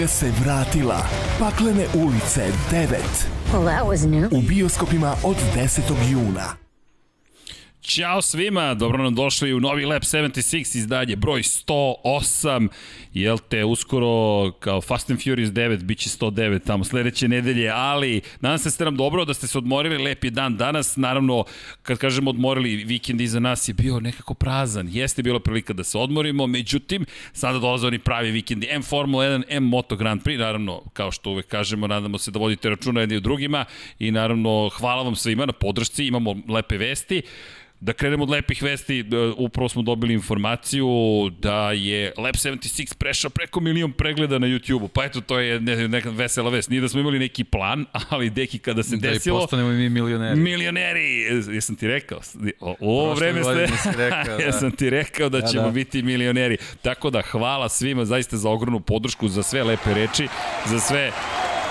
saga se vratila. Paklene ulice 9. Well, that was new. U bioskopima od 10. juna. Ćao svima, dobro nam došli u novi Lab 76 izdanje, broj 108, jel te, uskoro kao Fast and Furious 9, bit će 109 tamo sledeće nedelje, ali nadam se da ste nam dobro, da ste se odmorili, lep je dan danas, naravno, kad kažemo odmorili, vikend iza nas je bio nekako prazan, jeste bila prilika da se odmorimo, međutim, sada dolaze oni pravi vikendi, M Formula 1, M Moto Grand Prix, naravno, kao što uvek kažemo, nadamo se da vodite računa jedni u drugima i naravno, hvala vam svima na podršci, imamo lepe vesti, Da krenemo od lepih vesti, da, upravo smo dobili informaciju da je Lab 76 prešao preko milion pregleda na YouTube-u. Pa eto, to je ne, neka vesela vest. Nije da smo imali neki plan, ali deki kada se da desilo... Da i postanemo mi milioneri. Milioneri! Jesam ti rekao? O, ovo vreme ste... rekao, da. Jesam ti rekao da, da ćemo da. biti milioneri. Tako da hvala svima zaista za ogromnu podršku, za sve lepe reči, za sve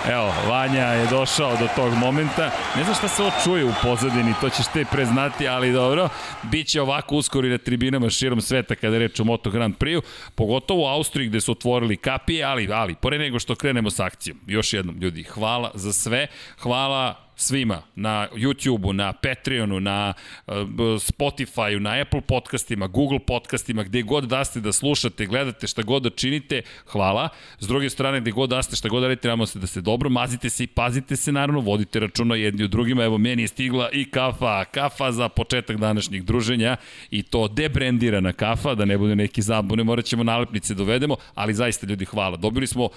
Evo, Vanja je došao do tog momenta. Ne znam šta se ovo čuje u pozadini, to ćeš te preznati, ali dobro. Biće ovako uskoro i na tribinama širom sveta kada je reč o Moto Grand Prix-u, pogotovo u Austriji gde su otvorili kapije, ali, ali, pore nego što krenemo s akcijom. Još jednom, ljudi, hvala za sve. Hvala svima na YouTube-u, na Patreonu, na uh, Spotify-u, na Apple podcastima, Google podcastima, gde god da ste da slušate, gledate šta god da činite, hvala. S druge strane, gde god da ste, šta god da radite, trebamo se da se dobro, mazite se i pazite se, naravno, vodite računa jedni u drugima. Evo, meni je stigla i kafa, kafa za početak današnjeg druženja i to debrendirana kafa, da ne bude neki zabune, morat ćemo nalepnice dovedemo, ali zaista ljudi hvala. Dobili smo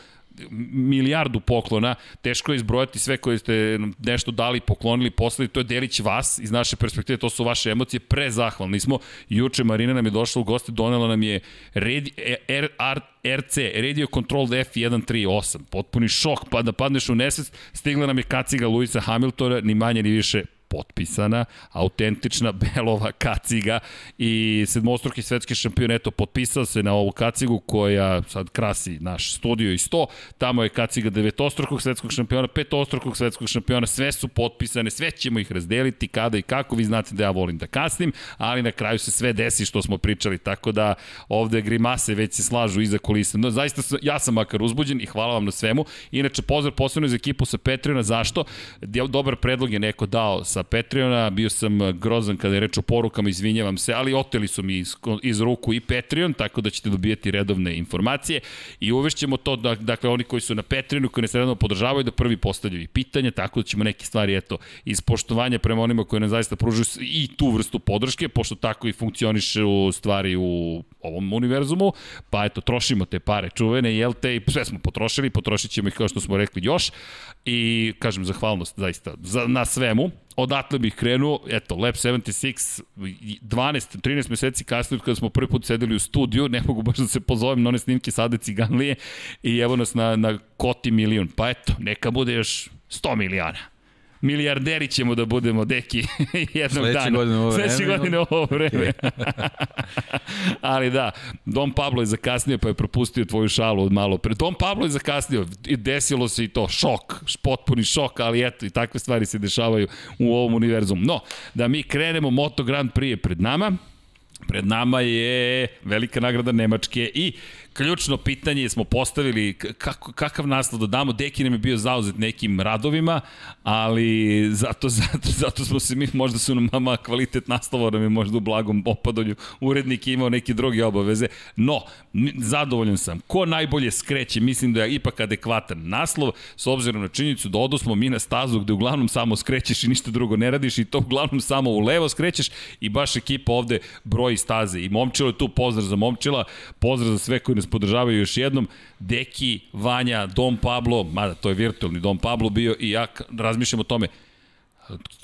milijardu poklona, teško je izbrojati sve koje ste nešto dali, poklonili, poslali, to je delić vas, iz naše perspektive, to su vaše emocije, prezahvalni smo. Juče Marina nam je došla u goste, donela nam je Red, R, R, RC, Radio Control F138, potpuni šok, pa da padneš u nesvest, stigla nam je kaciga Luisa Hamiltona, ni manje ni više potpisana, autentična Belova kaciga i sedmostruki svetski šampion, eto, potpisao se na ovu kacigu koja sad krasi naš studio i 100, tamo je kaciga devetostrukog svetskog šampiona, petostrukog svetskog šampiona, sve su potpisane, sve ćemo ih razdeliti kada i kako, vi znate da ja volim da kasnim, ali na kraju se sve desi što smo pričali, tako da ovde grimase već se slažu iza kulisa. No, zaista, sam, ja sam makar uzbuđen i hvala vam na svemu. Inače, pozdrav posebno za ekipu sa Patreona, zašto? Dobar predlog je neko dao sa Patreona, bio sam grozan kada je reč o porukama, izvinjavam se, ali oteli su mi iz, iz ruku i Patreon, tako da ćete dobijati redovne informacije. I uvešćemo to, da, dakle, oni koji su na Patreonu, koji nas redovno podržavaju, da prvi postavljaju pitanja, tako da ćemo neke stvari, eto, iz poštovanja prema onima koji nam zaista pružuju i tu vrstu podrške, pošto tako i funkcioniše u stvari u ovom univerzumu, pa eto, trošimo te pare čuvene, jel te, i sve smo potrošili, potrošit ćemo ih kao što smo rekli još, i kažem zahvalnost zaista za, na svemu. Odatle bih krenuo, eto, Lab 76, 12, 13 meseci kasnije kada smo prvi put sedeli u studiju, ne mogu baš da se pozovem na one snimke Sade Ciganlije i evo nas na, na koti milion. Pa eto, neka bude još 100 miliona milijarderi ćemo da budemo, deki, jednog Sledeće dana. Godine ovo vreme, Sledeće godine ovo vreme. Ali da, Dom Pablo je zakasnio pa je propustio tvoju šalu od malo pre. Dom Pablo je zakasnio i desilo se i to, šok, potpuni šok, ali eto i takve stvari se dešavaju u ovom univerzumu. No, da mi krenemo, Moto Grand Prix je pred nama, Pred nama je velika nagrada Nemačke i ključno pitanje smo postavili kako, kakav naslov da damo. Deki nam je bio zauzet nekim radovima, ali zato, zato, zato smo se mi, možda su nam mama kvalitet naslova nam je možda u blagom opadanju. Urednik je imao neke druge obaveze. No, zadovoljan sam. Ko najbolje skreće, mislim da je ipak adekvatan naslov, s obzirom na činjenicu da odosmo mi na stazu gde uglavnom samo skrećeš i ništa drugo ne radiš i to uglavnom samo u levo skrećeš i baš ekipa ovde broji staze. I Momčilo je tu pozdrav za Momčila, pozdrav za sve koji nas podržavaju još jednom. Deki, Vanja, Dom Pablo, mada to je virtualni Dom Pablo bio i ja razmišljam o tome,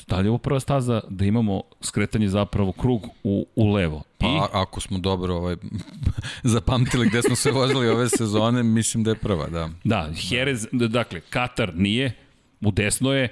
da li je ovo prva staza da imamo skretanje zapravo krug u, u levo? Pa I... ako smo dobro ovaj, zapamtili gde smo se vozili ove sezone, mislim da je prva, da. Da, Jerez, dakle, Katar nije, u desno je,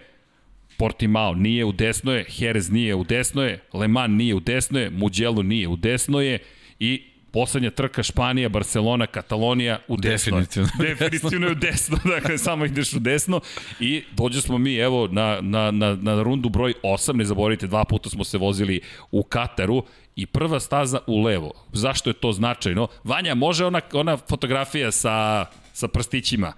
Portimao nije u desno je, Jerez nije u desno je, Le Mans nije u desno je, Mugello nije u desno je i Poslednja trka Španija, Barcelona, Katalonija u desno. Definitivno. Definitivno je u desno, dakle samo ideš u desno i dođe smo mi evo na, na, na, na rundu broj 8, ne zaboravite, dva puta smo se vozili u Kataru i prva staza u levo. Zašto je to značajno? Vanja, može ona, ona fotografija sa, sa prstićima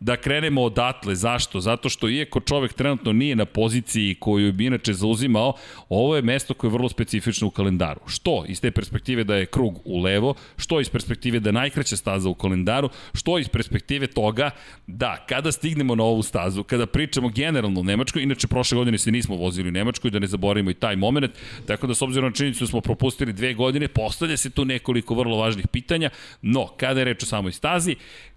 da krenemo odatle. Zašto? Zato što iako čovek trenutno nije na poziciji koju bi inače zauzimao, ovo je mesto koje je vrlo specifično u kalendaru. Što iz te perspektive da je krug u levo, što iz perspektive da je najkraća staza u kalendaru, što iz perspektive toga da kada stignemo na ovu stazu, kada pričamo generalno o Nemačkoj, inače prošle godine se nismo vozili u Nemačkoj, da ne zaboravimo i taj moment, tako da s obzirom na činjenicu da smo propustili dve godine, postavlja se tu nekoliko vrlo važnih pitanja, no kada je reč o samoj stazi,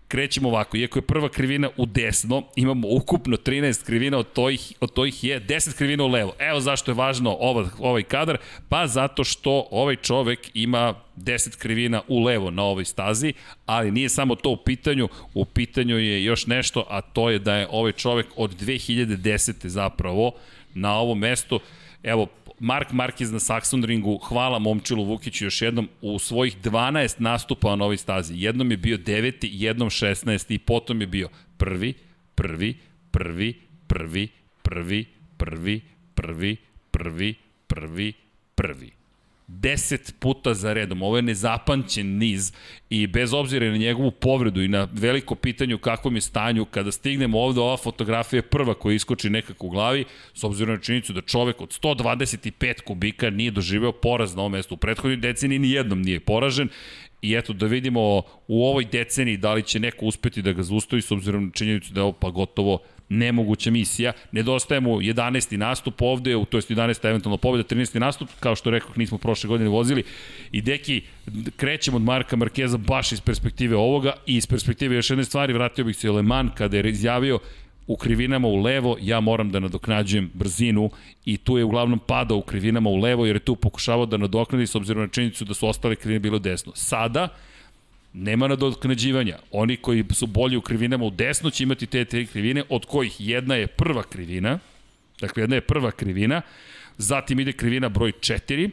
krećemo ovako, iako je prva krivina u desno, imamo ukupno 13 krivina, od tojih, od tojih je 10 krivina u levo. Evo zašto je važno ovaj, ovaj kadar, pa zato što ovaj čovek ima 10 krivina u levo na ovoj stazi, ali nije samo to u pitanju, u pitanju je još nešto, a to je da je ovaj čovek od 2010. zapravo na ovom mestu, evo, Mark Marquez na Saxon ringu, hvala Momčilu Vukiću još jednom, u svojih 12 nastupa na ovoj stazi. Jednom je bio 9. jednom 16. i potom je bio prvi, prvi, prvi, prvi, prvi, prvi, prvi, prvi, prvi, prvi. 10 puta za redom. Ovo je nezapamćen niz i bez obzira na njegovu povredu i na veliko pitanje u kakvom je stanju, kada stignemo ovde, ova fotografija je prva koja iskoči nekako u glavi, s obzirom na činjenicu da čovek od 125 kubika nije doživeo poraz na ovom mestu. U prethodnoj deceniji ni jednom nije poražen I eto, da vidimo u ovoj deceniji da li će neko uspeti da ga zaustavi s obzirom na činjenicu da je ovo pa gotovo nemoguća misija. Nedostaje mu 11. nastup ovde, to je 11. eventualno pobjeda, 13. nastup, kao što rekao, nismo prošle godine vozili. I deki, krećemo od Marka Markeza baš iz perspektive ovoga i iz perspektive još jedne stvari, vratio bih se u Le Mans kada je izjavio u krivinama u levo, ja moram da nadoknađujem brzinu i tu je uglavnom padao u krivinama u levo jer je tu pokušavao da nadoknadi s obzirom na činjenicu da su ostale krivine bilo desno. Sada, Nema nadoknađivanja. Oni koji su bolji u krivinama u desno će imati te tri krivine, od kojih jedna je prva krivina, dakle jedna je prva krivina, zatim ide krivina broj 4,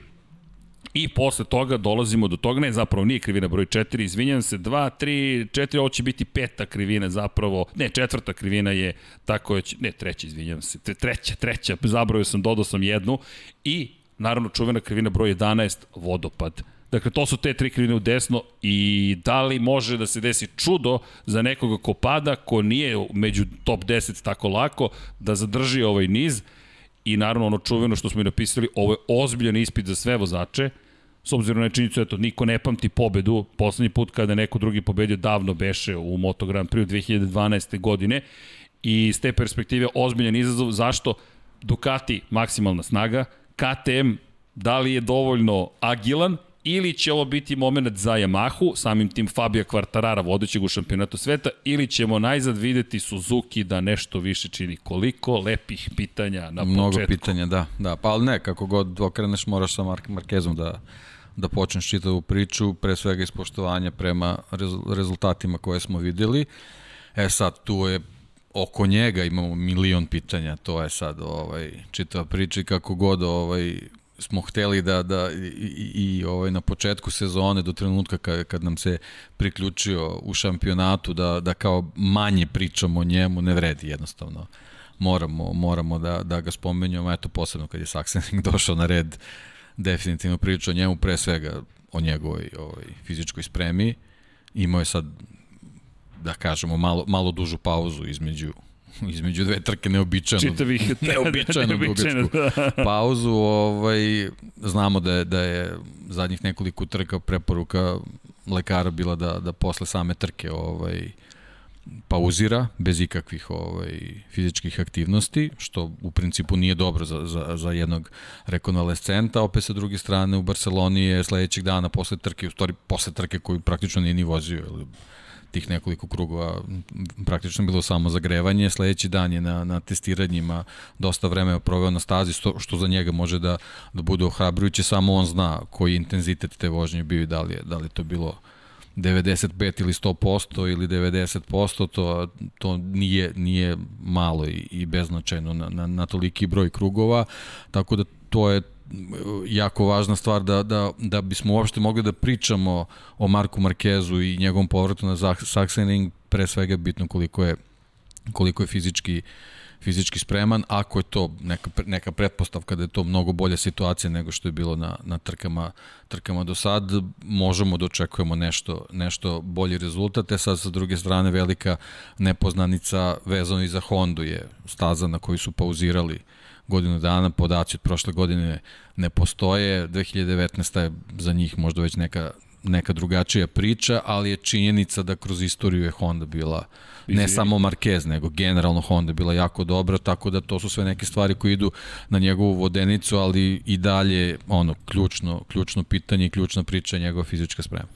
I posle toga dolazimo do toga, ne zapravo nije krivina broj 4, izvinjam se, 2, 3, 4, ovo će biti peta krivina zapravo, ne četvrta krivina je tako je, ne treća, izvinjam se, treća, treća, zabrao sam, dodao sam jednu i naravno čuvena krivina broj 11, vodopad Dakle, to su te tri krivine u desno i da li može da se desi čudo za nekoga ko pada, ko nije među top 10 tako lako, da zadrži ovaj niz i naravno ono čuveno što smo i napisali, ovo je ozbiljan ispit za sve vozače, s obzirom na činjenicu, eto, niko ne pamti pobedu, poslednji put kada neko drugi pobedio davno beše u Moto Grand Prix 2012. godine i s te perspektive ozbiljan izazov, zašto Ducati maksimalna snaga, KTM da li je dovoljno agilan ili će ovo biti moment za Yamahu, samim tim Fabio Quartarara, vodećeg u šampionatu sveta, ili ćemo najzad videti Suzuki da nešto više čini. Koliko lepih pitanja na početku. Mnogo pitanja, da. da. Pa ali ne, kako god okreneš, moraš sa Mark Markezom da, da počneš čitavu priču, pre svega ispoštovanja prema rezultatima koje smo videli. E sad, tu je oko njega imamo milion pitanja, to je sad ovaj, čitava priča i kako god ovaj, smo hteli da, da i, i, i ovaj, na početku sezone do trenutka kad, kad nam se priključio u šampionatu da, da kao manje pričamo o njemu, ne vredi jednostavno. Moramo, moramo da, da ga spomenjamo, eto posebno kad je Saksening došao na red, definitivno priča o njemu, pre svega o njegovoj ovaj, fizičkoj spremi. Imao je sad, da kažemo, malo, malo dužu pauzu između između dve trke neobičajno. Čitavih neobičajno, neobičajno da. pauzu. Ovaj, znamo da je, da je zadnjih nekoliko trka preporuka lekara bila da, da posle same trke ovaj, pauzira bez ikakvih ovaj, fizičkih aktivnosti, što u principu nije dobro za, za, za jednog rekonvalescenta. Opet sa druge strane u Barceloni je sledećeg dana posle trke, u stvari posle trke koju praktično nije ni vozio, tih nekoliko krugova praktično bilo samo zagrevanje, sledeći dan je na, na testiranjima dosta vremena proveo na stazi, što, što za njega može da, da bude ohrabrujuće, samo on zna koji intenzitet te vožnje bio i da li je, da li to bilo 95 ili 100% ili 90%, to, to nije, nije malo i, i beznačajno na, na, na toliki broj krugova, tako da to je jako važna stvar da, da, da bismo uopšte mogli da pričamo o Marku Markezu i njegovom povratu na Sachsenring, pre svega bitno koliko je koliko je fizički fizički spreman, ako je to neka, neka pretpostavka da je to mnogo bolja situacija nego što je bilo na, na trkama, trkama do sad, možemo da očekujemo nešto, nešto bolji rezultat, e sad sa druge strane velika nepoznanica vezano i za Hondu je staza na koju su pauzirali godinu dana, podaci od prošle godine ne postoje, 2019. je za njih možda već neka, neka drugačija priča, ali je činjenica da kroz istoriju je Honda bila ne samo Marquez, nego generalno Honda bila jako dobra, tako da to su sve neke stvari koje idu na njegovu vodenicu, ali i dalje ono ključno, ključno pitanje i ključna priča je njegova fizička sprema.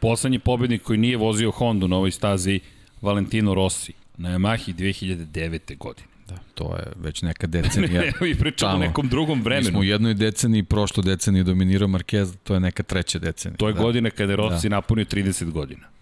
Poslednji pobednik koji nije vozio Hondu na ovoj stazi Valentino Rossi na Yamahi 2009. godine. Da, to je već neka decenija. ne, mi pričamo o nekom drugom vremenu. Mi smo u jednoj deceniji, prošlo deceniji dominirao Marquez, to je neka treća decenija. To je da. godina kada je Rossi da. napunio 30 godina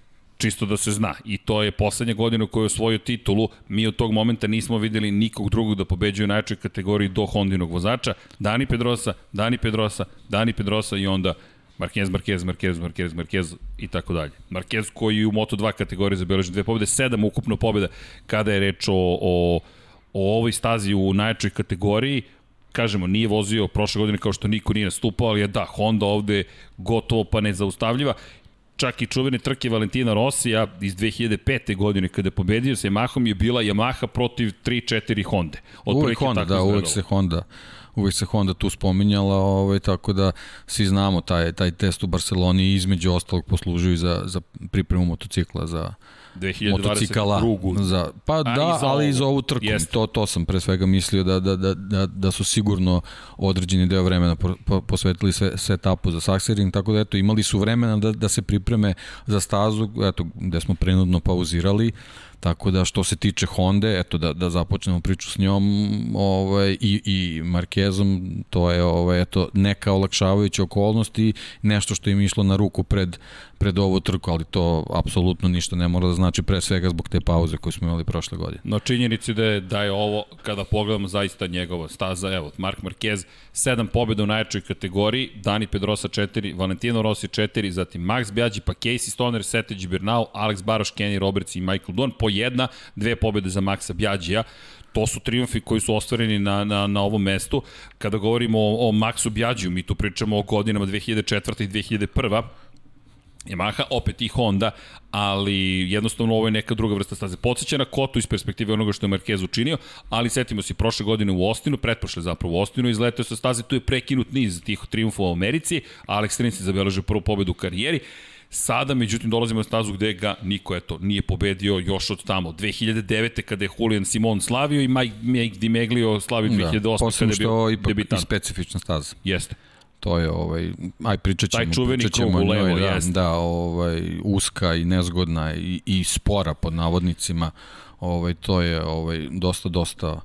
čisto da se zna. I to je poslednja godina u kojoj je osvojio titulu. Mi od tog momenta nismo videli nikog drugog da pobeđuje u najčoj kategoriji do Hondinog vozača. Dani Pedrosa, Dani Pedrosa, Dani Pedrosa i onda Marquez, Marquez, Marquez, Marquez, Marquez i tako dalje. Marquez koji u Moto2 kategoriji zabeleži dve pobede, sedam ukupno pobeda kada je reč o, o, o ovoj stazi u najjačoj kategoriji kažemo, nije vozio prošle godine kao što niko nije nastupao, ali je da, Honda ovde gotovo pa nezaustavljiva čak i čuvene trke Valentina Rosija iz 2005. godine kada je pobedio sa Yamahom je bila Yamaha protiv 3-4 Honda. Od uvek Honda, da, uvek se Honda uvek se Honda tu spominjala, ovaj, tako da svi znamo taj, taj test u Barceloni između ostalog poslužuju za, za pripremu motocikla za, 2022. motocikala. Za, pa A, da, i ali i za ovu trku. To, to sam pre svega mislio da, da, da, da, da su sigurno određeni deo vremena po, po, posvetili sve, setapu za Saxering, tako da eto, imali su vremena da, da se pripreme za stazu, eto, gde smo prenudno pauzirali, Tako da što se tiče Honda, eto da, da započnemo priču s njom ovaj, i, i Markezom, to je ovaj, eto, neka olakšavajuća okolnost i nešto što im išlo na ruku pred, pred ovu trku, ali to apsolutno ništa ne mora da znači pre svega zbog te pauze koju smo imali prošle godine. No činjenici da je, da je ovo, kada pogledamo zaista njegova staza, evo, Mark Marquez, sedam pobjeda u najjačoj kategoriji, Dani Pedrosa 4, Valentino Rossi 4, zatim Max Biaggi, pa Casey Stoner, Sete Gibernau, Alex Baroš, Kenny Roberts i Michael Dunn, po jedna, dve pobjede za Maxa Biaggija, to su triumfi koji su ostvareni na, na, na ovom mestu. Kada govorimo o, o Maxu Bjađiju, mi tu pričamo o godinama 2004. i 2001. Yamaha, opet i Honda, ali jednostavno ovo je neka druga vrsta staze. Podseća na Kotu iz perspektive onoga što je Marquez učinio, ali setimo se prošle godine u Ostinu, pretprošle zapravo u Ostinu, izletao sa staze, tu je prekinut niz tih triumfova u Americi, Alex Rins je zabeležio prvu pobedu u karijeri. Sada, međutim, dolazimo na stazu gde ga niko, eto, nije pobedio još od tamo. 2009. kada je Julian Simon slavio i Mike, Mike Dimeglio slavio 2008. Da, kada je bio ipak debitant. i specifična staza. Jeste. To je ovaj aj pričat ćemo, Taj čuveni pričat ćemo levo, njoj, da, da, ovaj uska i nezgodna i, i spora pod navodnicima. Ovaj to je ovaj dosta dosta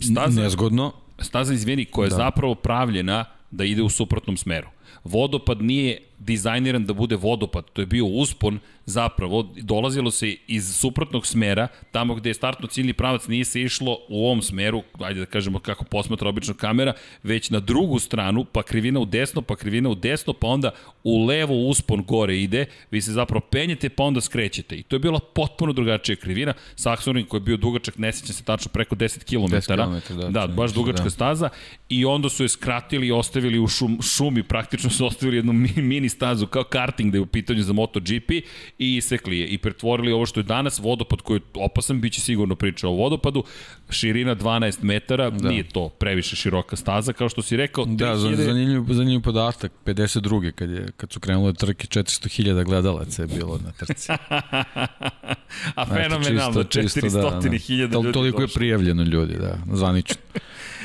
staza, nezgodno. Staza izvini koja je da. zapravo pravljena da ide u suprotnom smeru. Vodopad nije dizajniran da bude vodopad, to je bio uspon zapravo dolazilo se iz suprotnog smera, tamo gde je startno ciljni pravac nije se išlo u ovom smeru, ajde da kažemo kako posmatra obično kamera, već na drugu stranu, pa krivina u desno, pa krivina u desno, pa onda u levo uspon gore ide, vi se zapravo penjete, pa onda skrećete. I to je bila potpuno drugačija krivina. Saxonin koji je bio dugačak, ne sećam se tačno, preko 10 km. 10 km da, da, baš dugačka da. staza. I onda su je skratili i ostavili u šum, šumi, praktično su ostavili jednu mini stazu kao karting da je u pitanju za MotoGP i isekli je i pretvorili ovo što je danas vodopad koji je opasan, bit će sigurno priča o vodopadu, širina 12 metara, da. nije to previše široka staza, kao što si rekao. 3000... Da, za, zanimljiv, zanimljiv podatak, 52. kad, je, kad su krenule trke, 400.000 gledalaca je bilo na trci. A fenomenalno, 400.000 da, da. ljudi. Toliko je prijavljeno ljudi, da, zvanično.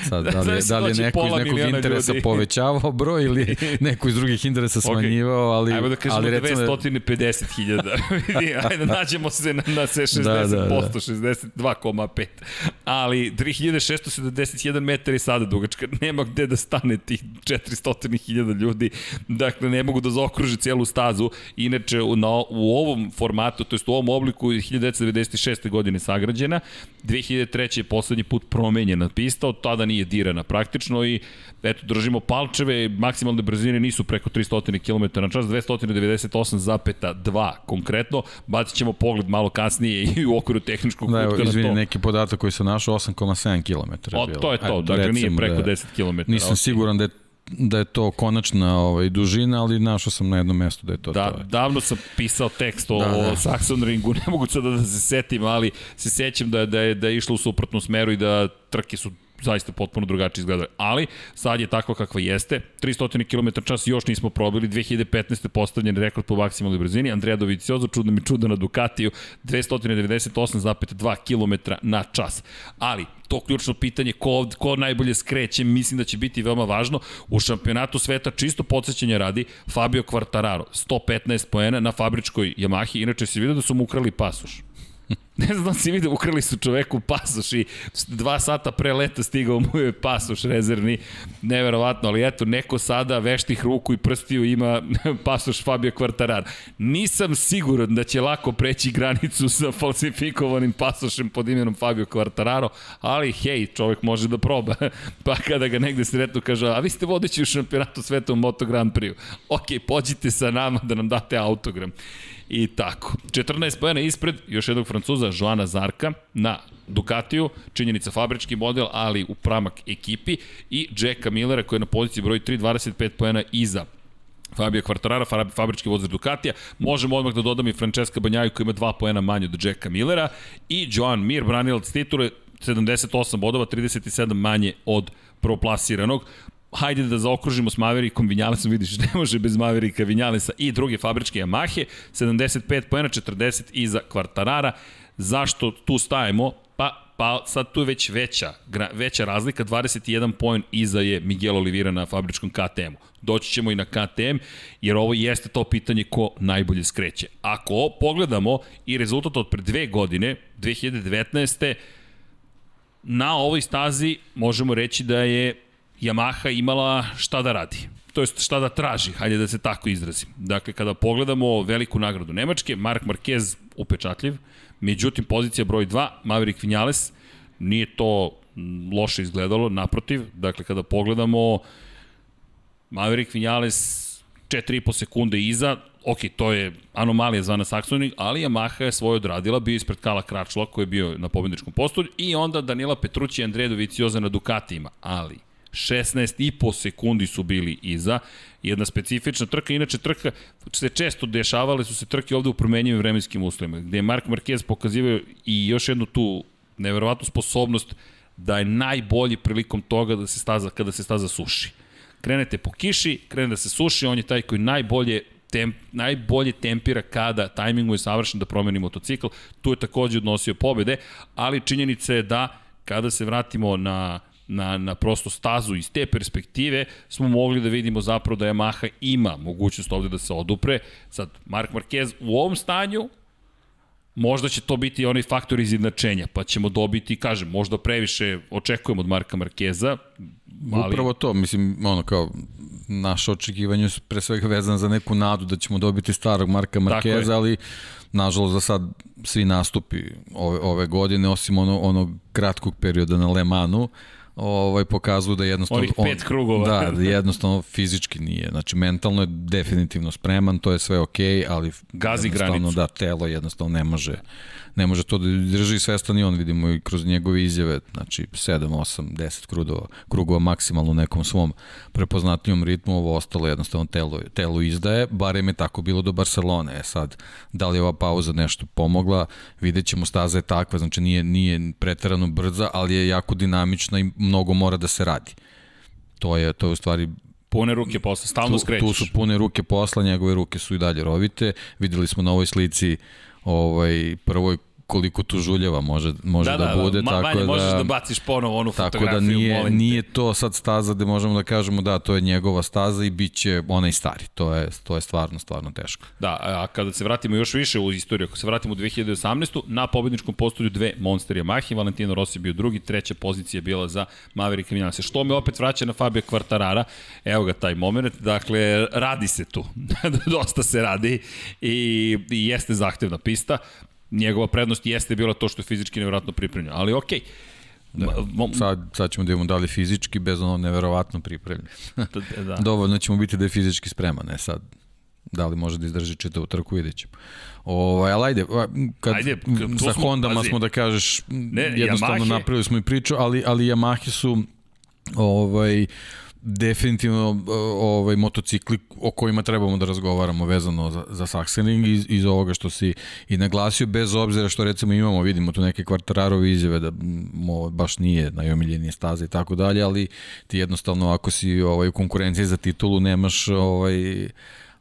Sad, da li, da li je neko iz nekog interesa ljudi. povećavao broj ili neko iz drugih interesa smanjivao, ali... Ajmo da kažemo ali recimo... 250.000. Ajde, nađemo se na, na 60%, da, da, da. 62,5. Ali 3671 metar je sada dugačka. Nema gde da stane tih 400.000 ljudi. Dakle, ne mogu da zaokruže cijelu stazu. Inače, na, u ovom formatu, to jest u ovom obliku 1996. godine sagrađena 2003. je poslednji put promenjena pista, od tada nije dirana praktično i eto, držimo palčeve, maksimalne brzine nisu preko 300 km na čas, 298,2 konkretno, bacit ćemo pogled malo kasnije i u okviru tehničkog Da, evo, kutka na izvini, to. neki podatak koji sam našao, 8,7 km. O, to je to, dakle nije preko 10 km. Nisam siguran da je da je to konačna ovaj, dužina, ali našao sam na jednom mestu da je to Da, to. davno sam pisao tekst o, Da, da. o Saxon ringu, ne mogu sada da se setim, ali se sećam da, da, je, da je išlo u suprotnom smeru i da trke su zaista potpuno drugačije izgledale. Ali sad je tako kakva jeste. 300 km čas još nismo probili. 2015. postavljen rekord po maksimalnoj brzini. Andrea Dovizioso, čudno mi čudo na Ducatiju, 298,2 km na čas. Ali, to ključno pitanje ko, ko najbolje skreće, mislim da će biti veoma važno. U šampionatu sveta čisto podsjećanja radi Fabio Quartararo, 115 poena na fabričkoj Yamahi, inače si vidio da su mu ukrali pasoš. Ne znam da si vidio, ukrali su čoveku pasoš i dva sata pre leta stigao mu je pasoš rezervni. Neverovatno, ali eto, neko sada veštih ruku i prstiju ima pasoš Fabio Quartararo. Nisam siguran da će lako preći granicu sa falsifikovanim pasošem pod imenom Fabio Quartararo, ali hej, čovek može da proba. pa kada ga negde sretnu kaže, a vi ste vodeći u šampionatu sveta u Moto Grand Prix. Ok, pođite sa nama da nam date autogram. I tako. 14 pojena ispred još jednog Francuza, Joana Zarka, na Ducatiju, činjenica fabrički model, ali u pramak ekipi, i Jacka Millera koji je na poziciji broj 3, 25 pojena iza Fabio Quartarara, fabrički vozač Ducatija. Možemo odmah da dodam i Francesca Banjaju koji ima 2 poena manje od Jacka Millera i Joan Mir, branilac titule, 78 bodova, 37 manje od proplasiranog hajde da zaokružimo s Maverickom, Vinjalesom vidiš, ne može bez Mavericka, Vinjalesa i druge fabričke Yamahe, 75 pojena, 40 iza Kvartarara. Zašto tu stajemo? Pa, pa sad tu je već veća, veća razlika, 21 poen iza je Miguel Oliveira na fabričkom KTM-u. Doći ćemo i na KTM, jer ovo jeste to pitanje ko najbolje skreće. Ako pogledamo i rezultat od pre dve godine, 2019. na ovoj stazi možemo reći da je Yamaha imala šta da radi. To jest šta da traži, hajde da se tako izrazim. Dakle, kada pogledamo veliku nagradu Nemačke, Mark Marquez upečatljiv, međutim pozicija broj 2, Maverick Vinales, nije to loše izgledalo, naprotiv, dakle kada pogledamo Maverick Vinales 4,5 sekunde iza, ok, to je anomalija zvana Saxony, ali Yamaha je svoje odradila, bio ispred Kala Kračla koji je bio na pobedničkom postolju i onda Danila Petrući i Andreja Dovicioza na Ducatijima, ali 16,5 sekundi su bili iza. Jedna specifična trka, inače trka se često dešavale su se trke ovde u promenjivim vremenskim uslovima, gde je Mark Marquez pokazivao i još jednu tu neverovatnu sposobnost da je najbolji prilikom toga da se staza, kada se staza suši. Krenete po kiši, krene da se suši, on je taj koji najbolje temp, najbolje tempira kada tajming mu je savršen da promeni motocikl. Tu je takođe odnosio pobede, ali činjenica je da kada se vratimo na na, na prosto stazu iz te perspektive smo mogli da vidimo zapravo da Yamaha ima mogućnost ovde da se odupre. Sad, Mark Marquez u ovom stanju možda će to biti onaj faktor izjednačenja, pa ćemo dobiti, kažem, možda previše očekujemo od Marka Markeza, ali... Upravo to, mislim, ono kao, naše očekivanje su pre svega vezane za neku nadu da ćemo dobiti starog Marka Markeza, ali nažalost za sad svi nastupi ove, ove godine, osim ono, onog kratkog perioda na Le Manu, ovaj pokazuju da jednostavno Onih pet on, krugova. Da, da jednostavno fizički nije. Znači mentalno je definitivno spreman, to je sve okej, okay, ali gazi granicu. da telo jednostavno ne može ne može to da drži svestan i on vidimo i kroz njegove izjave, znači 7, 8, 10 krugova, krugova maksimalno u nekom svom prepoznatljom ritmu, ovo ostalo jednostavno telo, telo izdaje, barem je tako bilo do Barcelone. E sad, da li je ova pauza nešto pomogla, vidjet ćemo, staza je takva, znači nije, nije preterano brza, ali je jako dinamična i mnogo mora da se radi. To je, to je u stvari Pune ruke posla, stalno tu, skrećeš. Tu su pune ruke posla, njegove ruke su i dalje rovite. Videli smo na ovoj slici ovaj, prvoj koliko tu žuljeva može, može da, da, da bude. Ma, tako manje da, možeš da baciš ponovo onu tako fotografiju. Tako da nije, molim nije to sad staza gde možemo da kažemo da to je njegova staza i bit će onaj stari. To je, to je stvarno, stvarno teško. Da, a kada se vratimo još više u istoriju, ako se vratimo u 2018. na pobedničkom postolju dve Monster Yamahe, Valentino Rossi bio drugi, treća pozicija je bila za Maverick Vinales. Što me opet vraća na Fabio Quartarara, evo ga taj moment, dakle, radi se tu, dosta se radi i, i jeste zahtevna pista, njegova prednost jeste bila to što je fizički nevjerojatno pripremljen. Ali okej, Da. Mo- Sad, sad ćemo da imamo da li fizički bez ono neverovatno pripremljen. da. Dovoljno ćemo biti da je fizički spreman, ne sad. Da li može da izdrži čitavu trku, vidjet ćemo. Ovaj, ali ajde, kad, Ajde, sa smo, Hondama pazi. smo da kažeš, Ne, jednostavno Yamahe- napravili smo i priču, ali, ali Yamahe su ovaj, definitivno ovaj motocikli o kojima trebamo da razgovaramo vezano za, za Sachsenring iz, iz ovoga što si i naglasio bez obzira što recimo imamo vidimo tu neke kvartararove izjave da mo, baš nije najomiljenije staze i tako dalje ali ti jednostavno ako si ovaj u konkurenciji za titulu nemaš ovaj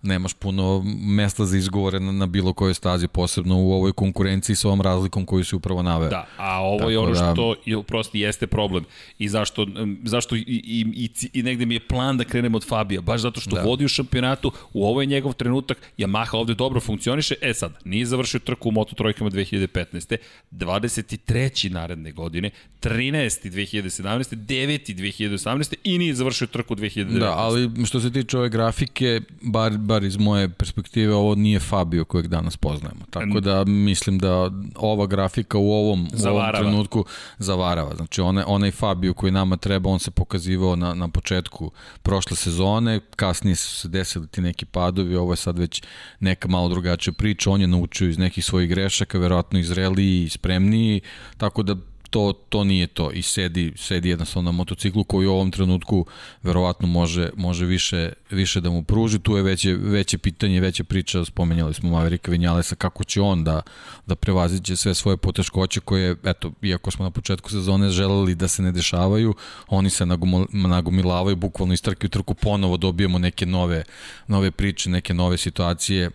nemaš puno mesta za izgovore na, na bilo kojoj stazi, posebno u ovoj konkurenciji sa ovom razlikom koju si upravo naveo. Da, a ovo Tako je ono da- što je, prosto jeste problem. I zašto, zašto i, i, i, i negde mi je plan da krenemo od Fabija, baš zato što da. vodi u šampionatu, u ovo je njegov trenutak, Yamaha ovde dobro funkcioniše, e sad, nije završio trku u Moto Trojkama 2015. 23. naredne godine, 13. 2017. 9. 2018. i nije završio trku 2019. Da, ali što se tiče ove grafike, bar, bar iz moje perspektive, ovo nije Fabio kojeg danas poznajemo. Tako da mislim da ova grafika u ovom, u ovom Zavarava. trenutku zavarava. Znači onaj, onaj Fabio koji nama treba, on se pokazivao na, na početku prošle sezone, kasnije su se desili ti neki padovi, ovo je sad već neka malo drugačija priča, on je naučio iz nekih svojih grešaka, verovatno i zreliji i spremniji, tako da to, to nije to. I sedi, sedi jednostavno na motociklu koji u ovom trenutku verovatno može, može više, više da mu pruži. Tu je veće, veće pitanje, veća priča, spomenjali smo Maverika Vinjalesa, kako će on da, da prevaziće sve svoje poteškoće koje, eto, iako smo na početku sezone želeli da se ne dešavaju, oni se nagomilavaju, bukvalno iz trke u trku ponovo dobijemo neke nove, nove priče, neke nove situacije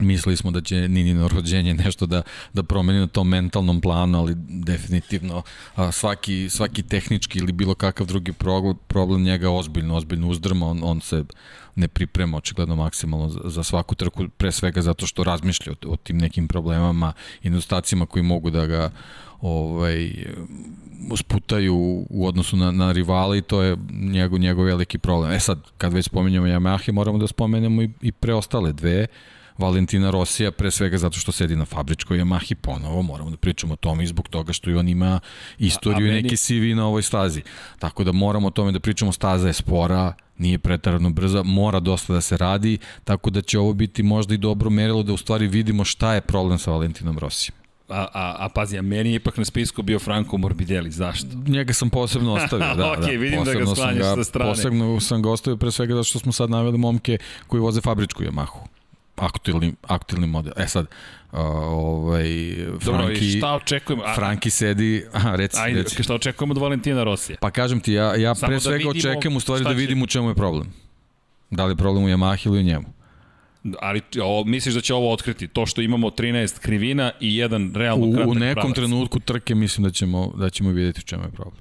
mislili smo da će Ninino rođenje nešto da, da promeni na tom mentalnom planu, ali definitivno a, svaki, svaki tehnički ili bilo kakav drugi problem, njega ozbiljno, ozbiljno uzdrma, on, on se ne priprema očigledno maksimalno za, za svaku trku, pre svega zato što razmišlja o, o tim nekim problemama i nedostacima koji mogu da ga ovaj, sputaju u odnosu na, na rivale i to je njegov, njegov veliki problem. E sad, kad već spominjamo Yamaha, moramo da spomenemo i, i preostale dve, Valentina Rosija, pre svega zato što sedi na fabričkoj Yamahi ponovo, moramo da pričamo o tome i zbog toga što i on ima istoriju A- a i neki CV na ovoj stazi. Tako da moramo o tome da pričamo, staza je spora, nije pretarano brza, mora dosta da se radi, tako da će ovo biti možda i dobro merilo da u stvari vidimo šta je problem sa Valentinom Rosijom. A, a, a pazi, a meni je ipak na spisku bio Franco Morbidelli, zašto? Njega sam posebno ostavio, da, Okej, da. vidim da ga Posebno sklanjaš sa strane. Posebno sam ga ostavio pre svega zato što smo sad naveli momke koji voze fabričku Yamahu. Aktuelni, aktuelni model. E sad, uh, ovaj, Dobro, Franki, šta očekujemo? A, Franki sedi, aha, reci, ajde, reci. šta očekujemo od Valentina Rosija? Pa kažem ti, ja, ja Samo pre da svega vidimo očekujem u stvari da će- vidim u čemu je problem. Da li je problem u Yamahi ili u njemu. Ali o, misliš da će ovo otkriti? To što imamo 13 krivina i jedan realno U, kratak u nekom pravac. trenutku trke mislim da ćemo, da ćemo vidjeti u čemu je problem.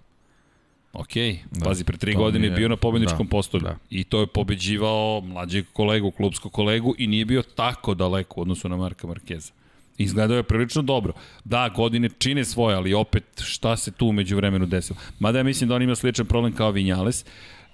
Ok, Da, pazi, pre tri to godine je- bio na pobedničkom da, postolju da. i to je pobeđivao mlađeg kolegu, klubskog kolegu i nije bio tako daleko u odnosu na Marka Markeza. Izgledao je prilično dobro. Da, godine čine svoje, ali opet šta se tu umeđu vremenu desilo? Mada ja mislim da on ima sličan problem kao Vinjales,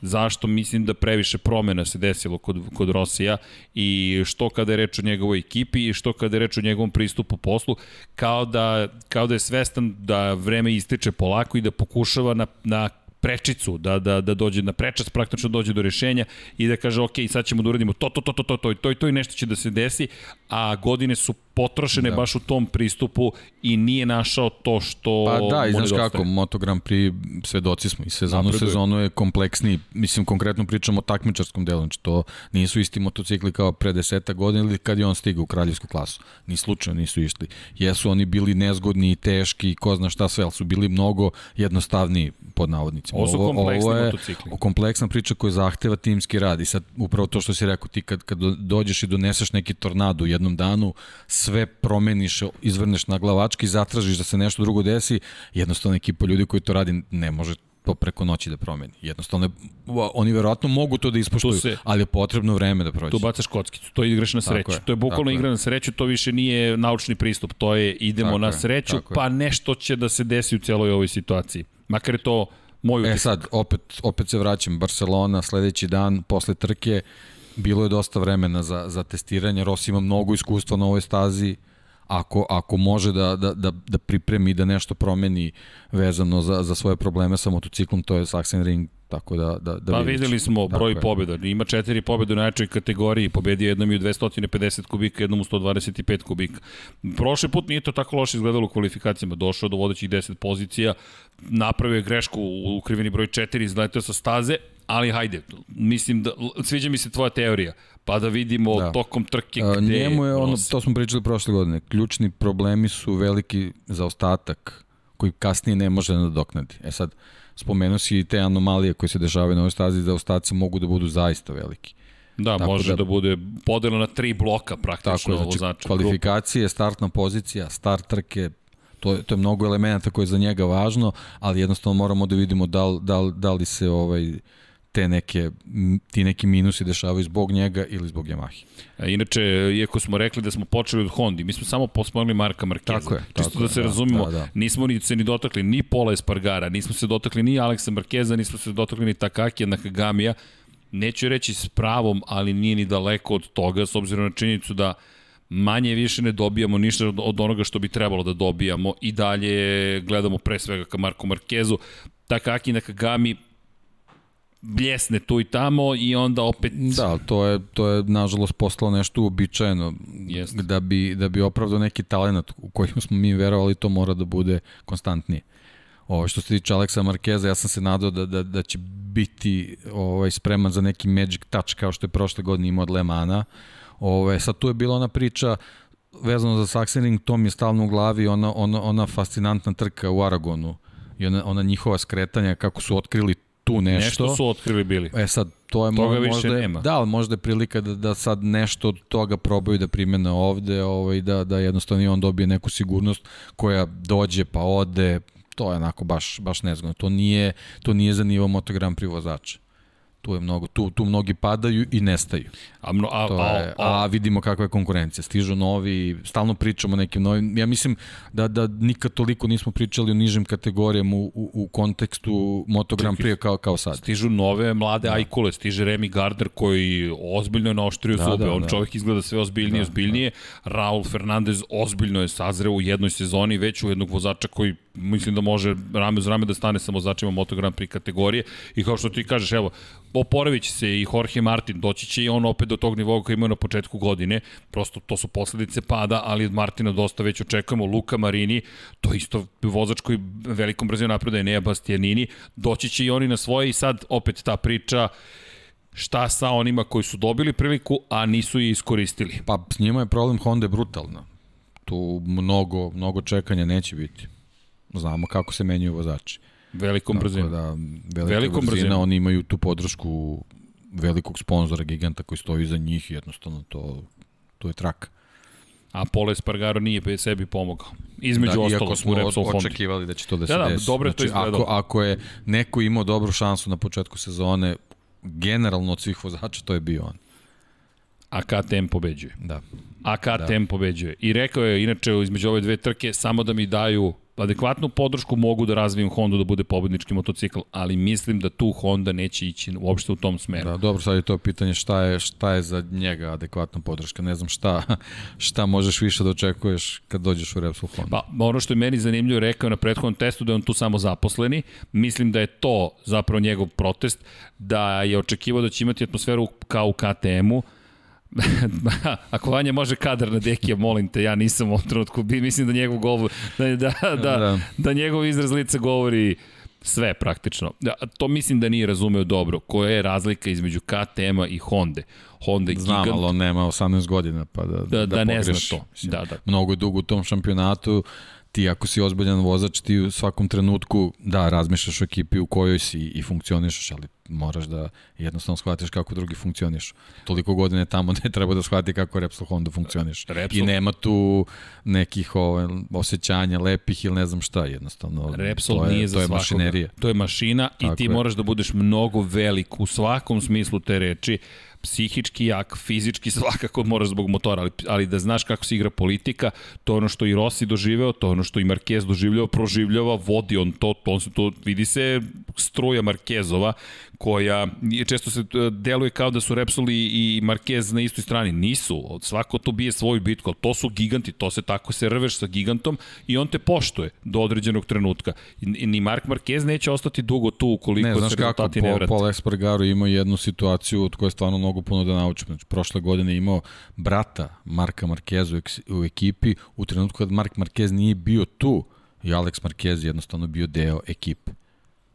zašto mislim da previše promena se desilo kod, kod Rosija i što kada je reč o njegovoj ekipi i što kada je reč o njegovom pristupu poslu, kao da, kao da je svestan da vreme ističe polako i da pokušava na, na prečicu, da, da, da dođe na prečac, praktično dođe do rešenja i da kaže, ok, sad ćemo da uradimo to, to, to, to, to, to, to, to i nešto će da se desi, a godine su potrošene da. baš u tom pristupu i nije našao to što Pa da, i znaš kako, Moto Grand Prix svedoci smo i sezonu Napreduje. sezonu je kompleksniji. Mislim, konkretno pričamo o takmičarskom delu, znači to nisu isti motocikli kao pre deseta godina ili kad je on stigao u kraljevsku klasu. Ni slučajno nisu išli. Jesu oni bili nezgodni i teški i ko zna šta sve, ali su bili mnogo jednostavniji pod navodnicima. Ovo su kompleksni ovo je motocikli. kompleksna priča koja zahteva timski rad i sad upravo to što si rekao ti kad, kad do- dođeš i doneseš neki tornado u jednom danu sve promeniš, izvrneš na glavački, zatražiš da se nešto drugo desi, jednostavno ekipa ljudi koji to radi ne može to preko noći da promeni. Jednostavno, oni verovatno mogu to da ispoštuju, Tu se- ali je potrebno vreme da prođe. Tu bacaš kockicu, to igraš na sreću. je, to je bukvalno tako je. igra na sreću, to više nije naučni pristup, to je idemo Tako na sreću, je. pa nešto će da se desi u celoj ovoj situaciji. Makar je to moj E utisak. sad, opet, opet se vraćam, Barcelona, sledeći dan, posle trke, bilo je dosta vremena za, za testiranje, Rossi ima mnogo iskustva na ovoj stazi, ako, ako može da, da, da, da pripremi da nešto promeni vezano za, za svoje probleme sa motociklom, to je Sachsenring Tako da, da, da pa videli smo broj Tako je. pobjeda. Ima četiri pobjede u najjačoj kategoriji, pobedio jednom i u 250 kubika, jednom u 125 kubika. Prošli put nije to tako loše izgledalo u kvalifikacijama. Došao do vodećih 10 pozicija, napravio je grešku u krivini broj 4, izletao sa staze, ali hajde, mislim da, sviđa mi se tvoja teorija, pa da vidimo da. Tokom trke A, gde Njemu je ono, nosi. to smo pričali prošle godine, ključni problemi su veliki zaostatak koji kasnije ne može da nadoknadi. E sad, spomenuo si i te anomalije koje se dešavaju na ovoj stazi, zaostaci mogu da budu zaista veliki. Da, Tako može da, da- bude podela na tri bloka Tako praktično je, znači, vozača. kvalifikacije, startna pozicija, start trke, to, je- to je mnogo elemenata koje je za njega važno, ali jednostavno moramo da vidimo da li, da li, da li se ovaj, te neke, ti neki minusi dešavaju zbog njega ili zbog Yamahe. A Inače, iako smo rekli da smo počeli od Hondi, mi smo samo pospomenuli Marka Markeza. Tako je, Čisto tako da se da, razumemo, da, da. nismo ni se ni dotakli ni Pola Espargara, nismo se dotakli ni Aleksa Markeza, nismo se dotakli ni Takakija Nakagamija. Neću reći s pravom, ali nije ni daleko od toga, s obzirom na činjenicu da manje više ne dobijamo ništa od, od onoga što bi trebalo da dobijamo i dalje gledamo pre svega ka Marku Markezu. Takaki Nakagami bljesne tu i tamo i onda opet Da, to je, to je nažalost postalo nešto uobičajeno. Jeste. Da bi, da bi opravdao neki talent u koji smo mi verovali, to mora da bude konstantnije. Ovo što se tiče Aleksa Markeza, ja sam se nadao da, da, da će biti ovaj, spreman za neki magic touch kao što je prošle godine imao od Lemana. Ove, sad tu je bila ona priča vezano za Sachsenring, to mi je stalno u glavi, ona, ona, ona fascinantna trka u Aragonu i ona, ona njihova skretanja, kako su otkrili tu nešto. nešto su otkrili bili. E sad, to je Toga možda, nema. Da, ali možda je prilika da, da sad nešto od toga probaju da primene ovde, ovaj, da, da jednostavno i on dobije neku sigurnost koja dođe pa ode, to je onako baš, baš nezgodno. To nije, to nije za nivo Moto Grand Prix vozača. Tu, je mnogo, tu, tu mnogi padaju i nestaju. A, mno, a, To a, je, a, a vidimo kakva je konkurencija. Stižu novi, stalno pričamo o nekim novim. Ja mislim da, da nikad toliko nismo pričali o nižim kategorijama u, u, u kontekstu Moto Grand Prix kao, kao sad. stižu nove mlade da. ajkule, stiže Remy Gardner koji ozbiljno je naoštrio Da, zube, da, on da. čovjek izgleda sve ozbiljnije, da, ozbiljnije, da. Raul Fernandez ozbiljno je sazreo u jednoj sezoni, već u jednog vozača koji mislim da može rame uz rame da stane sa vozačima Moto Grand Prix kategorije i kao što ti kažeš, evo, oporavit se i Jorge Martin, doći će i on opet do tog nivoa koji imao na početku godine, prosto to su posledice pada, ali od Martina dosta već očekujemo, Luka Marini, to je isto vozač koji velikom brzinom napredaje Nea Bastianini, doći će i oni na svoje i sad opet ta priča šta sa onima koji su dobili priliku, a nisu je iskoristili. Pa s njima je problem Honda je brutalna. Tu mnogo, mnogo čekanja neće biti. Znamo kako se menjaju vozači. Velikom brzinom. da, velika Velikom brzina, brzinom. oni imaju tu podršku velikog sponzora, giganta koji stoji iza njih i jednostavno to, to je trak. A Pole Espargaro nije sebi pomogao. Između da, iako ostalog smo u Repsol Hondi. očekivali da će to da se Da, da, desi. dobro je to znači, izgledalo. ako, ako je neko imao dobru šansu na početku sezone, generalno od svih vozača, to je bio on. A KTM pobeđuje. Da. A KTM da. pobeđuje. I rekao je, inače, između ove dve trke, samo da mi daju adekvatnu podršku, mogu da razvijem Hondu da bude pobednički motocikl, ali mislim da tu Honda neće ići uopšte u tom smeru. Da, dobro, sad je to pitanje šta je, šta je za njega adekvatna podrška. Ne znam šta, šta možeš više da očekuješ kad dođeš u Repsol Honda. Pa, ono što je meni zanimljivo rekao na prethodnom testu da je on tu samo zaposleni. Mislim da je to zapravo njegov protest, da je očekivao da će imati atmosferu kao u KTM-u, Ako Vanja može kadar na Dekija, molim te, ja nisam u ovom trenutku, mislim da njegov govor, da, da, da, da, da njegov izraz lica govori sve praktično. Da, to mislim da nije razumeo dobro. Koja je razlika između KTM-a i Honda? Honda je Znam, gigant. ali on nema 18 godina, pa da, Da- da ne zna pogreši. to. Mislim, Da, da. Mnogo je dugo u tom šampionatu, ti ako si ozbiljan vozač, ti u svakom trenutku, da, razmišljaš o ekipi u kojoj si i funkcionišeš, ali moraš da jednostavno shvatiš kako drugi funkcioniš. Toliko godine tamo da treba da shvati kako Repsol Honda funkcioniš. Repsol- I nema tu nekih ove, osjećanja lepih ili ne znam šta, jednostavno. Repsol to je, nije za to je svakoga. mašinerija. To je mašina Tako i ti je. moraš da budeš mnogo velik u svakom smislu te reči. Psihički jak, fizički svakako moraš zbog motora, ali, ali da znaš kako se igra politika, to je ono što i Rossi doživeo, to je ono što i Marquez doživljava, proživljava, vodi on to, to, on se to vidi se struja Marquezova, koja često se e, deluje kao da su Repsol i, i Marquez na istoj strani. Nisu, svako to bije svoju bitku, ali to su giganti, to se tako se rveš sa gigantom i on te poštuje do određenog trenutka. Ni Mark Marquez neće ostati dugo tu ukoliko ne, znaš se kako, rezultati ne vrate. Paul Espargaro ima jednu situaciju od koje stvarno mnogo puno da naučim. Znači, prošle godine je imao brata Marka Markeza u ekipi u trenutku kad Mark Marquez nije bio tu i Alex Marquez jednostavno bio deo ekipe.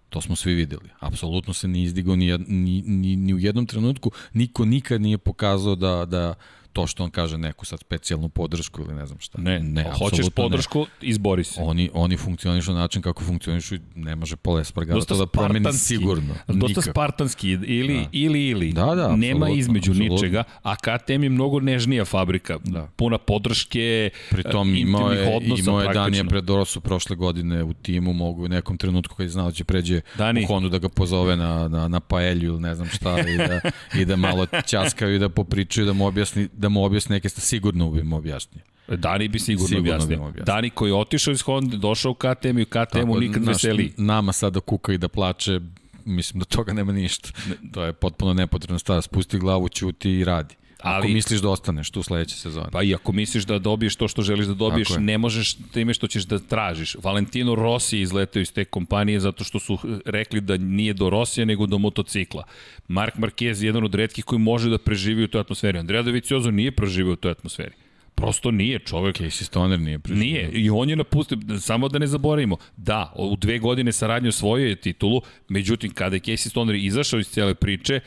To smo svi videli. Apsolutno se nije izdigao ni, ni, ni, ni u jednom trenutku. Niko nikad nije pokazao da, da to što on kaže neku sad specijalnu podršku ili ne znam šta. Ne, ne hoćeš podršku, ne. izbori se. Oni, oni funkcionišu na način kako funkcionišu i ne može Paul Espargaro to da promeni sigurno. Dosta Nikak. spartanski, ili, da. ili, ili. Da, da, Nema između absolutno. ničega, a KTM je mnogo nežnija fabrika. Da. Puna podrške, Pritom imao je, odnosa imao je Danija Predorosu prošle godine u timu, mogu u nekom trenutku kad je znao da će pređe Dani. u Hondu da ga pozove na, na, na paelju ili ne znam šta i da, i da malo ćaskaju i da popričaju da mu objasni da mu objasni neke stvari, sigurno bi mu objasnio. Dani bi sigurno, sigurno objasnio. Bi objasnio. Dani koji je otišao iz Honda, došao u KTM i u KTM-u nikad naš, veseli. Nama sada kuka i da plače, mislim da toga nema ništa. To je potpuno nepotrebno stvar. Spusti glavu, ćuti i radi. Ali, ako misliš da ostaneš tu sledeće sezone. Pa i ako misliš da dobiješ to što želiš da dobiješ, ne možeš time što ćeš da tražiš. Valentino Rossi je izletao iz te kompanije zato što su rekli da nije do Rosija nego do motocikla. Mark Marquez je jedan od redkih koji može da preživi u toj atmosferi. Andrea Dovizioso nije preživio u toj atmosferi. Prosto nije čovek. Casey Stoner nije preživio. Nije. I on je napustio, samo da ne zaboravimo, da, u dve godine saradnje osvojio je titulu, međutim, kada je Casey Stoner izašao iz cijele priče,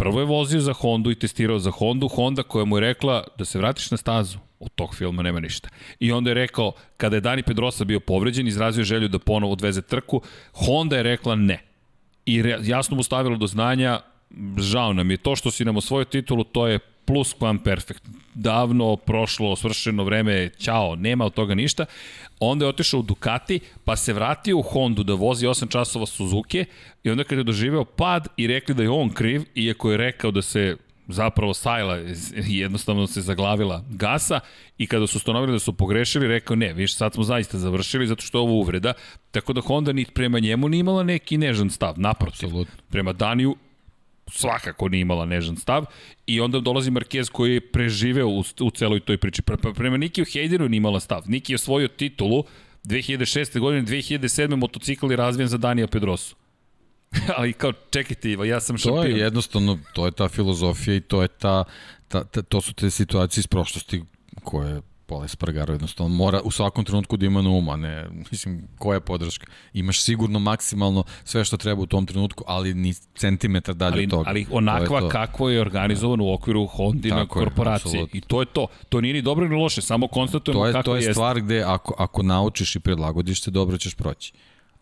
Prvo je vozio za Hondu i testirao za Hondu, Honda koja mu je rekla da se vratiš na stazu. Od tog filma nema ništa. I onda je rekao, kada je Dani Pedrosa bio povređen, izrazio želju da ponovo odveze trku, Honda je rekla ne. I re, jasno mu stavilo do znanja, žao nam je to što si nam osvojio titulu, to je plus kvam perfekt. Davno, prošlo, svršeno vreme, ćao, nema od toga ništa. Onda je otišao u Ducati, pa se vratio u Hondu da vozi 8 časova Suzuki i onda kada je doživeo pad i rekli da je on kriv, iako je rekao da se zapravo sajla jednostavno se zaglavila gasa i kada su ustanovili da su pogrešili, rekao ne, viš sad smo zaista završili zato što je ovo uvreda, tako da Honda ni prema njemu ni imala neki nežan stav, naprotiv. Absolutno. Prema Daniju svakako nije imala nežan stav i onda dolazi Marquez koji je preživeo u, u celoj toj priči. Pre, prema Nikiju Hejdinu nije imala stav. Niki je osvojio titulu 2006. godine, 2007. motocikl je razvijen za Danija Pedrosu. Ali kao, čekajte, ja sam šampion. To je jednostavno, to je ta filozofija i to je ta, ta, ta to su te situacije iz prošlosti koje Pola Espargaro jednostavno mora u svakom trenutku da ima na uma, ne, mislim, koja je podrška. Imaš sigurno maksimalno sve što treba u tom trenutku, ali ni centimetar dalje ali, od toga. Ali onakva to je to. kako je organizovan u okviru Hondina korporacije. Je, I to je to. To nije ni dobro ni loše, samo konstatujemo to je, kako To je jest. stvar gde ako, ako naučiš i predlagodiš se, dobro ćeš proći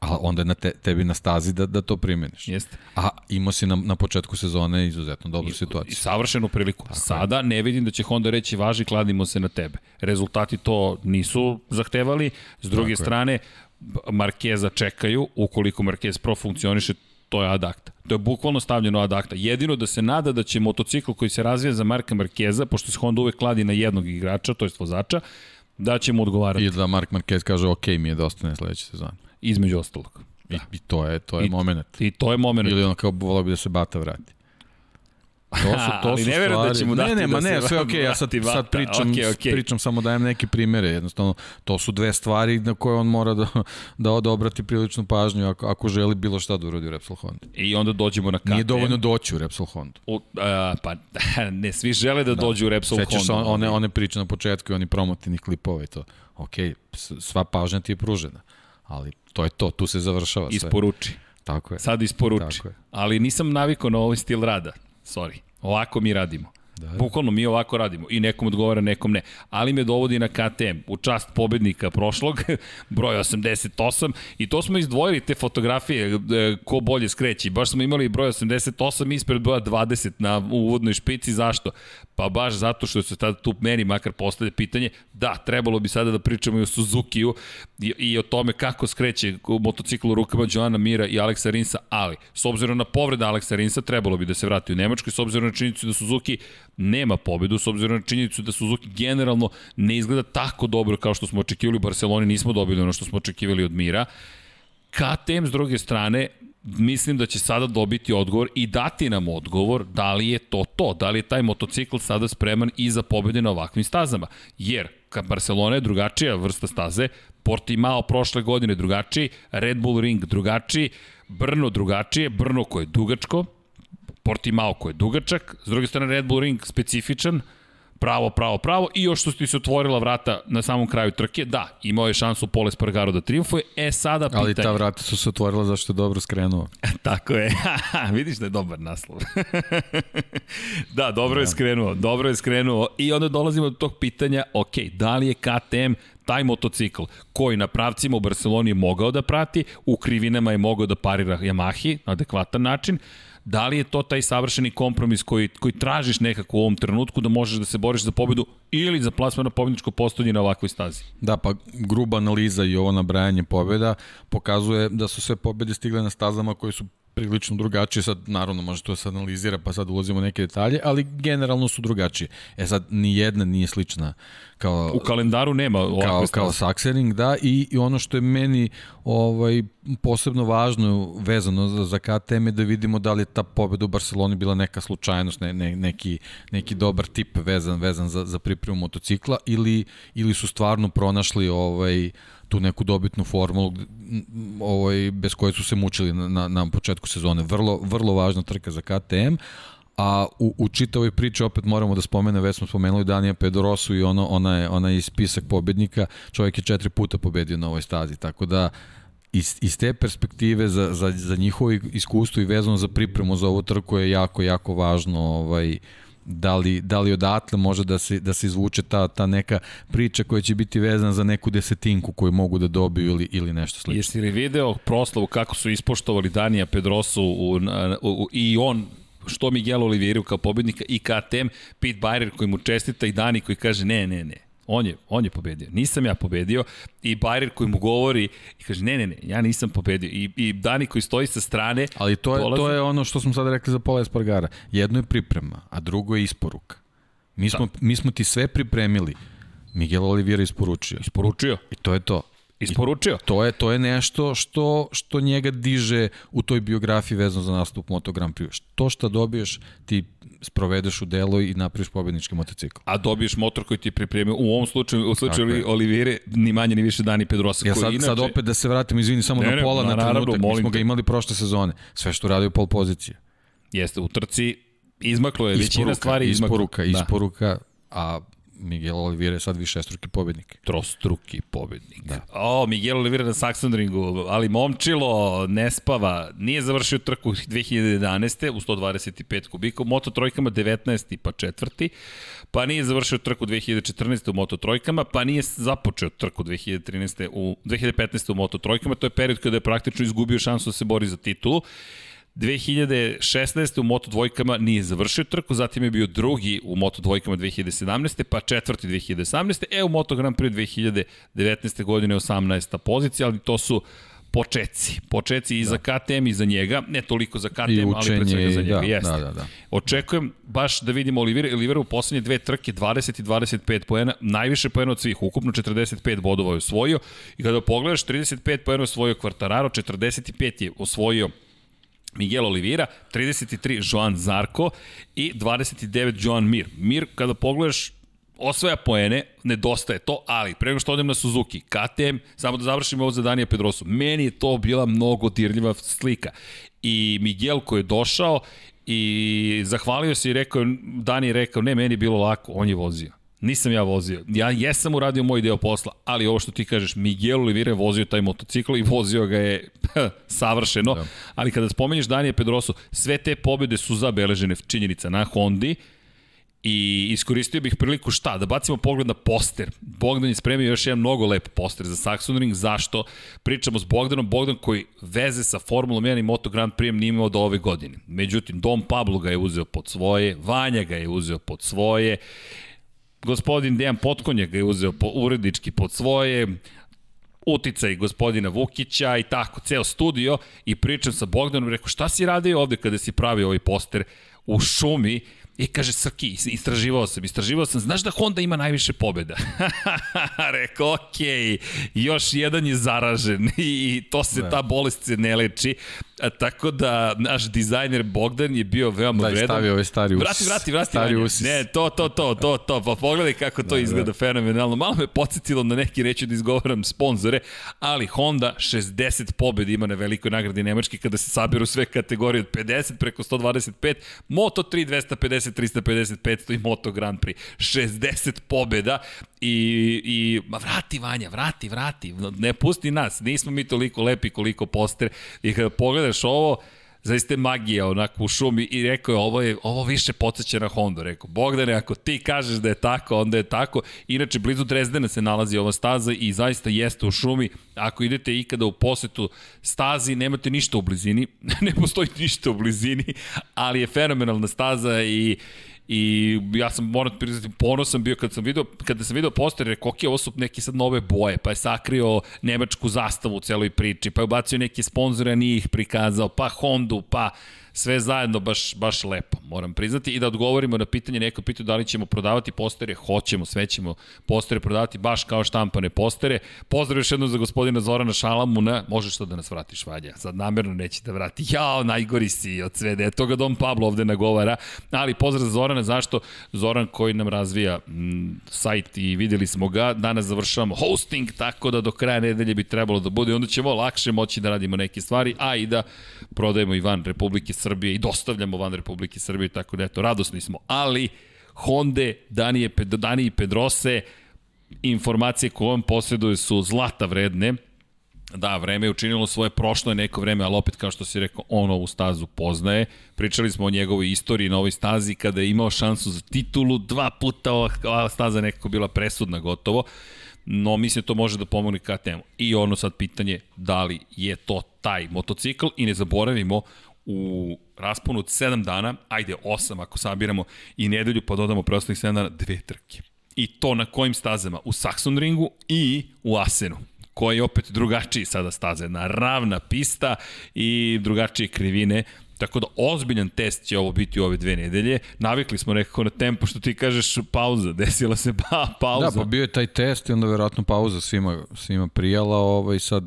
a onda je na te, tebi na stazi da, da to primeniš. Jeste. A imao si na, na početku sezone izuzetno dobru I, situaciju. I savršenu priliku. Tako Sada je. ne vidim da će Honda reći važi, kladimo se na tebe. Rezultati to nisu zahtevali. S druge Tako strane, je. Markeza čekaju, ukoliko Markez profunkcioniše, to je adakta. To je bukvalno stavljeno adakta. Jedino da se nada da će motocikl koji se razvija za Marka Markeza, pošto se Honda uvek kladi na jednog igrača, to je vozača, da će mu odgovarati. I da Mark Marquez kaže ok, mi je da ostane sledeće sezone između ostalog. Da. I, I to je, to je I, moment. I to je moment. Ili ono kao volao bi da se Bata vrati. To su, to Ali su ne verujem da će mu dati ne, ne, ma da ne, sve okej, okay, ja sad, sad pričam, okay, okay. pričam samo dajem neke primere, jednostavno, to su dve stvari na koje on mora da, da odobrati priličnu pažnju ako, ako želi bilo šta da uradi u Repsol Honda. I onda dođemo na KTM. Nije dovoljno doći u Repsol Honda. U, a, pa ne, svi žele da, da. dođu u Repsol Honda. Sećaš one, one priče na početku i oni promotivnih klipova i to. Ok, sva pažnja ti je pružena, ali to je to, tu se završava sve. Isporuči. Tako je. Sad isporuči. Tako je. Ali nisam navikao na ovaj stil rada. Sorry. Ovako mi radimo. Da. Bukvalno mi ovako radimo i nekom odgovara, nekom ne. Ali me dovodi na KTM u čast pobednika prošlog, broj 88 i to smo izdvojili te fotografije e, ko bolje skreći. Baš smo imali broj 88 ispred broja 20 na uvodnoj špici. Zašto? Pa baš zato što se tada tu meni makar postavlja pitanje, da, trebalo bi sada da pričamo i o Suzuki-u i, i o tome kako skreće motocikl u rukama Joana Mira i Aleksa Rinsa, ali s obzirom na povreda Aleksa Rinsa trebalo bi da se vrati u Nemačku i s obzirom na činjenicu da Suzuki nema pobedu, s obzirom na činjenicu da Suzuki generalno ne izgleda tako dobro kao što smo očekivali u Barceloni, nismo dobili ono što smo očekivali od Mira. KTM s druge strane mislim da će sada dobiti odgovor i dati nam odgovor da li je to to, da li je taj motocikl sada spreman i za pobede na ovakvim stazama. Jer Barcelona je drugačija vrsta staze, Portimao prošle godine drugačiji, Red Bull Ring drugačiji, Brno drugačije, Brno koje je dugačko, Portimao koji je dugačak, s druge strane Red Bull Ring specifičan, pravo, pravo, pravo i još što ti se otvorila vrata na samom kraju trke, da, imao je šansu Pole Spargaro da triumfuje, e sada pitanje... Ali ta vrata su se otvorila zašto je dobro skrenuo. Tako je, vidiš da je dobar naslov. da, dobro je da. skrenuo, dobro je skrenuo i onda dolazimo do tog pitanja, ok, da li je KTM taj motocikl koji na pravcima u Barceloni je mogao da prati, u krivinama je mogao da parira Yamahi na adekvatan način, Da li je to taj savršeni kompromis koji, koji tražiš nekako u ovom trenutku da možeš da se boriš za pobedu ili za plasman na pobedničko postolje na ovakvoj stazi? Da, pa gruba analiza i ovo nabrajanje pobeda pokazuje da su sve pobede stigle na stazama koje su prilično drugačije, sad naravno može to se analizira pa sad ulazimo neke detalje, ali generalno su drugačije. E sad ni jedna nije slična kao u kalendaru nema kao kao Saxering da i, i ono što je meni ovaj posebno važno vezano za, za KTM je da vidimo da li je ta pobeda u Barceloni bila neka slučajnost, ne, ne, neki, neki dobar tip vezan vezan za, za pripremu motocikla ili, ili su stvarno pronašli ovaj tu neku dobitnu formulu ovaj, bez koje su se mučili na, na, na početku sezone. Vrlo, vrlo važna trka za KTM, a u, u čitavoj priči opet moramo da spomene, već smo spomenuli Danija Pedrosu i ono, ona je, ona je spisak pobednika, čovjek je četiri puta pobedio na ovoj stazi, tako da iz, iz te perspektive za, za, za njihovo iskustvo i vezano za pripremu za ovu trku je jako, jako važno ovaj, uh, da li, da li odatle može da se, da se izvuče ta, ta neka priča koja će biti vezana za neku desetinku koju mogu da dobiju ili, ili nešto slično. Jesi li video proslavu kako su ispoštovali Danija Pedrosu u, u, u, i on što Miguel Oliveira kao pobednika i KTM, Pete Bayer koji mu čestita i Dani koji kaže ne, ne, ne, On je, on je pobedio. Nisam ja pobedio i Bayer koji mu govori i kaže ne, ne, ne, ja nisam pobedio. I, i Dani koji stoji sa strane... Ali to je, dolazi... to je ono što smo sad rekli za Pola Espargara. Jedno je priprema, a drugo je isporuka. Mi smo, da. mi smo ti sve pripremili. Miguel Oliveira isporučio. Isporučio. I to je to. Isporučio. I to je to je nešto što što njega diže u toj biografiji vezano za nastup Moto Grand Prix. To što dobiješ ti sprovedeš u delo i napraviš pobednički motocikl. A dobiješ motor koji ti pripremio u ovom slučaju u slučaju Olivire ni manje ni više Dani Pedrosa ja sad, inače... sad opet da se vratimo izvini samo ne, na pola ne, na, na trenutak. Mi smo ga imali prošle sezone. Sve što radi u pol pozicije. Jeste u trci izmaklo je isporuka, većina stvari izmaklo. Isporuka, da. isporuka, a Miguel Oliveira je sad višestruki pobednik. Trostruki pobednik. Da. O, Miguel Oliveira na Saxonringu, ali momčilo, ne spava, nije završio trku 2011. u 125 kubika, u Moto trojkama 19. pa četvrti, pa nije završio trku 2014. u Moto trojkama, pa nije započeo trku 2013. u 2015. u Moto trojkama, to je period kada je praktično izgubio šansu da se bori za titulu 2016. u Moto dvojkama nije završio trku, zatim je bio drugi u Moto dvojkama 2017. pa četvrti 2018. E u Moto Grand Prix 2019. godine 18. pozicija, ali to su počeci. Počeci i da. za KTM i za njega, ne toliko za KTM, učenje, ali pre svega za njega. Da, Jeste. Da, da, da. Očekujem baš da vidimo Olivera, Olivera u poslednje dve trke 20 i 25 poena, najviše poena od svih, ukupno 45 bodova je osvojio i kada pogledaš 35 poena osvojio Kvartararo, 45 je osvojio Miguel Oliveira, 33 Joan Zarko i 29 Joan Mir. Mir, kada pogledaš, osvaja poene, nedostaje to, ali pre nego što odem na Suzuki, KTM, samo da završim ovo za Danija Pedrosu, meni je to bila mnogo dirljiva slika. I Miguel koji je došao i zahvalio se i rekao, Dani je rekao, ne, meni je bilo lako, on je vozio. Nisam ja vozio. Ja jesam uradio moj deo posla, ali ovo što ti kažeš, Miguel Oliveira je vozio taj motocikl i vozio ga je savršeno. Da. Ali kada spomenješ Danije Pedrosu, sve te pobjede su zabeležene činjenica na Hondi I iskoristio bih priliku šta? Da bacimo pogled na poster. Bogdan je spremio još jedan mnogo lep poster za Saxon Ring. Zašto? Pričamo s Bogdanom. Bogdan koji veze sa Formulom 1 i Moto Grand Prix nije imao do ove godine. Međutim, Dom Pablo ga je uzeo pod svoje, Vanja ga je uzeo pod svoje, gospodin Dejan Potkonja ga je uzeo po, urednički pod svoje, uticaj gospodina Vukića i tako, ceo studio i pričam sa Bogdanom, rekao šta si radio ovde kada si pravio ovaj poster u šumi I kaže, Srki, istraživao sam, istraživao sam, znaš da Honda ima najviše pobjeda? Rekao, okej, okay, još jedan je zaražen i to se, da. ta bolest se ne leči. A, tako da, naš dizajner Bogdan je bio veoma da, vredan. Da, stavio ovaj stari usis. Vrati, vrati, vrati. Stari usis. Ne, to, to, to, to, to. Pa pogledaj kako to da, izgleda da. fenomenalno. Malo me podsjetilo na neki, reću da izgovaram sponzore, ali Honda 60 pobjeda ima na velikoj nagradi Nemačke kada se sabiru sve kategorije od 50 preko 125, Moto 3 250 250, 350, 500 i Moto Grand Prix. 60 pobjeda i, i ma vrati Vanja, vrati, vrati, ne pusti nas, nismo mi toliko lepi koliko poster i kada pogledaš ovo, zaista magija onako u šumi i rekao je ovo je ovo više podsjeća na Honda, rekao Bogdane ako ti kažeš da je tako, onda je tako. Inače blizu Drezdena se nalazi ova staza i zaista jeste u šumi. Ako idete ikada u posetu stazi, nemate ništa u blizini, ne postoji ništa u blizini, ali je fenomenalna staza i I ja sam, moram priznati, ponosan bio kad sam video, kada sam video poster, rekao, ok, ovo su neke sad nove boje, pa je sakrio nemačku zastavu u celoj priči, pa je ubacio neke sponzore, a nije ih prikazao, pa Hondu, pa sve zajedno baš, baš lepo, moram priznati. I da odgovorimo na pitanje, neko pitaju da li ćemo prodavati postere, hoćemo, sve ćemo postere prodavati baš kao štampane postere. Pozdrav još jednom za gospodina Zorana Šalamuna, možeš to da nas vratiš, Vadja, sad namerno neće da vrati. Jao, najgori si od sve, da je toga Dom Pablo ovde nagovara, ali pozdrav za Zorana, zašto? Zoran koji nam razvija m, sajt i videli smo ga, danas završavamo hosting, tako da do kraja nedelje bi trebalo da bude, onda ćemo lakše moći da radimo neke stvari, a i da prodajemo i van Republike Srbije i dostavljamo van Republike Srbije, tako da eto, radosni smo. Ali Honda, Danije, Dani i Pedrose, informacije koje on posjeduje su zlata vredne, Da, vreme je učinilo svoje, prošlo je neko vreme, ali opet, kao što si rekao, on ovu stazu poznaje. Pričali smo o njegovoj istoriji na ovoj stazi kada je imao šansu za titulu, dva puta ova staza nekako bila presudna gotovo no mislim to može da pomogne KTM. I ono sad pitanje da li je to taj motocikl i ne zaboravimo u rasponu od 7 dana, ajde 8 ako sabiramo i nedelju pa dodamo preostalih 7 dana, dve trke. I to na kojim stazama? U Saxon ringu i u Asenu koji je opet drugačiji sada staze, na ravna pista i drugačije krivine. Tako da ozbiljan test će ovo biti u ove dve nedelje. Navikli smo nekako na tempo što ti kažeš pauza, desila se pa, pauza. Da, pa bio je taj test i onda verovatno pauza svima, svima prijala, ovaj, sad,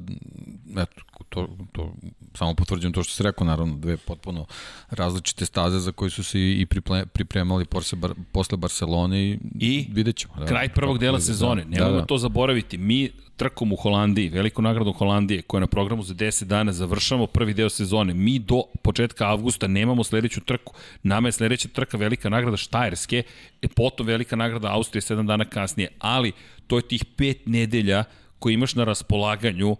eto, to, to samo potvrđujem to što se rekao, naravno, dve potpuno različite staze za koje su se i pripremali posle, bar, posle Barcelone i, I vidjet ćemo. Da, kraj prvog dela sezone, da, nemojmo da, da. to zaboraviti. Mi trkom u Holandiji, veliku nagradu Holandije, koja je na programu za 10 dana, završamo prvi deo sezone. Mi do početka avgusta nemamo sledeću trku. Nama je sledeća trka velika nagrada Štajerske, e, potom velika nagrada Austrije 7 dana kasnije, ali to je tih pet nedelja koje imaš na raspolaganju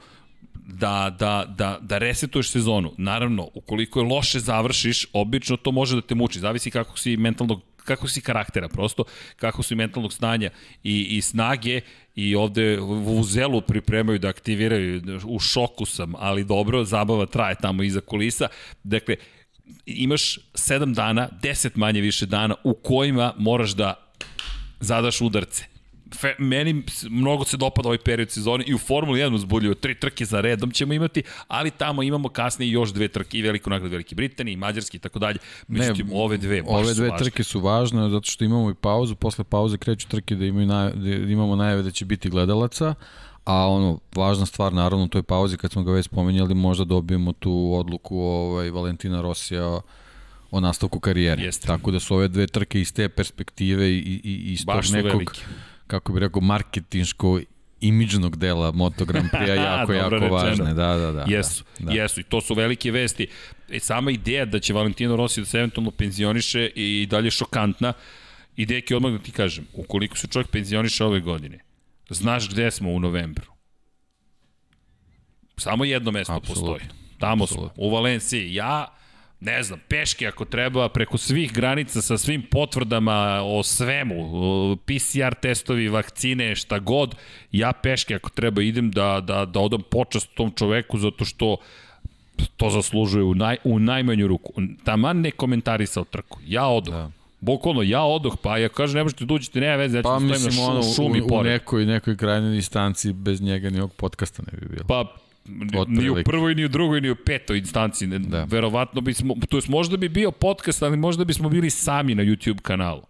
da, da, da, da resetuješ sezonu. Naravno, ukoliko je loše završiš, obično to može da te muči. Zavisi kako si mentalnog kako si karaktera prosto, kako si mentalnog stanja i, i snage i ovde u zelu pripremaju da aktiviraju, u šoku sam, ali dobro, zabava traje tamo iza kulisa. Dakle, imaš 7 dana, 10 manje više dana u kojima moraš da zadaš udarce fe, meni mnogo se dopada ovaj period sezone i u Formuli 1 uzbuljuju tri trke za redom ćemo imati, ali tamo imamo kasnije još dve trke i veliku nagradu Velike Britanije i Mađarske i tako dalje. Međutim, ne, ove dve baš Ove dve su trke su važne zato što imamo i pauzu, posle pauze kreću trke da, imaju naj, da imamo najave da će biti gledalaca, a ono, važna stvar naravno u toj pauzi kad smo ga već spomenjali možda dobijemo tu odluku ovaj, Valentina Rosija o nastavku karijere. Jeste. Tako da su ove dve trke iz te perspektive i, i, iz tog nekog velike kako bi rekao, marketinško imidžnog dela Moto Grand Prix-a jako, jako rečeno. važne. Da, da, da. Jesu, da, da. jesu i to su velike vesti. E, sama ideja da će Valentino Rossi da se eventualno penzioniše i dalje šokantna. I deki, odmah da ti kažem, ukoliko se čovjek penzioniše ove godine, znaš gde smo u novembru. Samo jedno mesto Absolut. postoji. Tamo Absolut. smo, u Valenciji. Ja ne znam, peške ako treba, preko svih granica sa svim potvrdama o svemu, PCR testovi, vakcine, šta god, ja peške ako treba idem da, da, da odam počast tom čoveku zato što to zaslužuje u, naj, u najmanju ruku. Taman ne komentarisao trku. Ja odoh. Da. Bukvalno, ja odoh, pa ja kažem, ne možete da uđete, nema veze, ja ću Pa da mislim, stojim na ono, šu, šumi u, u pored. nekoj, nekoj krajnjoj distanci bez njega ni ovog podcasta ne bi bilo. Pa, ni u Otprilike. prvoj, ni u drugoj, ni u petoj instanci. Da. Verovatno bismo, to jest možda bi bio podcast, ali možda bismo bili sami na YouTube kanalu.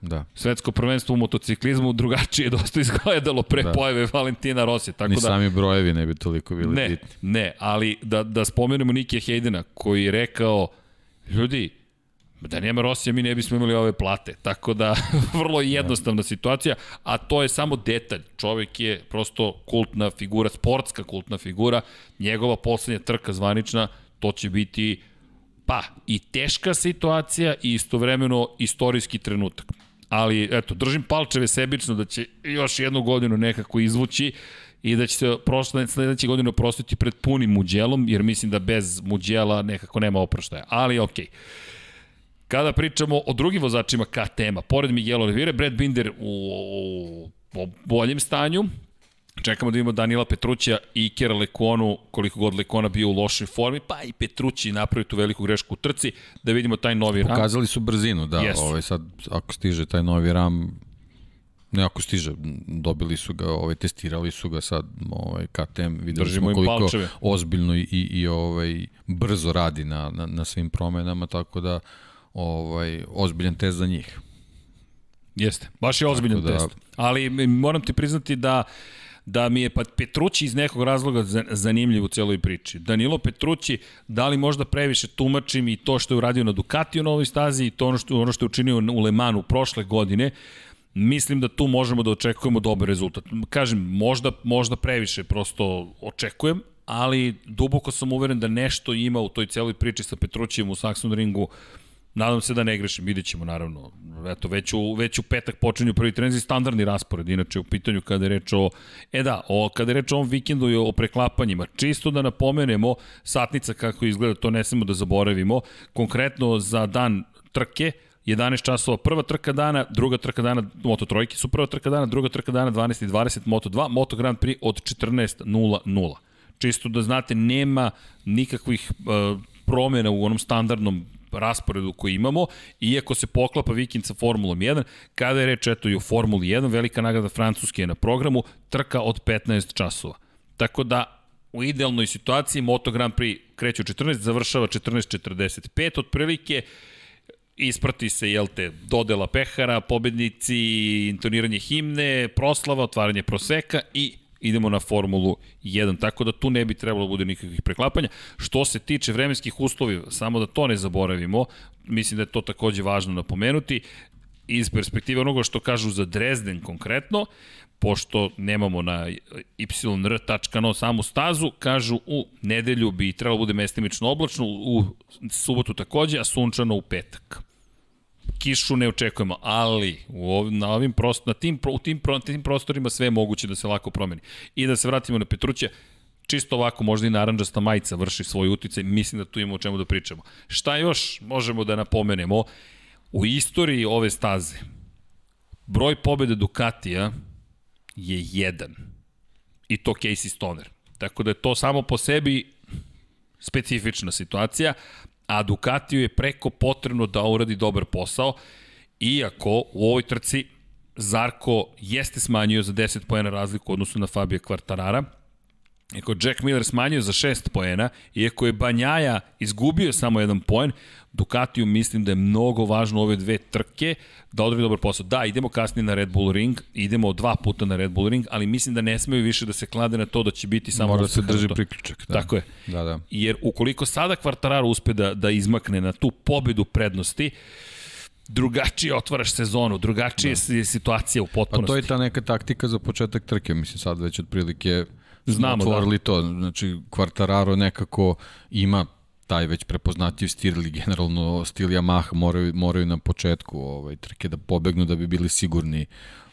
Da. Svetsko prvenstvo u motociklizmu drugačije dosta izgledalo pre da. Pojave Valentina Rosija. Tako Ni da, sami brojevi ne bi toliko bili ne, bitni. ne, ali da, da spomenemo Nikija Hejdena koji je rekao, ljudi, da nema Rosija mi ne bismo imali ove plate. Tako da, vrlo jednostavna situacija, a to je samo detalj. Čovek je prosto kultna figura, sportska kultna figura, njegova poslednja trka zvanična, to će biti pa i teška situacija i istovremeno istorijski trenutak. Ali, eto, držim palčeve sebično da će još jednu godinu nekako izvući i da će se prošle, sledeće godine oprostiti pred punim muđelom, jer mislim da bez muđela nekako nema oproštaja. Ali, okej. Okay. Kada pričamo o drugim vozačima KTM-a, pored Miguel Oliveira, Brad Binder u, u, u boljem stanju, Čekamo da vidimo Danila Petrućija i Ikera Lekonu, koliko god Lekona bio u lošoj formi, pa i Petrući napravi tu veliku grešku u trci, da vidimo taj novi ram. Pokazali su brzinu, da. Jesu. Ovaj, sad, ako stiže taj novi ram, ne ako stiže, dobili su ga, ovaj, testirali su ga sad, ovaj, KTM, videli Držimo smo koliko palčeve. ozbiljno i, i ovaj, brzo radi na, na, na svim promenama, tako da ovaj, ozbiljan test za njih. Jeste, baš je ozbiljan Tako da- test. Ali moram ti priznati da da mi je pa Petrući iz nekog razloga za- zanimljiv u celoj priči. Danilo Petrući, da li možda previše tumačim i to što je uradio na Ducatiju na ovoj stazi i to ono što, ono što je učinio u Le Manu prošle godine, mislim da tu možemo da očekujemo dobar rezultat. Kažem, možda, možda previše prosto očekujem, ali duboko sam uveren da nešto ima u toj celoj priči sa Petrućijem u Saxon ringu Nadam se da ne grešim, vidjet ćemo naravno. Eto, već u, već u petak počinju prvi trenzi standardni raspored, inače u pitanju kada je reč o... E da, o, kada je reč o ovom vikendu i o preklapanjima, čisto da napomenemo, satnica kako izgleda, to ne smemo da zaboravimo, konkretno za dan trke, 11 časova prva trka dana, druga trka dana, Moto trojke su prva trka dana, druga trka dana 12.20, Moto 2, Moto Grand Prix od 14.00. Čisto da znate, nema nikakvih uh, promjena u onom standardnom rasporedu koji imamo, iako se poklapa vikend sa Formulom 1, kada je reč eto i o Formuli 1, velika nagrada Francuske je na programu, trka od 15 časova. Tako da u idealnoj situaciji Moto Grand Prix kreće u 14, završava 14.45 otprilike, isprati se, jel te, dodela pehara, pobednici, intoniranje himne, proslava, otvaranje proseka i idemo na Formulu 1, tako da tu ne bi trebalo da bude nikakvih preklapanja. Što se tiče vremenskih uslova, samo da to ne zaboravimo, mislim da je to takođe važno napomenuti, iz perspektive onoga što kažu za Dresden konkretno, pošto nemamo na yr.no samu stazu, kažu u nedelju bi trebalo bude mestimično oblačno, u subotu takođe, a sunčano u petak kišu ne očekujemo, ali u ov, na ovim prost, na tim, u tim, pro- tim prostorima sve je moguće da se lako promeni. I da se vratimo na Petruća, čisto ovako možda i naranđasta majica vrši svoj uticaj, mislim da tu imamo o čemu da pričamo. Šta još možemo da napomenemo? U istoriji ove staze, broj pobjede Ducatija je jedan. I to Casey Stoner. Tako da je to samo po sebi specifična situacija, a Ducatiju je preko potrebno da uradi dobar posao, iako u ovoj trci Zarko jeste smanjio za 10 pojena razliku odnosu na Fabio Quartarara, Iako Jack Miller smanjio za 6 poena, iako je Banjaja izgubio samo jedan poen, Ducatiju mislim da je mnogo važno ove dve trke da odradi dobar posao. Da, idemo kasnije na Red Bull Ring, idemo dva puta na Red Bull Ring, ali mislim da ne smeju više da se klade na to da će biti samo Mora da se drži to. priključak. Da. Tako je. Da, da. Jer ukoliko sada Kvartararo uspe da, da izmakne na tu pobedu prednosti, drugačije otvaraš sezonu, drugačije da. je situacija u Pa potpunosti. to je ta neka taktika za početak trke, mislim sad već otprilike Znamo, da. otvorili da. to. Znači, Quartararo nekako ima taj već prepoznatljiv stil ili generalno stil Yamaha moraju, moraju na početku ovaj, trke da pobegnu da bi bili sigurni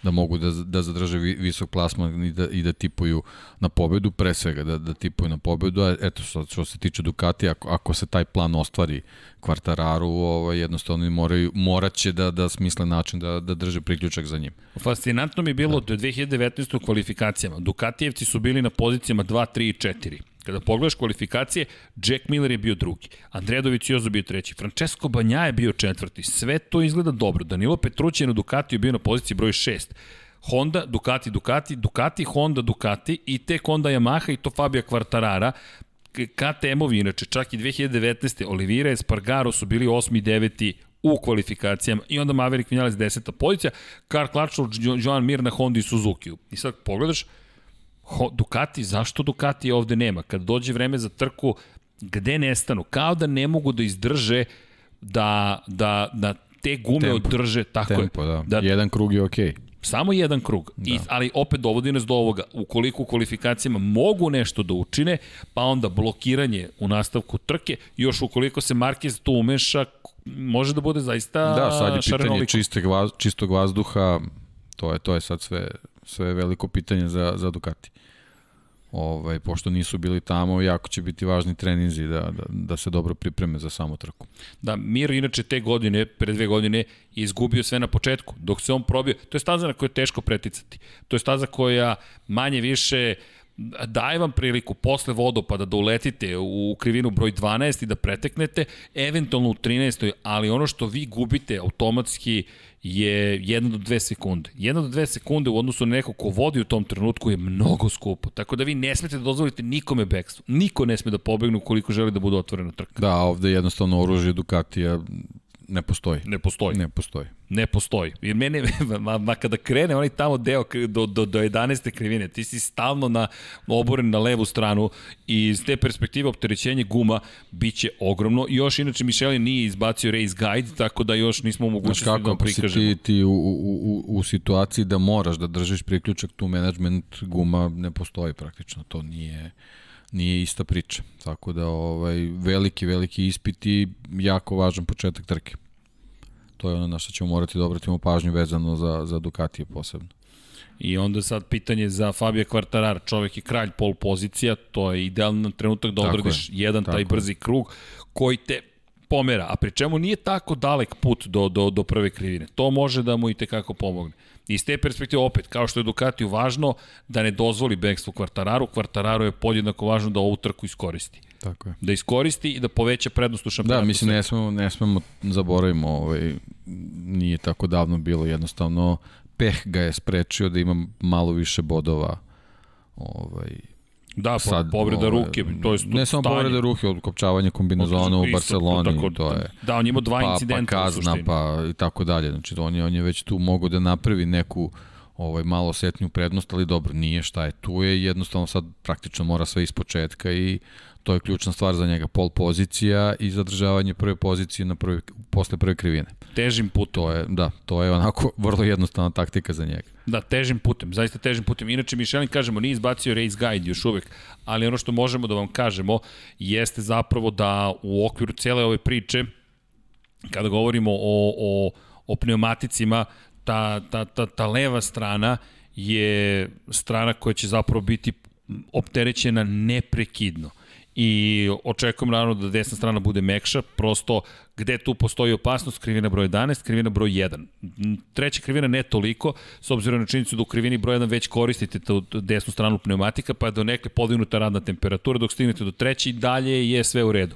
da mogu da, da zadrže vi, visok plasman i da, i da tipuju na pobedu, pre svega da, da tipuju na pobedu, a eto što, što se tiče Ducati, ako, ako se taj plan ostvari kvartararu, ovaj, jednostavno moraju, morat će da, da smisle način da, da drže priključak za njim. Fascinantno mi je bilo da. do 2019. u kvalifikacijama. Dukatijevci su bili na pozicijama 2, 3 i 4. Kada pogledaš kvalifikacije, Jack Miller je bio drugi, Andredović Jozo bio treći, Francesco Banja je bio četvrti. Sve to izgleda dobro. Danilo Petrući je na Ducatiju bio na poziciji broj 6. Honda, Ducati, Ducati, Ducati, Honda, Ducati i tek Honda Yamaha i to Fabio Quartarara. KTM-ovi, inače, čak i 2019. Olivira i Spargaro su bili 8. i 9 u kvalifikacijama i onda Maverick Vinales 10. pozicija, Karl Klačov, Joan Mir na Honda i Suzuki. I sad pogledaš, Ho, Ducati, zašto Ducati ovde nema? Kad dođe vreme za trku, gde nestanu? Kao da ne mogu da izdrže da, da, da te gume tempo, održe, tako tempo, je. Da. da. Jedan krug je okej. Okay. Samo jedan krug, da. I, ali opet dovodi nas do ovoga. Ukoliko u kvalifikacijama mogu nešto da učine, pa onda blokiranje u nastavku trke, još ukoliko se Marquez tu umeša, može da bude zaista Da, sad je pitanje čistog, vaz, čistog vazduha, to je, to je sad sve, sve veliko pitanje za, za Ducati ovaj, pošto nisu bili tamo, jako će biti važni treninzi da, da, da se dobro pripreme za samu trku. Da, Miro inače te godine, pre dve godine, izgubio sve na početku. Dok se on probio, to je staza na kojoj je teško preticati. To je staza koja manje više daje vam priliku posle vodopada da uletite u krivinu broj 12 i da preteknete, eventualno u 13. ali ono što vi gubite automatski je 1 do 2 sekunde. 1 do 2 sekunde u odnosu na neko ko vodi u tom trenutku je mnogo skupo. Tako da vi ne smete da dozvolite nikome bekstvo. Niko ne sme da pobegne ukoliko želi da bude otvorena trka. Da, ovde jednostavno oružje Ducatija ne postoji. Ne postoji. Ne postoji. Ne postoji. Jer mene, ma, ma kada krene onaj tamo deo do, do, do 11. krivine, ti si stalno na, oboren na levu stranu i iz te perspektive opterećenje guma biće ogromno. I još inače Mišelin nije izbacio race guide, tako da još nismo u mogućnosti da vam prikažemo. Kako ti, ti u, u, u, u situaciji da moraš da držiš priključak, tu management guma ne postoji praktično. To nije nije ista priča. Tako da ovaj veliki veliki ispit i jako važan početak trke. To je ono na što ćemo morati da obratimo pažnju vezano za za Ducatije posebno. I onda sad pitanje za Fabio Quartararo, čovek je kralj pol pozicija, to je idealan trenutak da odradiš je, jedan taj brzi je. krug koji te pomera, a pri čemu nije tako dalek put do, do, do prve krivine. To može da mu i tekako pomogne. I iz te perspektive opet, kao što je Ducatiju važno da ne dozvoli bekstvo Kvartararu, Kvartararu je podjednako važno da ovu trku iskoristi. Tako je. Da iskoristi i da poveća prednost u šampionatu. Da, mislim, ne smemo, ne smemo zaboravimo, ovaj, nije tako davno bilo, jednostavno peh ga je sprečio da ima malo više bodova ovaj, Da, sad, povreda ovaj, ruke, to je Ne samo povreda ruke, odkopčavanje kombinazona u Barceloni, tako, to je. Da, on ima dva pa, incidenta pa kazna, pa i tako dalje. Znači, on je, on je već tu mogo da napravi neku ovaj malo setnju prednost, ali dobro, nije šta je tu je, jednostavno sad praktično mora sve ispočetka i to je ključna stvar za njega, pol pozicija i zadržavanje prve pozicije na prvi, posle prve krivine. Težim putem. To je, da, to je onako vrlo jednostavna taktika za njega. Da, težim putem, zaista težim putem. Inače, Mišelin, kažemo, nije izbacio race guide još uvek, ali ono što možemo da vam kažemo jeste zapravo da u okviru cele ove priče, kada govorimo o, o, o pneumaticima, ta, ta, ta, ta leva strana je strana koja će zapravo biti opterećena neprekidno i očekujem naravno da desna strana bude mekša, prosto gde tu postoji opasnost, krivina broj 11, krivina broj 1. Treća krivina ne toliko, s obzirom na činjenicu da u krivini broj 1 već koristite tu desnu stranu pneumatika, pa je do nekle podignuta radna temperatura, dok stignete do treće i dalje je sve u redu.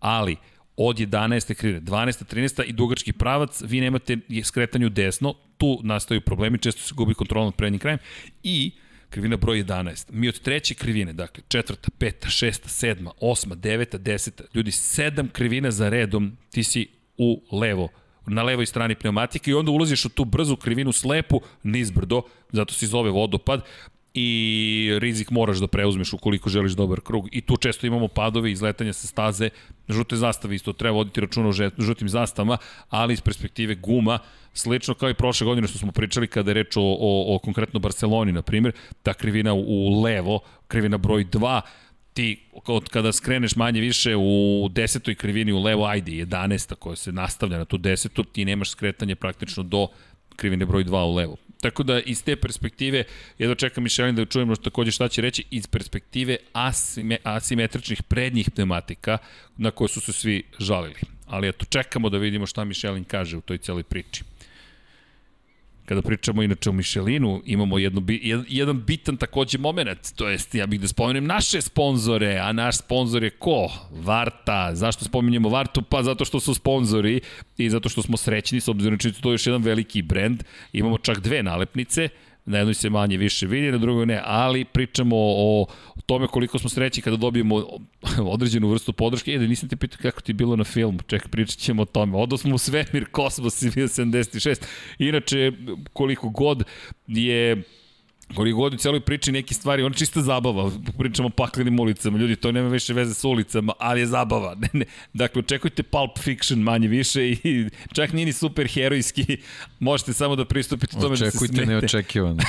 Ali, od 11. krivine, 12. 13. i dugački pravac, vi nemate skretanje u desno, tu nastaju problemi, često se gubi kontrola nad prednjim krajem i krivina broj 11. Mi od treće krivine, dakle, četvrta, peta, šesta, sedma, osma, deveta, deseta, ljudi, sedam krivina za redom, ti si u levo, na levoj strani pneumatike i onda ulaziš u tu brzu krivinu slepu nizbrdo, zato se zove vodopad, i rizik moraš da preuzmeš ukoliko želiš dobar krug. I tu često imamo padove, izletanja sa staze, žute zastave isto treba voditi računa o žutim zastavama, ali iz perspektive guma, slično kao i prošle godine što smo pričali kada je reč o, o, o konkretno Barceloni, na primjer, ta krivina u, levo, krivina broj 2, ti od kada skreneš manje više u desetoj krivini u levo, ajde, 11. koja se nastavlja na tu desetu, ti nemaš skretanje praktično do krivine broj 2 u levo. Tako da iz te perspektive, jedno čekam Mišelin da čujemo takođe šta će reći, iz perspektive asime, asimetričnih prednjih pneumatika na koje su se svi žalili. Ali eto, čekamo da vidimo šta Mišelin kaže u toj celoj priči. Kada pričamo inače o Michelinu, imamo jedno, jedan bitan takođe moment, to jest ja bih da spomenem naše sponzore, a naš sponzor je ko? Varta. Zašto spominjemo Vartu? Pa zato što su sponzori i zato što smo srećni, s obzirom da to je još jedan veliki brend. Imamo čak dve nalepnice, na jednoj se manje više vidi, na drugoj ne, ali pričamo o, tome koliko smo srećni kada dobijemo određenu vrstu podrške. E, da nisam te pitao kako ti je bilo na filmu, ček, pričat ćemo o tome. Odo smo u svemir, kosmos i 76. Inače, koliko god je Koliko god u celoj priči neke stvari, on čista zabava, pričamo o paklenim ulicama, ljudi, to nema više veze sa ulicama, ali je zabava. Ne, ne. Dakle, očekujte Pulp Fiction manje više i čak nije ni super herojski, možete samo da pristupite tome Očekujte da se smete. Očekujte neočekivano.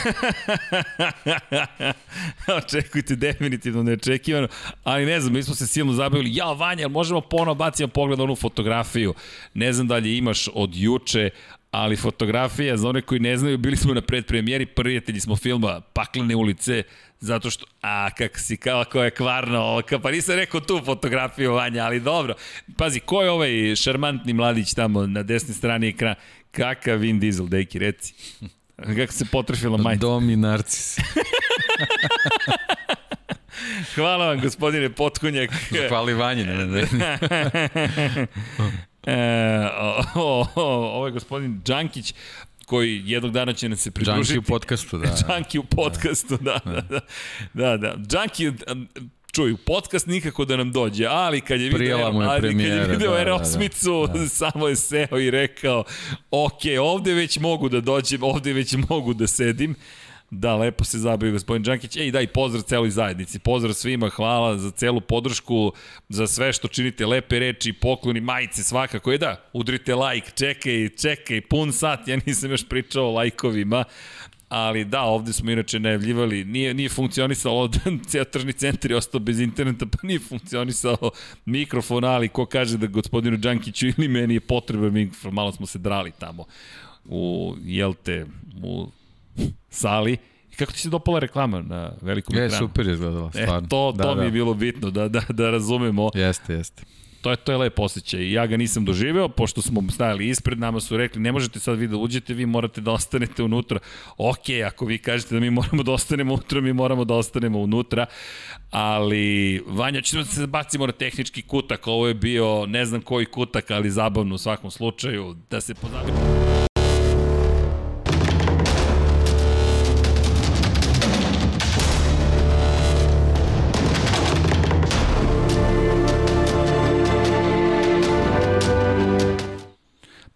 Očekujte definitivno neočekivano, ali ne znam, mi smo se silno zabavili, ja Vanja, možemo ponovo bacimo pogled na onu fotografiju, ne znam da li imaš od juče, ali fotografija, za one koji ne znaju, bili smo na predpremijeri, prijatelji smo filma Paklene ulice, zato što, a kak si, kao ko je kvarno, oka, pa nisam rekao tu fotografiju, Vanja, ali dobro. Pazi, ko je ovaj šarmantni mladić tamo na desnoj strani ekrana? Kakav Vin Diesel, deki, reci. Kako se potrefila majica? Dom i narcis. Hvala vam, gospodine Potkonjak. Hvala Vanji. E, o, o, ovo je gospodin Đankić, koji jednog dana će nam se pridružiti. Džanki u podcastu, da. Džanki u podcastu, da, da, da. da, da. Džanki, čuj, u podcast nikako da nam dođe, ali kad je video, ali premijera, kad je video da, Erosmicu, da, da. samo je seo i rekao, ok, ovde već mogu da dođem, ovde već mogu da sedim. Da, lepo se zabavio gospodin Đankić. Ej, daj pozdrav celoj zajednici. Pozdrav svima, hvala za celu podršku, za sve što činite, lepe reči, pokloni, majice, svakako je da. Udrite like, čekaj, čekaj, pun sat, ja nisam još pričao o lajkovima ali da, ovde smo inače najavljivali, nije, nije funkcionisalo, ceo tržni centar je ostao bez interneta, pa nije funkcionisalo mikrofon, ali ko kaže da gospodinu Đankiću ili meni je potreban mikrofon, malo smo se drali tamo u, jel te, u sali. I kako ti se dopala reklama na velikom ekranu? Je, super je izgledala, stvarno. E, to, to da, mi je da. bilo bitno, da, da, da razumemo. Jeste, jeste. To je, to je lep osjećaj. Ja ga nisam doživeo, pošto smo stajali ispred, nama su rekli, ne možete sad vi da uđete, vi morate da ostanete unutra. Ok, ako vi kažete da mi moramo da ostanemo unutra, mi moramo da ostanemo unutra. Ali, Vanja, ćemo da se bacimo na tehnički kutak. Ovo je bio, ne znam koji kutak, ali zabavno u svakom slučaju. Da se pozabimo.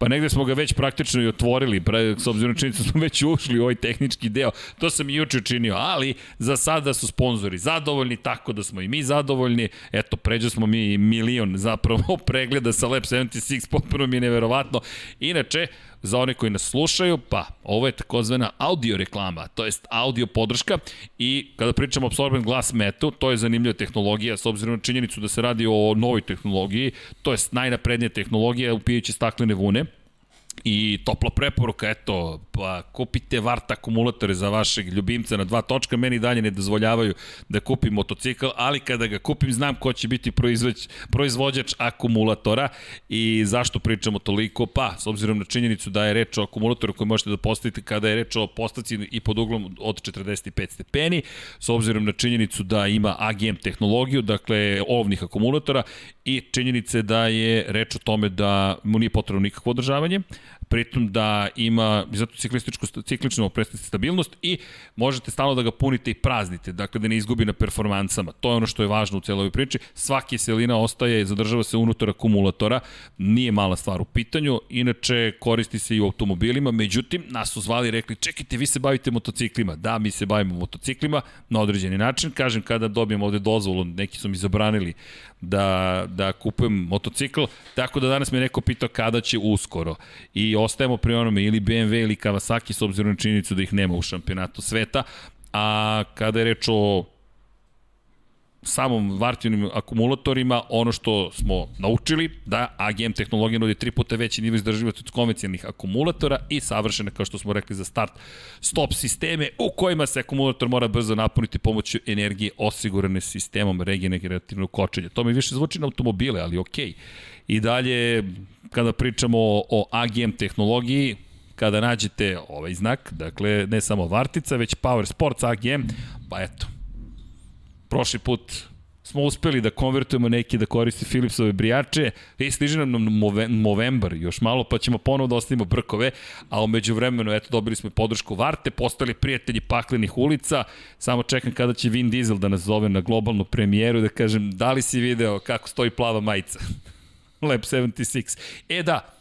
Negde smo ga već praktično i otvorili, pre, s obzirom činjenicu da smo već ušli u ovaj tehnički deo. To sam i juče učinio, ali za sada su sponzori zadovoljni, tako da smo i mi zadovoljni. Eto, pređe smo mi milion zapravo pregleda sa Lab 76, potpuno mi je neverovatno. Inače, Za one koji nas slušaju, pa ovo je takozvana audio reklama, to jest audio podrška i kada pričamo o Absorbent Glass Metu, to je zanimljiva tehnologija s obzirom na činjenicu da se radi o novoj tehnologiji, to jest najnaprednija tehnologija upijajući staklene vune, I topla preporuka, eto, pa kupite vart akumulatore za vašeg ljubimca na dva točka, meni dalje ne dozvoljavaju da kupim motocikl, ali kada ga kupim znam ko će biti proizvođač, proizvođač akumulatora. I zašto pričamo toliko, pa s obzirom na činjenicu da je reč o akumulatoru koji možete da postavite kada je reč o postavci i pod uglom od 45 stepeni, s obzirom na činjenicu da ima AGM tehnologiju, dakle ovnih akumulatora i činjenice da je reč o tome da mu nije potrebno nikakvo održavanje, pritom da ima zato ciklističku, cikličnu stabilnost i možete stalno da ga punite i praznite, dakle da ne izgubi na performansama. To je ono što je važno u celoj priči. Svaki selina ostaje, zadržava se unutar akumulatora, nije mala stvar u pitanju, inače koristi se i u automobilima, međutim, nas su zvali i rekli, čekajte, vi se bavite motociklima. Da, mi se bavimo motociklima na određeni način. Kažem, kada dobijem ovde dozvolu, neki su mi zabranili da, da kupujem motocikl, tako da danas me neko pitao kada će uskoro. I ostajemo pri onome ili BMW ili Kawasaki s obzirom na činjenicu da ih nema u šampionatu sveta, a kada je reč o samom Vartinovim akumulatorima ono što smo naučili da AGM tehnologija nudi tri puta veći nivo izdrživosti od konvencionalnih akumulatora i savršene, kao što smo rekli za start, stop sisteme u kojima se akumulator mora brzo napuniti pomoću energije osigurane sistemom regenerativnog kočenja. To mi više zvuči na automobile, ali okej. Okay. I dalje, kada pričamo o, o AGM tehnologiji, kada nađete ovaj znak, dakle ne samo Vartica, već Power Sports AGM, pa eto, prošli put smo uspeli da konvertujemo neki da koristi Philipsove brijače, i stiže nam novembar još malo, pa ćemo ponovo da ostavimo brkove, a umeđu vremenu, eto, dobili smo podršku Varte, postali prijatelji paklenih ulica, samo čekam kada će Vin Diesel da nas zove na globalnu premijeru, da kažem, da li si video kako stoji plava majica? Lab 76. E da,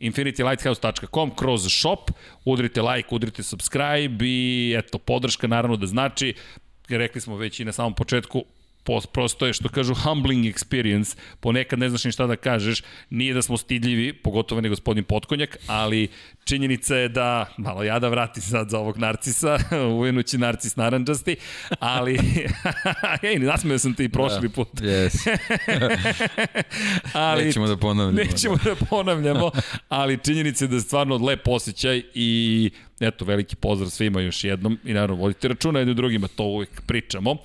infinitylighthouse.com kroz shop, udrite like, udrite subscribe i eto, podrška naravno da znači, rekli smo već i na samom početku, prosto je što kažu humbling experience, ponekad ne znaš ni šta da kažeš, nije da smo stidljivi, pogotovo ne gospodin Potkonjak, ali činjenica je da, malo ja da vrati sad za ovog narcisa, uvenući narcis naranđasti, ali, ej, nasmeo sam te i prošli da, put. Yes. ali, nećemo da ponavljamo. Nećemo da, da ponavljamo, ali činjenica je da je stvarno lep osjećaj i Eto, veliki pozdrav svima još jednom i naravno vodite računa jednim drugima, to uvijek pričamo.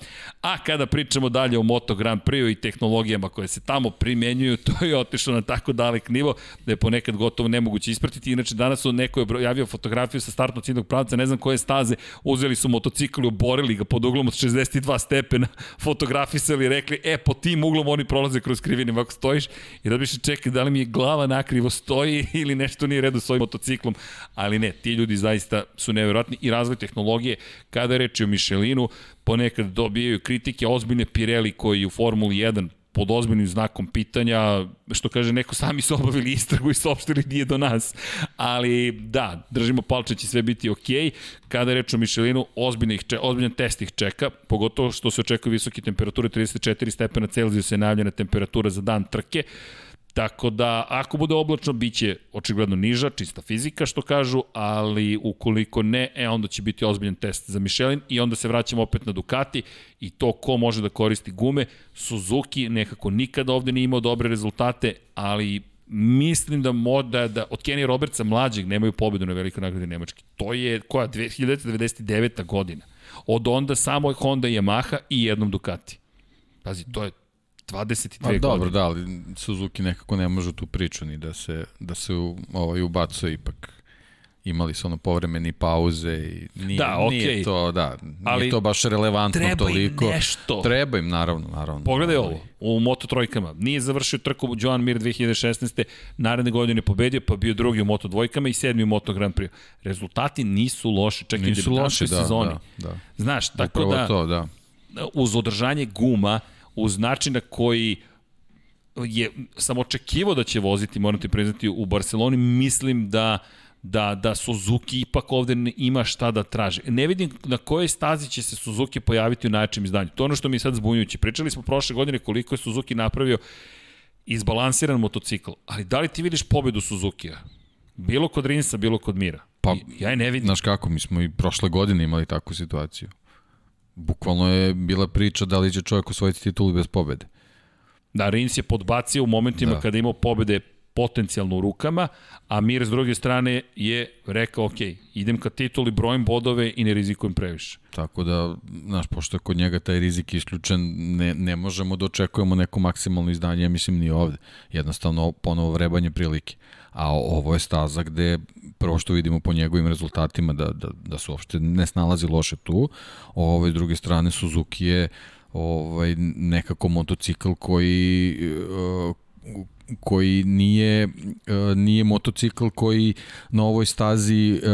A kada pričamo dalje o Moto Grand Prix i tehnologijama koje se tamo primenjuju, to je otišlo na tako dalek nivo da je ponekad gotovo nemoguće ispratiti. Inače, danas su neko je javio fotografiju sa startnog ciljnog pravca, ne znam koje staze, uzeli su motocikl i oborili ga pod uglom od 62 stepena, fotografisali i rekli, e, po tim uglom oni prolaze kroz krivine, ako stojiš i da bi se čekali da li mi je glava nakrivo stoji ili nešto nije redu s ovim motociklom, ali ne, ti ljudi zaista zaista su neverovatni i razvoj tehnologije. Kada je reči o Michelinu, ponekad dobijaju kritike ozbiljne Pirelli koji u Formuli 1 pod ozbiljnim znakom pitanja, što kaže neko, sami su obavili istragu i saopštili nije do nas. Ali da, držimo palče, će sve biti ok. Kada reč o Michelinu, ozbiljno ih če, ozbiljan test ih čeka, pogotovo što se očekuje visoke temperature, 34 stepena Celzijusa je najavljena temperatura za dan trke. Tako da, ako bude oblačno, bit će očigledno niža, čista fizika, što kažu, ali ukoliko ne, e, onda će biti ozbiljan test za Michelin i onda se vraćamo opet na Ducati i to ko može da koristi gume. Suzuki nekako nikada ovde nije imao dobre rezultate, ali mislim da moda da od Kenny Robertsa mlađeg nemaju pobedu na velikoj nagradi Nemačke. To je koja 1999. godina. Od onda samo Honda i Yamaha i jednom Ducati. Pazi, to je 22 godine. Dobro, da, ali Suzuki nekako ne može tu priču ni da se, da se u, ovaj, ubacuje ipak imali su ono povremeni pauze i nije, da, okay. nije to, da, nije ali to baš relevantno treba toliko. Treba im nešto. Treba im, naravno, naravno. Pogledaj ovo, u Moto trojkama. Nije završio trku Joan Mir 2016. Naredne godine pobedio, pa bio drugi u Moto dvojkama i sedmi u Moto Grand Prix. Rezultati nisu loši, čak nisu i loši, da, sezoni. Da, da. Znaš, tako Upravo da, to, da, uz održanje guma, uz način na koji je, sam očekivao da će voziti, moram ti priznati, u Barceloni, mislim da da, da Suzuki ipak ovde ima šta da traži. Ne vidim na kojoj stazi će se Suzuki pojaviti u najjačem izdanju. To je ono što mi je sad zbunjujuće. Pričali smo prošle godine koliko je Suzuki napravio izbalansiran motocikl, ali da li ti vidiš pobedu Suzukija? Bilo kod Rinsa, bilo kod Mira. Pa, ja je ne vidim. Znaš kako, mi smo i prošle godine imali takvu situaciju. Bukvalno je bila priča da li će čovjek osvojiti titulu bez pobede. Da, Rins je podbacio u momentima da. kada je imao pobede potencijalno u rukama, a Mir s druge strane je rekao, ok, idem ka tituli, brojim bodove i ne rizikujem previše. Tako da, znaš, pošto je kod njega taj rizik isključen, ne, ne možemo da očekujemo neko maksimalno izdanje, ja mislim ni ovde. Jednostavno, ponovo vrebanje prilike. A ovo je staza gde prvo što vidimo po njegovim rezultatima da, da, da se uopšte ne snalazi loše tu. Ove, s druge strane, Suzuki je ovaj, nekako motocikl koji uh, koji nije uh, nije motocikl koji na ovoj stazi uh,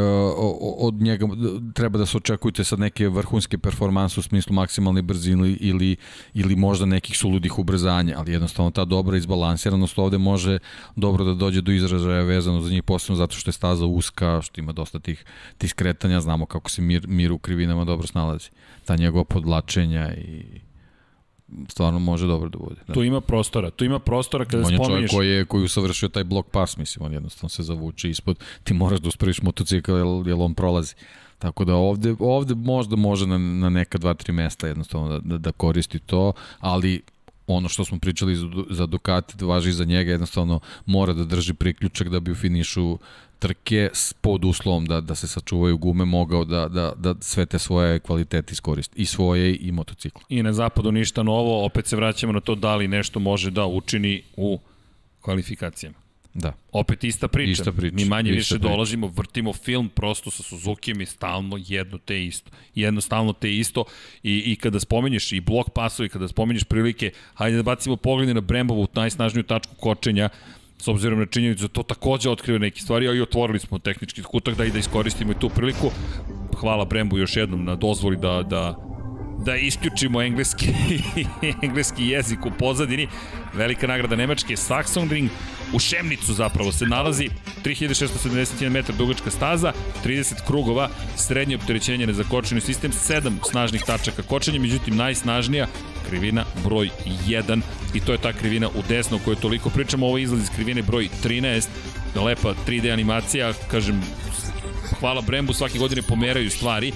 od njega treba da se očekujete sad neke vrhunske performanse u smislu maksimalne brzine ili, ili možda nekih suludih ubrzanja, ali jednostavno ta dobra izbalansiranost ovde može dobro da dođe do izražaja vezano za njih posebno zato što je staza uska, što ima dosta tih, tih skretanja, znamo kako se mir, mir u krivinama dobro snalazi. Ta njegova podlačenja i stvarno može dobro da bude. Da. Tu ima prostora, tu ima prostora kada spominješ... On je čovjek koji je, koji usavršio taj blok pas, mislim, on jednostavno se zavuče ispod, ti moraš da uspraviš motocikl, jer, jer on prolazi. Tako da ovde, ovde možda može na, na neka dva, tri mesta jednostavno da, da, da koristi to, ali ono što smo pričali za, Ducati da važi za njega, jednostavno mora da drži priključak da bi u finišu trke pod uslovom da, da se sačuvaju gume mogao da, da, da sve te svoje kvalitete iskoristi. I svoje i motocikla. I na zapadu ništa novo, opet se vraćamo na to da li nešto može da učini u kvalifikacijama. Da. Opet ista priča. Ista priča, Mi manje ista više priča. dolazimo, vrtimo film prosto sa Suzuki i stalno jedno te isto. Jednostavno te isto i, i kada spomenješ i blok pasovi, kada spomenješ prilike, hajde da bacimo poglede na Brembovu najsnažniju tačku kočenja, s obzirom na činjenicu da to takođe otkriva neke stvari, a i otvorili smo tehnički kutak da i da iskoristimo i tu priliku. Hvala Brembu još jednom na dozvoli da, da da isključimo engleski, engleski jezik u pozadini. Velika nagrada Nemačke, Sachsenring, u Šemnicu zapravo se nalazi. 3671 metar dugačka staza, 30 krugova, srednje opterećenje nezakočeni sistem, 7 snažnih tačaka kočenja, međutim najsnažnija krivina broj 1 i to je ta krivina u desno o kojoj toliko pričamo, ovo izlaz iz krivine broj 13, lepa 3D animacija, kažem, hvala Brembu, svake godine pomeraju stvari,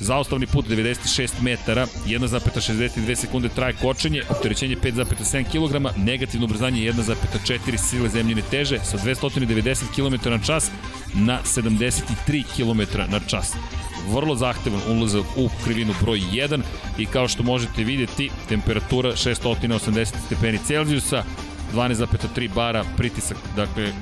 Zaustavni put 96 metara, 1,62 sekunde traje kočenje, opterećenje 5,7 kg, negativno ubrzanje 1,4 sile zemljine teže sa 290 km na čas na 73 km na čas. Vrlo zahtevan ulazak u krivinu broj 1 i kao što možete vidjeti, temperatura 680 stepeni Celzijusa, 12,3 bara, pritisak, dakle,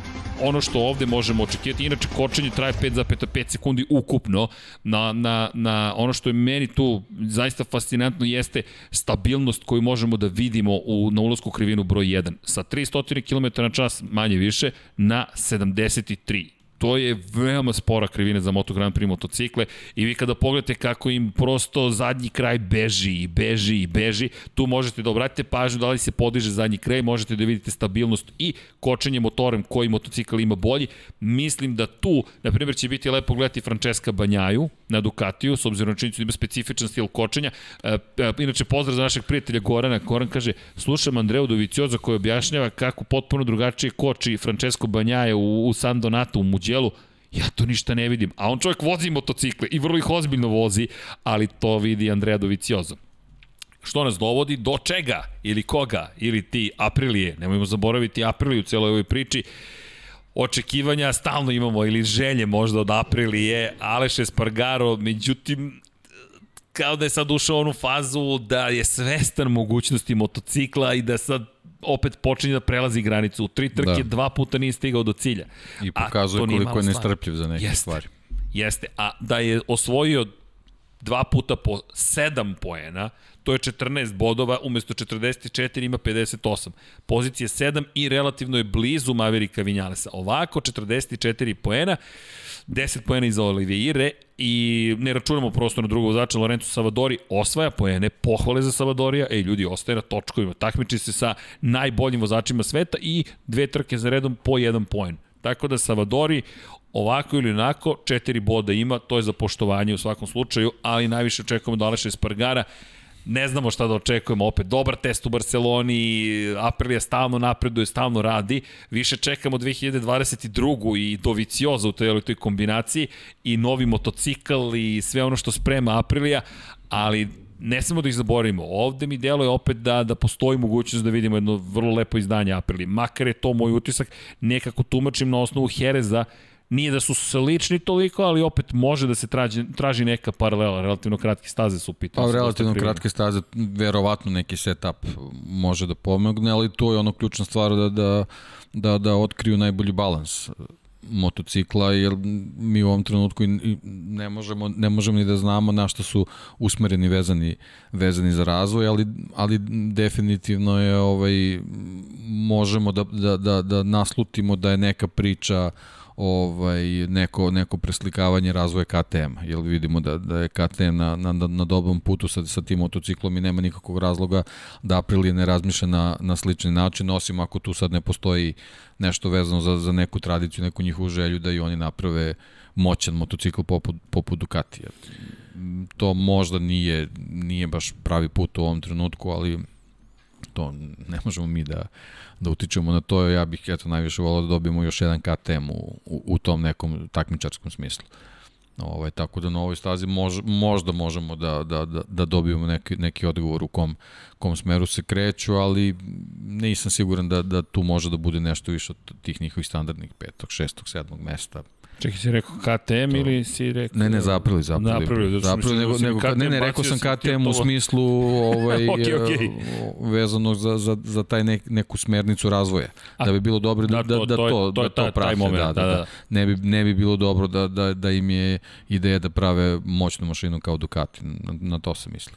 ono što ovde možemo očekivati. Inače, kočenje traje 5,5 sekundi ukupno. Na, na, na ono što je meni tu zaista fascinantno jeste stabilnost koju možemo da vidimo u, na ulazku krivinu broj 1. Sa 300 km na čas, manje više, na 73 to je veoma spora krivina za Moto Grand Prix motocikle i vi kada pogledate kako im prosto zadnji kraj beži i beži i beži, tu možete da obratite pažnju da li se podiže zadnji kraj, možete da vidite stabilnost i kočenje motorem koji motocikl ima bolji. Mislim da tu, na primjer, će biti lepo gledati Francesca Banjaju na Ducatiju, s obzirom na činjenicu da ima specifičan stil kočenja. E, e, inače, pozdrav za našeg prijatelja Gorana. Goran kaže, slušam Andreu Dovicioza koji objašnjava kako potpuno drugačije koči Francesco Banjaja u, u San Donato, u Muđelu. Ja to ništa ne vidim. A on čovjek vozi motocikle i vrlo ih ozbiljno vozi, ali to vidi Andrea Dovicioza. Što nas dovodi? Do čega? Ili koga? Ili ti Aprilije? Nemojmo zaboraviti Apriliju u celoj ovoj priči očekivanja stalno imamo ili želje možda od Aprilije, Aleš Espargaro, međutim kao da je sad ušao u onu fazu da je svestan mogućnosti motocikla i da sad opet počinje da prelazi granicu. U tri trke Da. dva puta nije stigao do cilja. I pokazuje koliko je nestrpljiv za neke Jeste. stvari. Jeste, a da je osvojio dva puta po 7 poena, to je 14 bodova, umesto 44 ima 58. Pozicija 7 i relativno je blizu Maverika Vinjalesa. Ovako 44 poena, 10 poena iza Oliveire i ne računamo prosto na drugog vozača Lorenzo Savadori osvaja poene, pohvale za Savadorija, ej ljudi ostaje na točkovima, takmiči se sa najboljim vozačima sveta i dve trke za redom po jedan poen. Tako da Savadori ovako ili onako četiri boda ima, to je za poštovanje u svakom slučaju, ali najviše očekujemo da Aleša Espargara ne znamo šta da očekujemo, opet dobar test u Barceloni, Aprilia stalno napreduje, stalno radi, više čekamo 2022. i Dovicioza u toj, toj kombinaciji i novi motocikl i sve ono što sprema Aprilia, ali ne samo da ih zaboravimo. Ovde mi deluje opet da, da postoji mogućnost da vidimo jedno vrlo lepo izdanje Aprilije. Makar je to moj utisak, nekako tumačim na osnovu Hereza, Nije da su slični toliko, ali opet može da se traži, traži neka paralela. Relativno kratke staze su u pitanju. Pa relativno kratke staze, verovatno neki setup može da pomogne, ali to je ono ključna stvar da, da, da, da otkriju najbolji balans motocikla, jer mi u ovom trenutku ne možemo, ne možemo ni da znamo na što su usmereni vezani, vezani za razvoj, ali, ali definitivno je ovaj, možemo da, da, da, da naslutimo da je neka priča ovaj neko neko preslikavanje razvoja KTM jer vidimo da da je KTM na na na dobrom putu sa sa tim motociklom i nema nikakvog razloga da Aprilia ne razmišlja na na slični način osim ako tu sad ne postoji nešto vezano za za neku tradiciju, neku njihovu želju da i oni naprave moćan motocikl poput poput Ducatija. To možda nije nije baš pravi put u ovom trenutku, ali to ne možemo mi da, da utičemo na to. Ja bih eto najviše volao da dobijemo još jedan KTM u, u, u tom nekom takmičarskom smislu. Ovaj, tako da na ovoj stazi mož, možda možemo da, da, da, da dobijemo neki, neki odgovor u kom, kom smeru se kreću, ali nisam siguran da, da tu može da bude nešto više od tih njihovih standardnih petog, šestog, sedmog mesta. Čekaj, si rekao KTM to... ili si rekao... Ne, ne, zaprili, zaprili. Napravili, zato zaprili, nego, mislim, nego, KTM ne, ne, rekao sam KTM u smislu ovaj, okay, okay. vezano za, za, za taj nek, neku smernicu razvoja. A, da bi bilo dobro da, da, da, da to, to, to, da to prate. Moment, da, da, da, da. Ne, bi, ne bi bilo dobro da, da, da im je ideja da prave moćnu mašinu kao Ducati. Na, na to se misli.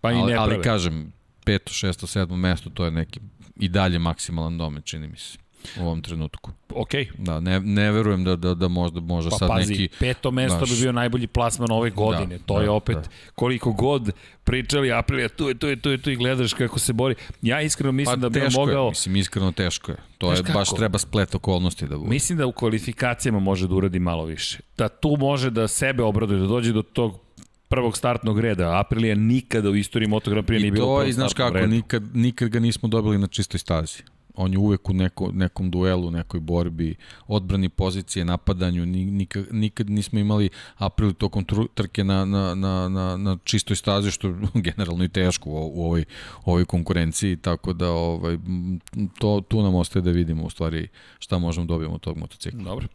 Pa i ne ali, prave. ali kažem, peto, šesto, sedmo mesto, to je neki i dalje maksimalan domen, čini mi se u ovom trenutku. Ok. Da, ne, ne verujem da, da, da možda, možda pa, sad pazi, neki... peto mesto znaš, bi bio najbolji plasman ove godine. Da, to da, je opet, da. koliko god pričali Aprilija, tu je, tu je, tu je, tu i gledaš kako se bori. Ja iskreno mislim pa, da bi mogao... Je, mislim, iskreno teško je. To Znaš je, kako? baš treba splet okolnosti da bude. Mislim da u kvalifikacijama može da uradi malo više. Da tu može da sebe obraduje, da dođe do tog prvog startnog reda. Aprilija nikada u istoriji Moto Grand Prix nije bilo to prvog i znaš startnog kako, reda. nikad, nikad ga nismo dobili na čistoj stazi. On je uvek u neko, nekom duelu, nekoj borbi, odbrani pozicije, napadanju, ni- nikad, nikad nismo imali april tokom trke na, na, na, na, na čistoj stazi, što generalno i teško u, u ovoj, ovoj konkurenciji, tako da ovaj, to, tu nam ostaje da vidimo u stvari šta možemo da dobijemo od tog motocikla. Dobro.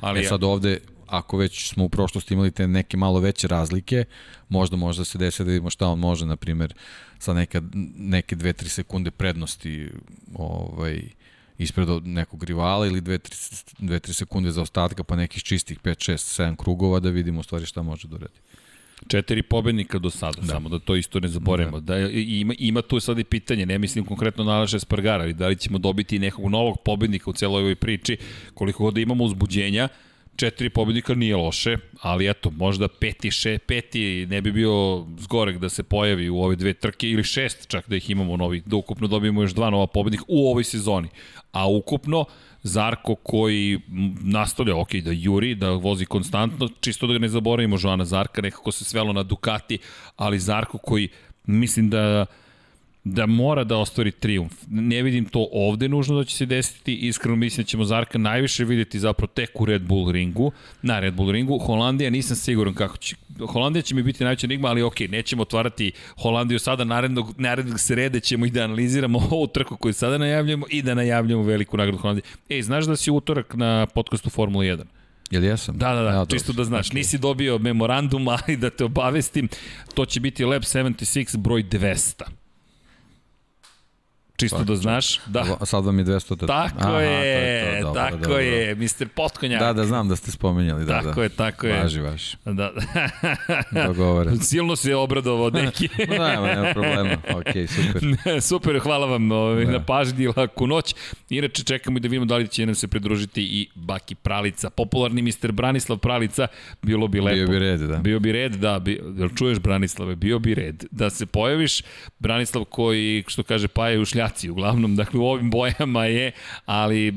Ali E sad ovde, ako već smo u prošlosti imali te neke malo veće razlike, možda možda se desi da vidimo šta on može, na primer, sa neka, neke 2-3 sekunde prednosti ovaj, ispred nekog rivala ili 2-3 sekunde za ostatka, pa nekih čistih 5, 6, 7 krugova da vidimo u stvari šta može da uradi. Četiri pobednika do sada, da. samo da to isto ne zaboravimo. Da. da ima, ima tu sad i pitanje, ne mislim konkretno na Aleša Spargara, ali da li ćemo dobiti nekog novog pobednika u celoj ovoj priči, koliko god da imamo uzbuđenja, četiri pobednika nije loše, ali eto, možda peti, še, peti ne bi bio zgorek da se pojavi u ove dve trke ili šest čak da ih imamo novi, da ukupno dobijemo još dva nova pobednika u ovoj sezoni. A ukupno, Zarko koji nastavlja, ok, da juri, da vozi konstantno, čisto da ga ne zaboravimo, Joana Zarka, nekako se svelo na Ducati, ali Zarko koji mislim da da mora da ostvari triumf. Ne vidim to ovde nužno da će se desiti, iskreno mislim da ćemo Zarka najviše videti zapravo tek u Red Bull ringu, na Red Bull ringu. Holandija nisam siguran kako će, Holandija će mi biti najveća enigma, ali ok, nećemo otvarati Holandiju sada, narednog, narednog srede ćemo i da analiziramo ovu trku koju sada najavljamo i da najavljamo veliku nagradu Holandije. Ej, znaš da si utorak na podcastu Formula 1? Jel jesam? Da, da, da, Ja, čisto da znaš. Nisi dobio memorandum, ali da te obavestim, to će biti Lab 76 broj 200. Čisto da znaš. Da. Sad vam je 200... Da... Tako Aha, to je, to, dobro, tako dobro. je, Mr. Potkonjak. Da, da, znam da ste spomenjali. Da, tako da. je, tako je. Važi, važi. Da. Dogovore. Silno se obradovao, neki. Ma, nema, nema problema. Ok, super. Super, hvala vam ovaj, Da. na pažnji i laku noć. Inače, čekamo i da vidimo da li će nam se pridružiti i Baki Pralica. Popularni Mr. Branislav Pralica, bilo bi lepo. Bio bi red, da. Bio bi red, da, bi, jel čuješ Branislave, bio bi red da se pojaviš. Branislav koji, što kaže, pa je u šljaci, uglavnom, dakle u ovim bojama je, ali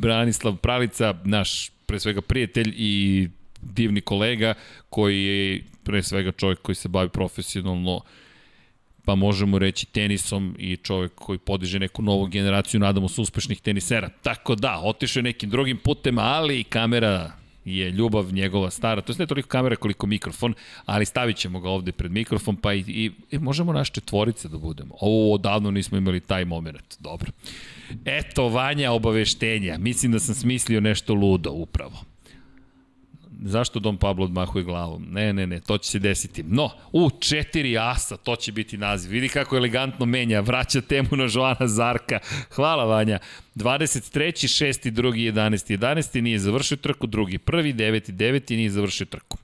Branislav Pralica, naš pre svega prijatelj i divni kolega koji je pre svega čovjek koji se bavi profesionalno pa možemo reći tenisom i čovjek koji podiže neku novu generaciju, nadamo se, uspešnih tenisera. Tako da, otišao je nekim drugim putem, ali kamera je ljubav njegova stara, to je ne toliko kamera koliko mikrofon, ali stavit ćemo ga ovde pred mikrofon, pa i, i, i možemo naš četvorice da budemo. Ovo odavno nismo imali taj moment. Dobro. Eto, Vanja, obaveštenja. Mislim da sam smislio nešto ludo upravo. Zašto Dom Pablo odmahuje glavom? Ne, ne, ne, to će se desiti. No, u, četiri asa, to će biti naziv. Vidi kako elegantno menja, vraća temu na Joana Zarka. Hvala Vanja. 23. 6. 2. 11. 11. nije završio trku, drugi prvi, 9. 9. nije završio trku.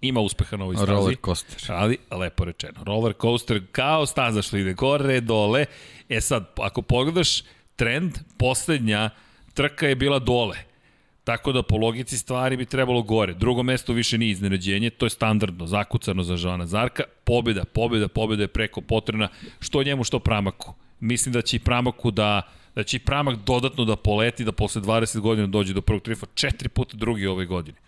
Ima uspeha na ovoj stazi. Roller coaster. Ali, lepo rečeno. Roller coaster kao staza što ide gore, dole. E sad, ako pogledaš trend, poslednja trka je bila dole. Tako da po logici stvari bi trebalo gore. Drugo mesto više nije iznenađenje, to je standardno, zakucano za Žana Zarka. Pobjeda, pobjeda, pobjeda je preko potrebna, što njemu, što Pramaku. Mislim da će i Pramaku da da će i Pramak dodatno da poleti, da posle 20 godina dođe do prvog trifa, četiri puta drugi ove godine.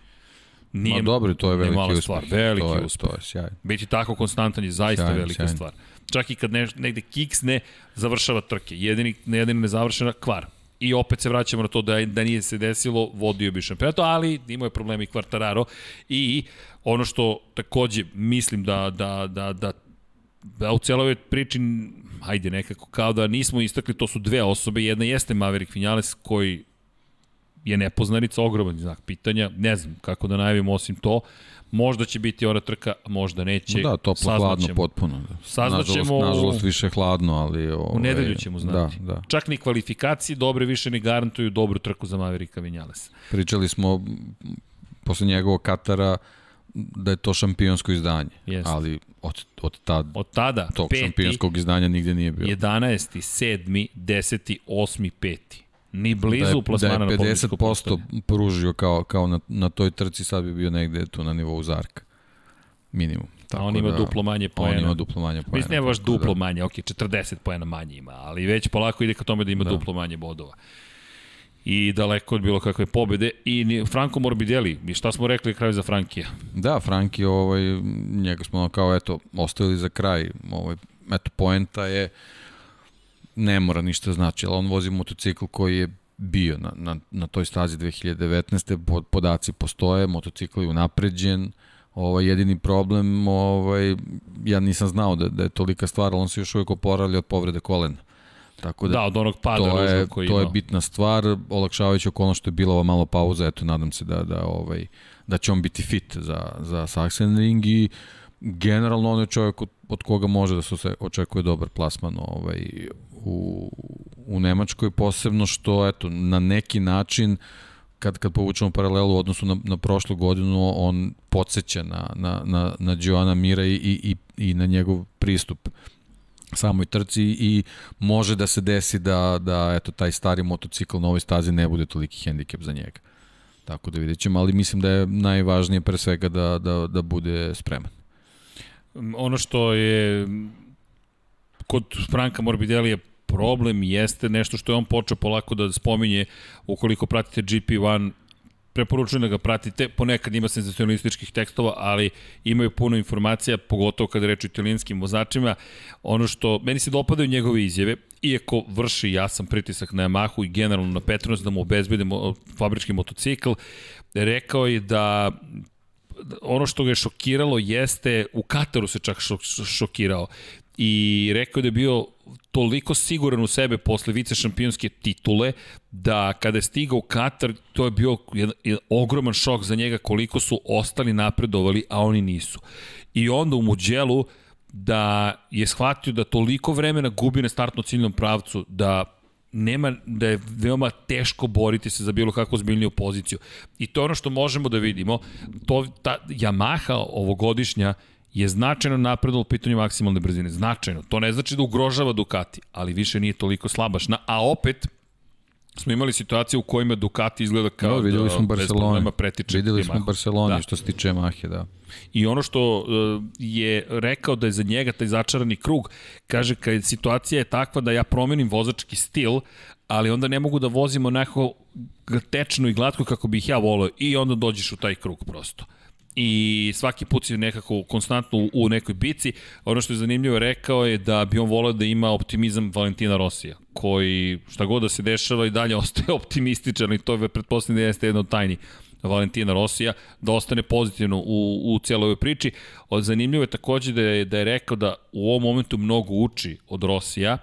Ma dobro, to je nije veliki uspeh. stvar, veliki to je, uspeh. To je sjajno. Biti tako konstantan je zaista Sjajno, velika sjajno. stvar. Čak i kad ne, negde kiksne, završava trke. Jedini, jedini nezavršena kvar. I opet se vraćamo na to da, da nije se desilo, vodio bi šampionato, ali imao je problemi Quartararo. I ono što takođe mislim da, da, da, da da u celoj priči, ajde nekako, kao da nismo istakli, to su dve osobe, jedna jeste Maverick Vinales koji je nepoznanica, ogroman znak pitanja, ne znam kako da najavimo osim to, možda će biti ora trka, možda neće. Da, toplo hladno potpuno. Da. Saznaćemo nažalost, nažalost više hladno, ali... Ove, u nedelju ćemo znati. Da, da. Čak ni kvalifikacije dobre više ne garantuju dobru trku za Maverika Vinjalesa. Pričali smo posle njegovog Katara da je to šampionsko izdanje, Jest. ali od, od, tad, od tada tog peti, šampionskog izdanja nigde nije bilo. 11. 7. 10. 8. 5. Ni blizu da je, plasmana da je na pobedničko 50% pružio kao, kao na, na toj trci, sad bi bio negde tu na nivou Zarka. Minimum. Tako a on ima da, duplo manje poena. On ima duplo manje poena. Mislim, nema baš tako duplo da. manje, ok, 40 poena manje ima, ali već polako ide ka tome da ima da. duplo manje bodova. I daleko od bilo kakve pobede. I Franco Morbidelli, i šta smo rekli na kraju za Frankija? Da, Franki, ovaj, njega smo kao, eto, ostavili za kraj. Ovaj, eto, poenta je, ne mora ništa znači, ali on vozi motocikl koji je bio na, na, na toj stazi 2019. Pod, podaci postoje, motocikl je unapređen, ovaj, jedini problem, ovaj, ja nisam znao da, da je tolika stvar, ali on se još uvijek oporavlja od povrede kolena. Tako Da, od onog pada to je, koji to je bitna stvar, olakšavajući okolno što je bila ova malo pauza, eto, nadam se da, da, ovaj, da će on biti fit za, za Sachsenring i generalno on je čovjek od, od koga može da se očekuje dobar plasman ovaj, u, u Nemačkoj, posebno što, eto, na neki način kad, kad povučemo paralelu u odnosu na, na prošlu godinu, on podsjeća na, na, na, na Joana Mira i, i, i, na njegov pristup samoj trci i može da se desi da, da eto, taj stari motocikl na ovoj stazi ne bude toliki hendikep za njega. Tako da vidjet ćemo, ali mislim da je najvažnije pre svega da, da, da bude spreman. Ono što je kod Franka Morbidelli je problem jeste nešto što je on počeo polako da spominje ukoliko pratite GP1 preporučujem da ga pratite, ponekad ima senzacionalističkih tekstova, ali imaju puno informacija, pogotovo kada reč o italijanskim vozačima. Ono što, meni se dopadaju njegove izjave, iako vrši jasan pritisak na Yamahu i generalno na Petronas da mu obezbede mo, fabrički motocikl, rekao je da ono što ga je šokiralo jeste, u Kataru se čak šok, šokirao i rekao da je bio toliko siguran u sebe posle vice šampionske titule da kada je stigao u Katar to je bio jedan, jedan ogroman šok za njega koliko su ostali napredovali a oni nisu i onda u Muđelu da je shvatio da toliko vremena gubi na startno ciljnom pravcu da nema, da je veoma teško boriti se za bilo kakvu zbiljniju poziciju. I to je ono što možemo da vidimo. To, ta Yamaha ovogodišnja je značajno napredala u pitanju maksimalne brzine. Značajno. To ne znači da ugrožava Ducati, ali više nije toliko slabašna. A opet, smo imali situacije u kojima Ducati izgleda kao No, videli da smo bez Barcelona. pretiče Videli smo. Barcelona Da. što se tiče Yamahe, da. I ono što uh, je rekao da je za njega taj začarani krug, kaže kad situacija je takva da ja promenim vozački stil, ali onda ne mogu da vozim onako tečno i glatko kako bih ja volio i onda dođeš u taj krug prosto i svaki put si nekako konstantno u, nekoj bici. Ono što je zanimljivo rekao je da bi on volao da ima optimizam Valentina Rosija, koji šta god da se dešava i dalje ostaje optimističan i to je pretpostavljeno da jeste jedno tajni Valentina Rosija, da ostane pozitivno u, u cijeloj ovoj priči. Od zanimljivo je takođe da je, da je rekao da u ovom momentu mnogo uči od Rosija,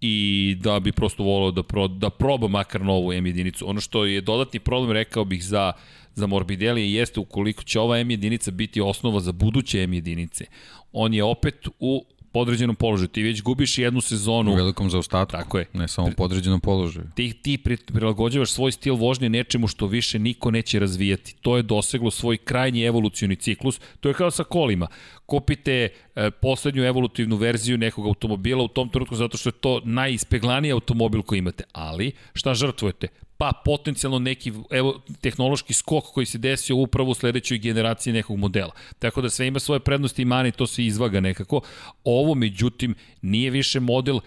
i da bi prosto volao da, pro, da proba makar novu M jedinicu. Ono što je dodatni problem, rekao bih, za, za Morbidelli jeste ukoliko će ova M jedinica biti osnova za buduće M jedinice. On je opet u podređenom položaju. Ti već gubiš jednu sezonu. U velikom zaostatku. Tako je. Ne samo u podređenom položaju. Ti, ti pri- prilagođavaš svoj stil vožnje nečemu što više niko neće razvijati. To je doseglo svoj krajnji evolucioni ciklus. To je kao sa kolima. Kupite e, poslednju evolutivnu verziju nekog automobila u tom trenutku zato što je to najispeglaniji automobil koji imate. Ali, šta žrtvujete? pa potencijalno neki evo, tehnološki skok koji se desio upravo u sledećoj generaciji nekog modela. Tako da sve ima svoje prednosti i mani, to se izvaga nekako. Ovo, međutim, nije više model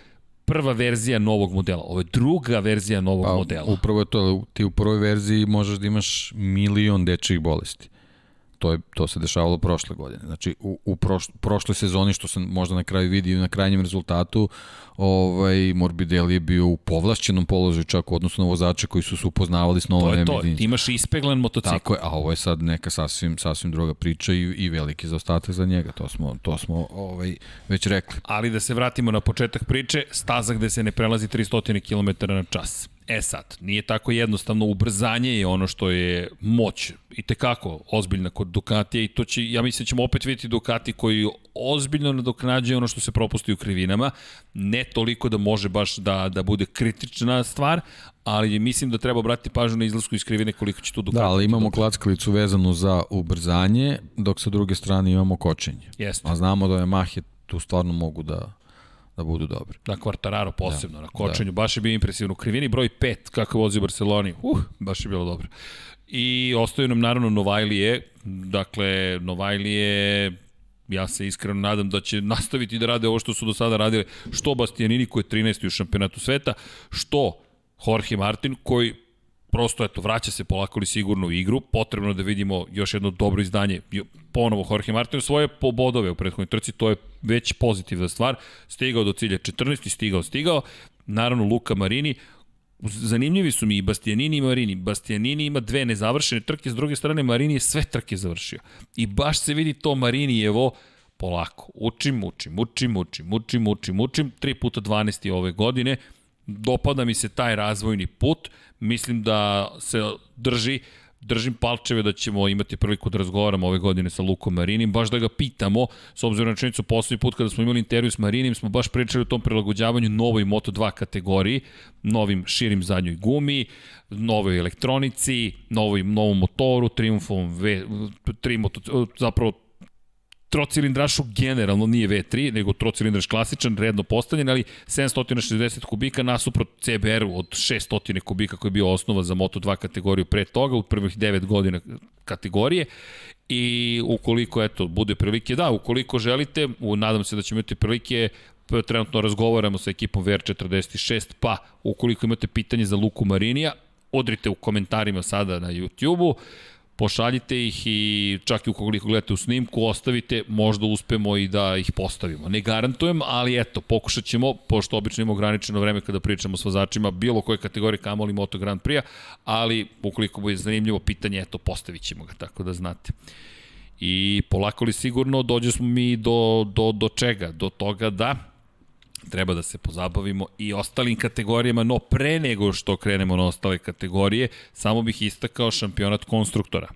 prva verzija novog modela. Ovo je druga verzija novog Pa, modela. upravo je to, ti u prvoj verziji možeš da imaš milion dečjih bolesti. To, je, to se dešavalo prošle godine. Znači, u, u proš, prošloj sezoni, što se možda na kraju vidi na krajnjem rezultatu, ovaj, Morbidelli je bio u povlašćenom položaju čak u odnosu na vozače koji su se upoznavali s novom To je to, ti imaš ispeglan motocikl. Tako je, a ovo je sad neka sasvim, sasvim druga priča i, i veliki zaostatak za njega, to smo, to smo ovaj, već rekli. Ali da se vratimo na početak priče, staza gde se ne prelazi 300 km na čas. E sad, nije tako jednostavno, ubrzanje je ono što je moć i tekako ozbiljna kod Ducatija i to će, ja mislim da ćemo opet vidjeti Ducati koji ozbiljno nadoknađuje ono što se propusti u krivinama, ne toliko da može baš da, da bude kritična stvar, ali mislim da treba obratiti pažnju na izlasku iz krivine koliko će tu Ducati. Da, ali imamo dobro. klackalicu vezanu za ubrzanje, dok sa druge strane imamo kočenje. Jeste. A znamo da je Mahe tu stvarno mogu da, da budu dobri. Na Quartararo posebno, da, na kočenju, da. baš je bio impresivno. U krivini broj 5, kako vozi u Barceloni, uh, baš je bilo dobro. I ostaju nam naravno Novajlije, dakle, Novajlije ja se iskreno nadam da će nastaviti da rade ovo što su do sada radile, što Bastianini koji je 13. u šampionatu sveta, što Jorge Martin koji prosto eto vraća se polako li sigurno u igru, potrebno da vidimo još jedno dobro izdanje, ponovo Jorge Martin svoje pobodove u prethodnoj trci, to je već pozitivna stvar, stigao do cilja 14. stigao, stigao, naravno Luka Marini, zanimljivi su mi i Bastianini i Marini. Bastianini ima dve nezavršene trke, s druge strane Marini je sve trke završio. I baš se vidi to Marinijevo polako. Učim, učim, učim, učim, učim, učim, učim. 3 puta 12 ove godine. Dopada mi se taj razvojni put. Mislim da se drži držim palčeve da ćemo imati priliku da razgovaramo ove godine sa Lukom Marinim, baš da ga pitamo, s obzirom na činjenicu poslednji put kada smo imali intervju s Marinim, smo baš pričali o tom prilagođavanju novoj Moto2 kategoriji, novim širim zadnjoj gumi, novoj elektronici, novoj, novom motoru, Triumfom V, tri moto, zapravo trocilindrašu generalno nije V3, nego trocilindraš klasičan, redno postavljen, ali 760 kubika nasuprot CBR-u od 600 kubika koji je bio osnova za Moto2 kategoriju pre toga, u prvih 9 godina kategorije. I ukoliko eto bude prilike da ukoliko želite u, nadam se da ćemo imati prilike trenutno razgovaramo sa ekipom VR46 pa ukoliko imate pitanje za Luku Marinija odrite u komentarima sada na YouTube-u pošaljite ih i čak i ukoliko gledate u snimku, ostavite, možda uspemo i da ih postavimo. Ne garantujem, ali eto, pokušat ćemo, pošto obično imamo ograničeno vreme kada pričamo s vozačima, bilo koje kategorije kamoli Moto Grand Prix, ali ukoliko bude zanimljivo pitanje, eto, postavit ćemo ga, tako da znate. I polako li sigurno dođe smo mi do, do, do čega? Do toga da treba da se pozabavimo i ostalim kategorijama, no pre nego što krenemo na ostale kategorije, samo bih istakao šampionat konstruktora.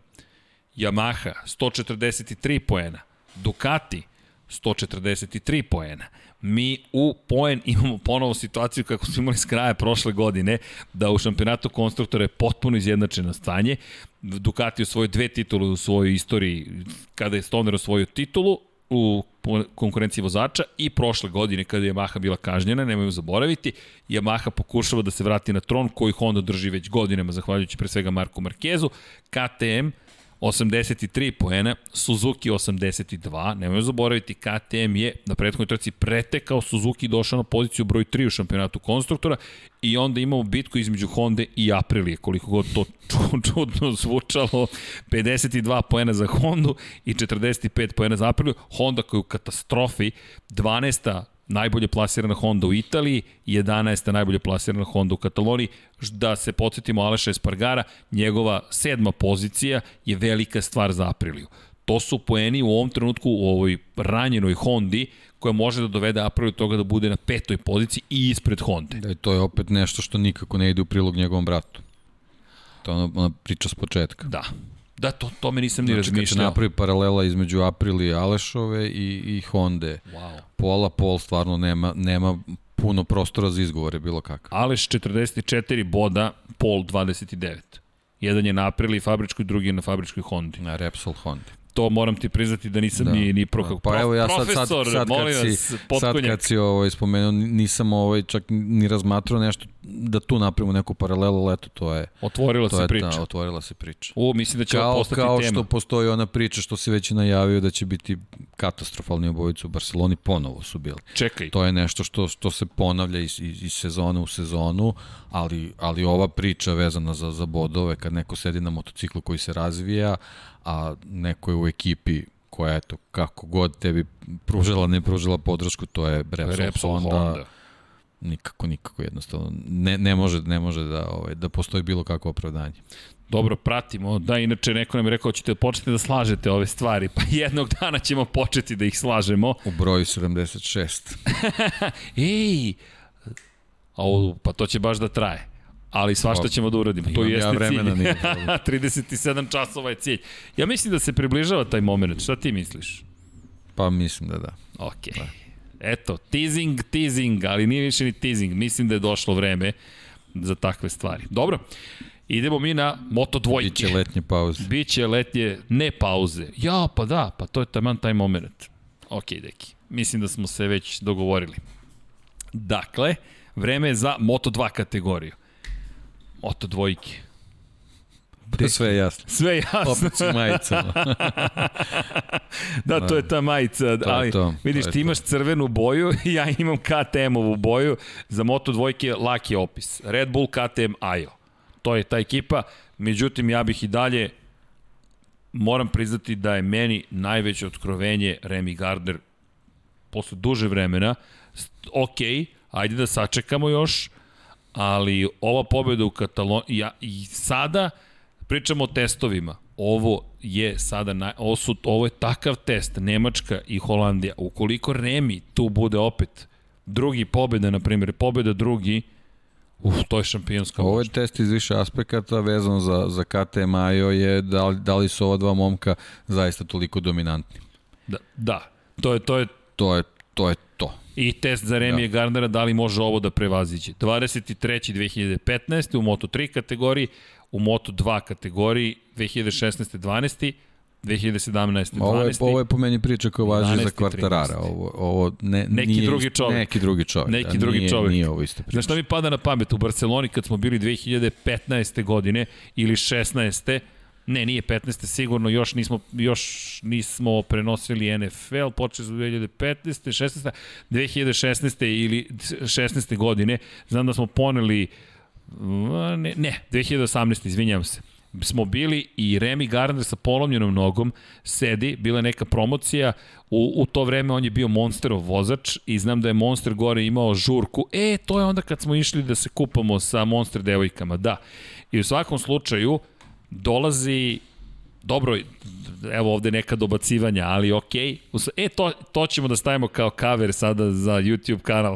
Yamaha 143 poena, Ducati 143 poena. Mi u poen imamo ponovo situaciju kako smo imali s kraja prošle godine, da u šampionatu konstruktora je potpuno izjednačeno stanje. Ducati osvojio dve titule u svojoj istoriji kada je Stoner osvojio titulu, u konkurenciji vozača i prošle godine kada je Yamaha bila kažnjena, nemojmo zaboraviti, Yamaha pokušava da se vrati na tron koji Honda drži već godinama, zahvaljujući pre svega Marku Markezu, KTM 83 poena, Suzuki 82, nemojmo zaboraviti, KTM je na prethodnoj trci pretekao Suzuki došao na poziciju broj 3 u šampionatu konstruktora i onda imamo bitku između Honda i Aprilije, koliko god to čudno zvučalo, 52 poena za Hondu i 45 poena za Apriliju, Honda koja je u katastrofi, 12 najbolje plasirana Honda u Italiji, 11. najbolje plasirana Honda u Kataloniji. Da se podsjetimo Aleša Espargara, njegova sedma pozicija je velika stvar za Apriliju. To su poeni u ovom trenutku u ovoj ranjenoj Hondi koja može da dovede Apriliju toga da bude na petoj poziciji i ispred Honda. Da, to je opet nešto što nikako ne ide u prilog njegovom bratu. To je ona, ona priča s početka. Da, Da, to, to me nisam ni znači, razmišljao. Znači, kad se napravi paralela između Aprilije Alešove i, i Honde, wow. pola pol stvarno nema, nema puno prostora za izgovore, bilo kakav. Aleš 44 boda, Pol 29. Jedan je na Apriliji fabričkoj, drugi je na fabričkoj Hondi. Na Repsol Hondi. To moram ti priznati da nisam da. ni, ni pro, da. Pa evo ja sad, profesor, sad, sad, molim kad vas, si, sad kad si ovaj, spomenuo, nisam ovaj, čak ni razmatrao nešto da tu napravimo neku paralelu, ali eto, to je, Otvorila to se je priča. ta, otvorila se priča. U, mislim da će ovo Kao, postati kao tema. što postoji ona priča što si već najavio da će biti katastrofalni obojicu u Barceloni, ponovo su bili. Čekaj, To je nešto što, što se ponavlja iz, iz, iz sezone u sezonu, ali, ali ova priča vezana za, za bodove, kad neko sedi na motociklu koji se razvija, a neko je u ekipi koja, eto, kako god tebi pružila, ne pružila podršku, to je Repsol, Repsol Honda, Honda. nikako, nikako jednostavno. Ne, ne može, ne može da, ovaj, da postoji bilo kakvo opravdanje. Dobro, pratimo. Da, inače neko nam je rekao ćete da počnete da slažete ove stvari, pa jednog dana ćemo početi da ih slažemo. U broju 76. Ej, a ovo, pa to će baš da traje. Ali svašta Pa, ćemo da uradimo. To imam ja jeste vremena, cilj. nije problem. 37 časova je cilj. Ja mislim da se približava taj moment. Šta ti misliš? Pa mislim da da. Ok. Eto, teasing, teasing, ali nije više ni teasing. Mislim da je došlo vreme za takve stvari. Dobro, idemo mi na Moto dvojke. Biće letnje pauze. Biće letnje, ne pauze. Ja, pa da, pa to je taman taj moment. Ok, deki. Mislim da smo se već dogovorili. Dakle, vreme je za Moto2 kategoriju. Moto dvojke. Pa sve je jasno. Sve jasno. Opet su majicama. Da, to je ta majica, je ali to, vidiš, to je ti imaš crvenu boju, ja imam KTM-ovu boju, za Moto dvojke lak je opis. Red Bull, KTM, Ajo. To je ta ekipa, međutim, ja bih i dalje, moram priznati da je meni najveće otkrovenje Remy Gardner posle duže vremena. Ok, ajde da sačekamo još, ali ova pobjeda u Kataloniji, ja, i sada pričamo o testovima, ovo je sada, na, ovo, su, ovo je takav test, Nemačka i Holandija, ukoliko Remi tu bude opet drugi pobjeda, na primjer, pobjeda drugi, uf, to je šampionska Ovo je test iz više aspekata vezano za, za KTM Ajo je da li, da li su ova dva momka zaista toliko dominantni. Da, da, to je, to je To je to. Je. I test za Remije da. Gardnera, da li može ovo da prevaziđe. 23. 2015. u Moto3 kategoriji, u Moto2 kategoriji 2016. 12. 2017. 12. Ovo je, ovo je po meni priča koja važi 11. za kvartarara. Ovo, ovo ne, Neki nije, drugi čovek. Neki drugi čovek. Neki da, drugi nije, čovek. Nije ovo isto priča. Znaš šta mi pada na pamet? U Barceloni kad smo bili 2015. godine ili 16. Ne, nije 15. sigurno, još nismo, još nismo prenosili NFL, počeli smo 2015. 16. 2016. ili 16. godine. Znam da smo poneli ne, ne 2018. izvinjam se smo bili i Remy Gardner sa polomljenom nogom sedi, bila neka promocija, u, u to vreme on je bio Monsterov vozač i znam da je Monster gore imao žurku. E, to je onda kad smo išli da se kupamo sa Monster devojkama, da. I u svakom slučaju dolazi dobro, evo ovde neka dobacivanja, ali. Okay. E, to, to ćemo da stavimo kao cover sada za YouTube kanal.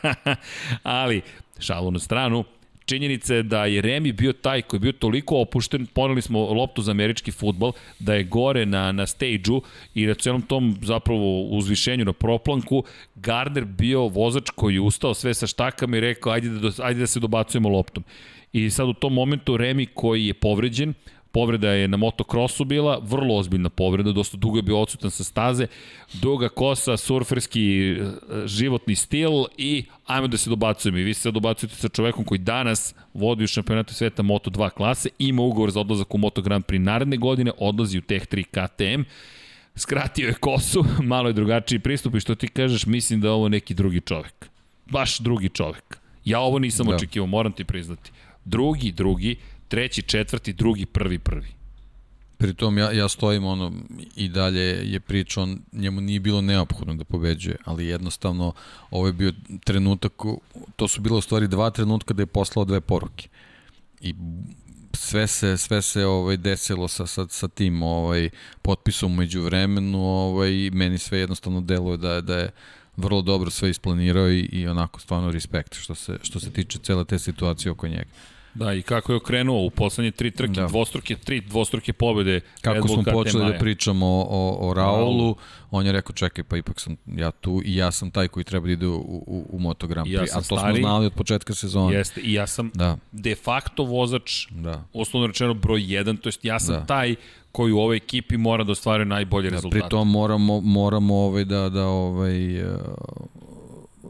ali, šalu na stranu, činjenica je da je Remi bio taj koji je bio toliko opušten, poneli smo loptu za američki futbol, da je gore na, na stage-u i na celom tom zapravo uzvišenju na proplanku, Gardner bio vozač koji je ustao sve sa štakama i rekao ajde da, ajde da se dobacujemo loptom. I sad u tom momentu Remi koji je povređen, povreda je na motokrosu bila, vrlo ozbiljna povreda, dosta dugo je bio odsutan sa staze, duga kosa, surferski životni stil i ajmo da se dobacujemo. I vi se dobacujete sa čovekom koji danas vodi u šampionatu sveta Moto2 klase, ima ugovor za odlazak u Moto Grand Prix naredne godine, odlazi u Tech 3 KTM, skratio je kosu, malo je drugačiji pristup i što ti kažeš, mislim da je ovo neki drugi čovek. Baš drugi čovek. Ja ovo nisam da. očekivao, moram ti priznati. Drugi, drugi, treći, četvrti, drugi, prvi, prvi. Pritom ja, ja stojim ono i dalje je priča, on, njemu nije bilo neophodno da pobeđuje, ali jednostavno ovo je bio trenutak, to su bilo u stvari dva trenutka da je poslao dve poruke. I sve se sve se ovaj desilo sa sa sa tim ovaj potpisom među vremenu, ovaj meni sve jednostavno deluje da da je vrlo dobro sve isplanirao i, i onako stvarno respekt što se što se tiče cele te situacije oko njega. Da, i kako je okrenuo u poslednje tri trke, da. dvostruke, tri dvostruke pobede. Kako smo počeli da pričamo o, o, o Raulu, on je rekao čekaj, pa ipak sam ja tu i ja sam taj koji treba da ide u, u, u Moto Grand Prix, ja a to stari, smo znali od početka sezone. Jeste, i ja sam da. de facto vozač, da. osnovno rečeno broj 1, to jest ja sam da. taj koji u ovoj ekipi mora da ostvaruje najbolje da, rezultate. Pri tom moramo, moramo ovaj da, da ovaj,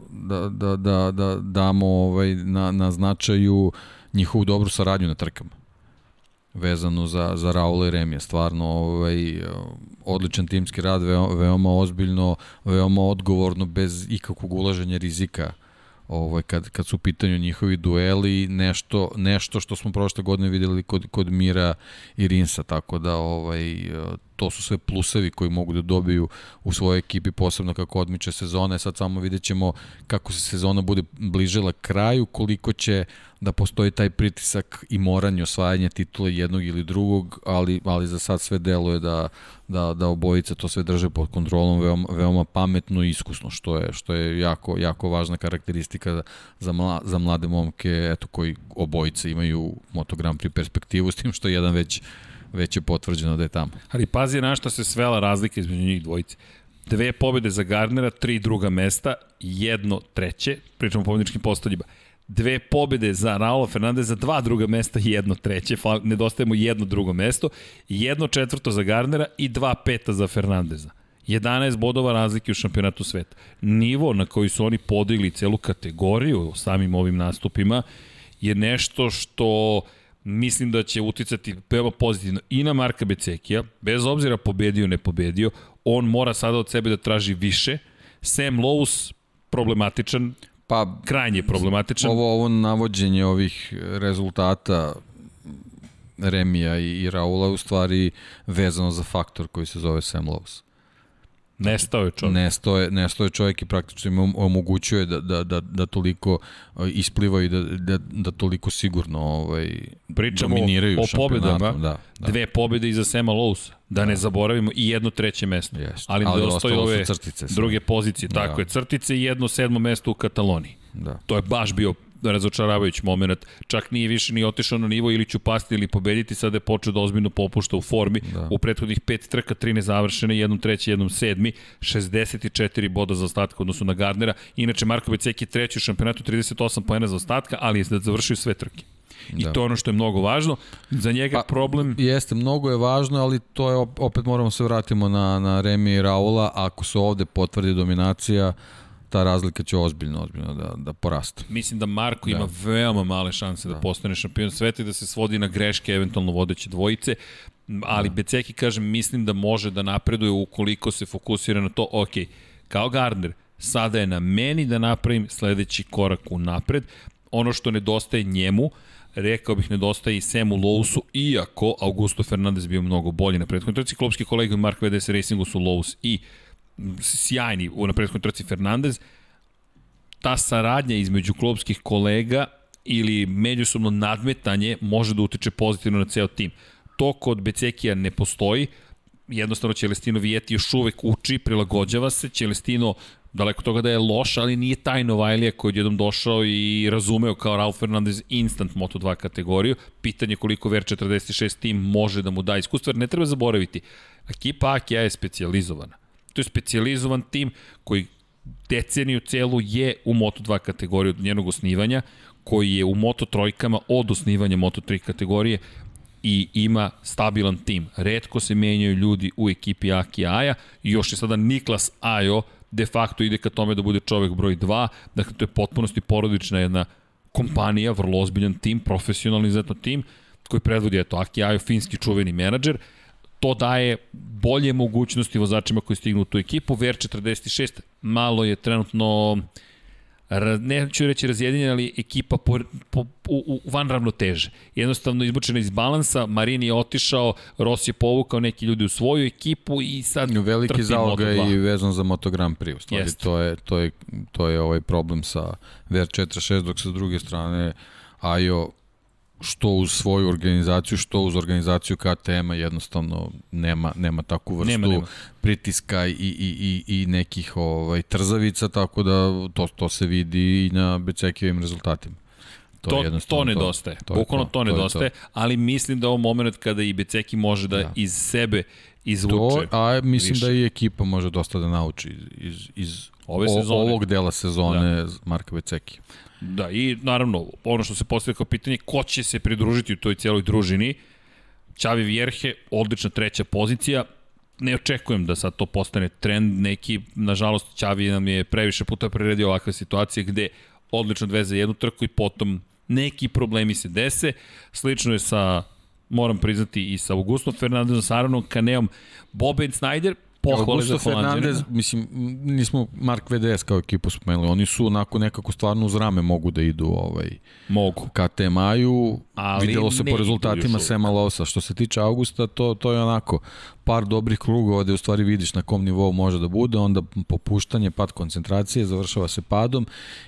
da, da, da, da damo ovaj, na, na značaju njihovu dobru saradnju na trkama vezano za, za Raula i Remija. Stvarno ovaj, odličan timski rad, veoma, veoma ozbiljno, veoma odgovorno, bez ikakvog ulaženja rizika ovaj, kad, kad su u pitanju njihovi dueli, nešto, nešto što smo prošle godine videli kod, kod Mira i Rinsa, tako da ovaj, to su sve plusevi koji mogu da dobiju u svojoj ekipi, posebno kako odmiče sezona. Sad samo vidjet ćemo kako se sezona bude bližila kraju, koliko će da postoji taj pritisak i moranje osvajanja titula jednog ili drugog, ali, ali za sad sve deluje da, da, da obojica to sve drže pod kontrolom veoma, veoma pametno i iskusno, što je, što je jako, jako važna karakteristika za, mla, za mlade momke eto, koji obojice imaju Moto Grand Prix perspektivu, s tim što jedan već već je potvrđeno da je tamo. Ali pazi na što se svela razlika između njih dvojice. Dve pobede za Garnera, tri druga mesta, jedno treće, pričamo o pobedničkim postoljima. Dve pobede za Raula Fernandeza, dva druga mesta i jedno treće, nedostajemo jedno drugo mesto, jedno četvrto za Garnera i dva peta za Fernandeza. 11 bodova razlike u šampionatu sveta. Nivo na koji su oni podigli celu kategoriju samim ovim nastupima je nešto što mislim da će uticati veoma pozitivno i na Marka Becekija, bez obzira pobedio ne pobedio, on mora sada od sebe da traži više. Sam Lowe's problematičan, pa krajnje problematičan. Ovo, ovo navođenje ovih rezultata Remija i, i Raula u stvari vezano za faktor koji se zove Sam Lowe's. Nestao je čovjek. Nestao je, nestao je čovjek i praktično im omogućuje da, da, da, da toliko ispliva i da, da, da toliko sigurno ovaj, Pričamo dominiraju o, o pobedama, da, da. dve pobede iza Sema Lousa, da, da ne zaboravimo i jedno treće mesto. Jest. Ali, Ali dostaju ove crtice, druge pozicije, da. tako je, crtice i jedno sedmo mesto u Kataloniji. Da. To je baš bio razočaravajući moment. Čak nije više ni otišao na nivo ili ću pasti ili pobediti, sada je počeo da ozbiljno popušta u formi. Da. U prethodnih pet trka, tri nezavršene, jednom treći, jednom sedmi, 64 boda za ostatka odnosu na Gardnera. Inače, Marko Becek je treći u šampionatu, 38 poena za ostatka, ali je da završio sve trke. I da. to je ono što je mnogo važno. Za njega pa, problem... Jeste, mnogo je važno, ali to je, opet moramo se vratimo na, na Remi i Raula. Ako se ovde potvrdi dominacija, ta razlika će ozbiljno, ozbiljno da, da poraste. Mislim da Marko da. ima veoma male šanse da, da postane šampion sveta i da se svodi na greške eventualno vodeće dvojice, ali da. Beceki, kažem, mislim da može da napreduje ukoliko se fokusira na to, ok, kao Gardner, sada je na meni da napravim sledeći korak u napred, ono što nedostaje njemu, rekao bih nedostaje i Semu Lowsu, iako Augusto Fernandez bio mnogo bolji na prethodnoj trci, klubski kolega Mark VDS Racingu su Lowe's i sjajni u na prethodnoj trci Fernandez, ta saradnja između klubskih kolega ili međusobno nadmetanje može da utiče pozitivno na ceo tim. To kod Becekija ne postoji, jednostavno Celestino Vijeti još uvek uči, prilagođava se, Celestino daleko toga da je loš, ali nije taj Novajlija koji je jednom došao i razumeo kao Ralf Fernandez instant Moto2 kategoriju. Pitanje koliko VR46 tim može da mu da iskustvo, jer ne treba zaboraviti. Ekipa Akija je specializovana. To je specializovan tim koji deceniju celu je u Moto2 kategoriji od njenog osnivanja, koji je u Moto trojkama od osnivanja Moto3 kategorije i ima stabilan tim. Redko se menjaju ljudi u ekipi Aki Aja. I još je sada Niklas Ajo de facto ide ka tome da bude čovek broj 2, dakle to je potpunosti porodična jedna kompanija, vrlo ozbiljan tim, profesionalni zato tim, koji predvodi, eto, Aki Ajo, finski čuveni menadžer, to daje bolje mogućnosti vozačima koji stignu u tu ekipu. VR46 malo je trenutno neću reći razjedinjena, ali ekipa po, po, u, u van ravnoteže. Jednostavno izbučena iz balansa, Marini je otišao, Rossi je povukao neki ljudi u svoju ekipu i sad Veliki zaloga i vezan za Moto Grand Prix. U stvari, to je, to, je, to je ovaj problem sa VR46, dok sa druge strane Ajo što uz svoju organizaciju, što uz organizaciju KTM-a jednostavno nema, nema takvu vrstu nema, nema. pritiska i, i, i, i nekih ovaj, trzavica, tako da to, to se vidi i na Becekijevim rezultatima. To, to, to nedostaje. To, to Bukvalno to, to nedostaje, to ali mislim da je ovo moment kada i Beceki može da, da. iz sebe izvuče. To, a mislim više. da i ekipa može dosta da nauči iz, iz, iz Ove sezone. ovog dela sezone da. Marka Beceki. Da, i naravno, ono što se postavlja kao pitanje, ko će se pridružiti u toj cijeloj družini? Čavi Vjerhe, odlična treća pozicija, ne očekujem da sad to postane trend neki, nažalost Ćavi nam je previše puta priredio ovakve situacije gde odlično odveze jednu trku i potom neki problemi se dese. Slično je sa moram priznati i sa Augustom Fernandezom, sa Aaronom Kaneom, Boben Snyder, pohvale za Fernandez, mislim, nismo Mark VDS kao ekipu spomenuli, oni su onako nekako stvarno uz rame mogu da idu ovaj, Mogu. ka temaju, Ali videlo se po rezultatima. Sema Losa. Što se tiče Augusta, to, to je onako par dobrih krugova gde u stvari vidiš na kom nivou može da bude, onda popuštanje, pad koncentracije, završava se padom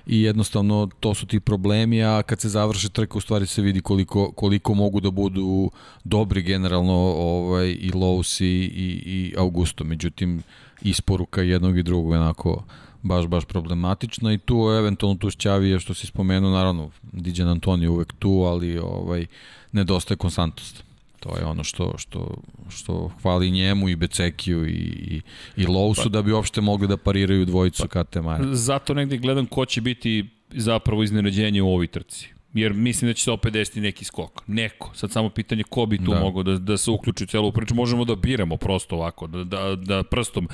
i jednostavno to su ti problemi, a kad se završi trka u stvari se vidi koliko, koliko mogu da budu dobri generalno ovaj, i Lowe's i, i, i Augusto. Međutim, isporuka jednog i drugog je onako baš, baš problematična i tu eventualno tu šćavije što si spomenuo, naravno Diđan Antoni je uvek tu, ali ovaj, nedostaje konstantnost. To je ono što, što, što hvali njemu i Becekiju i, i, i Lowsu da bi uopšte mogli da pariraju dvojicu KT Maja. Zato negde gledam ko će biti zapravo iznenađenje u ovoj trci. Jer mislim da će se opet desiti neki skok. Neko. Sad samo pitanje ko bi tu. Da. mogao da, da se uključi u celu priču. Možemo da biramo prosto ovako, da, da, da prstom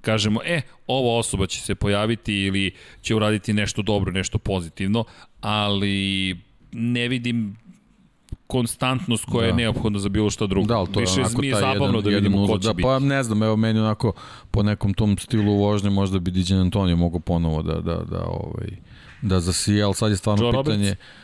kažemo, e, ova osoba će se pojaviti ili će uraditi nešto dobro, nešto pozitivno, ali ne vidim konstantnost koja da. je Da. neophodna za bilo šta drugo. Da, ali to je Više onako mi je zabavno jedan, da vidimo jedan ko će da, biti. Pa ne znam, evo meni onako po nekom tom stilu vožnje možda bi Diđan Antonio mogao ponovo da, da, da, ovaj, da zasija, ali sad je stvarno Joe pitanje... Roberts?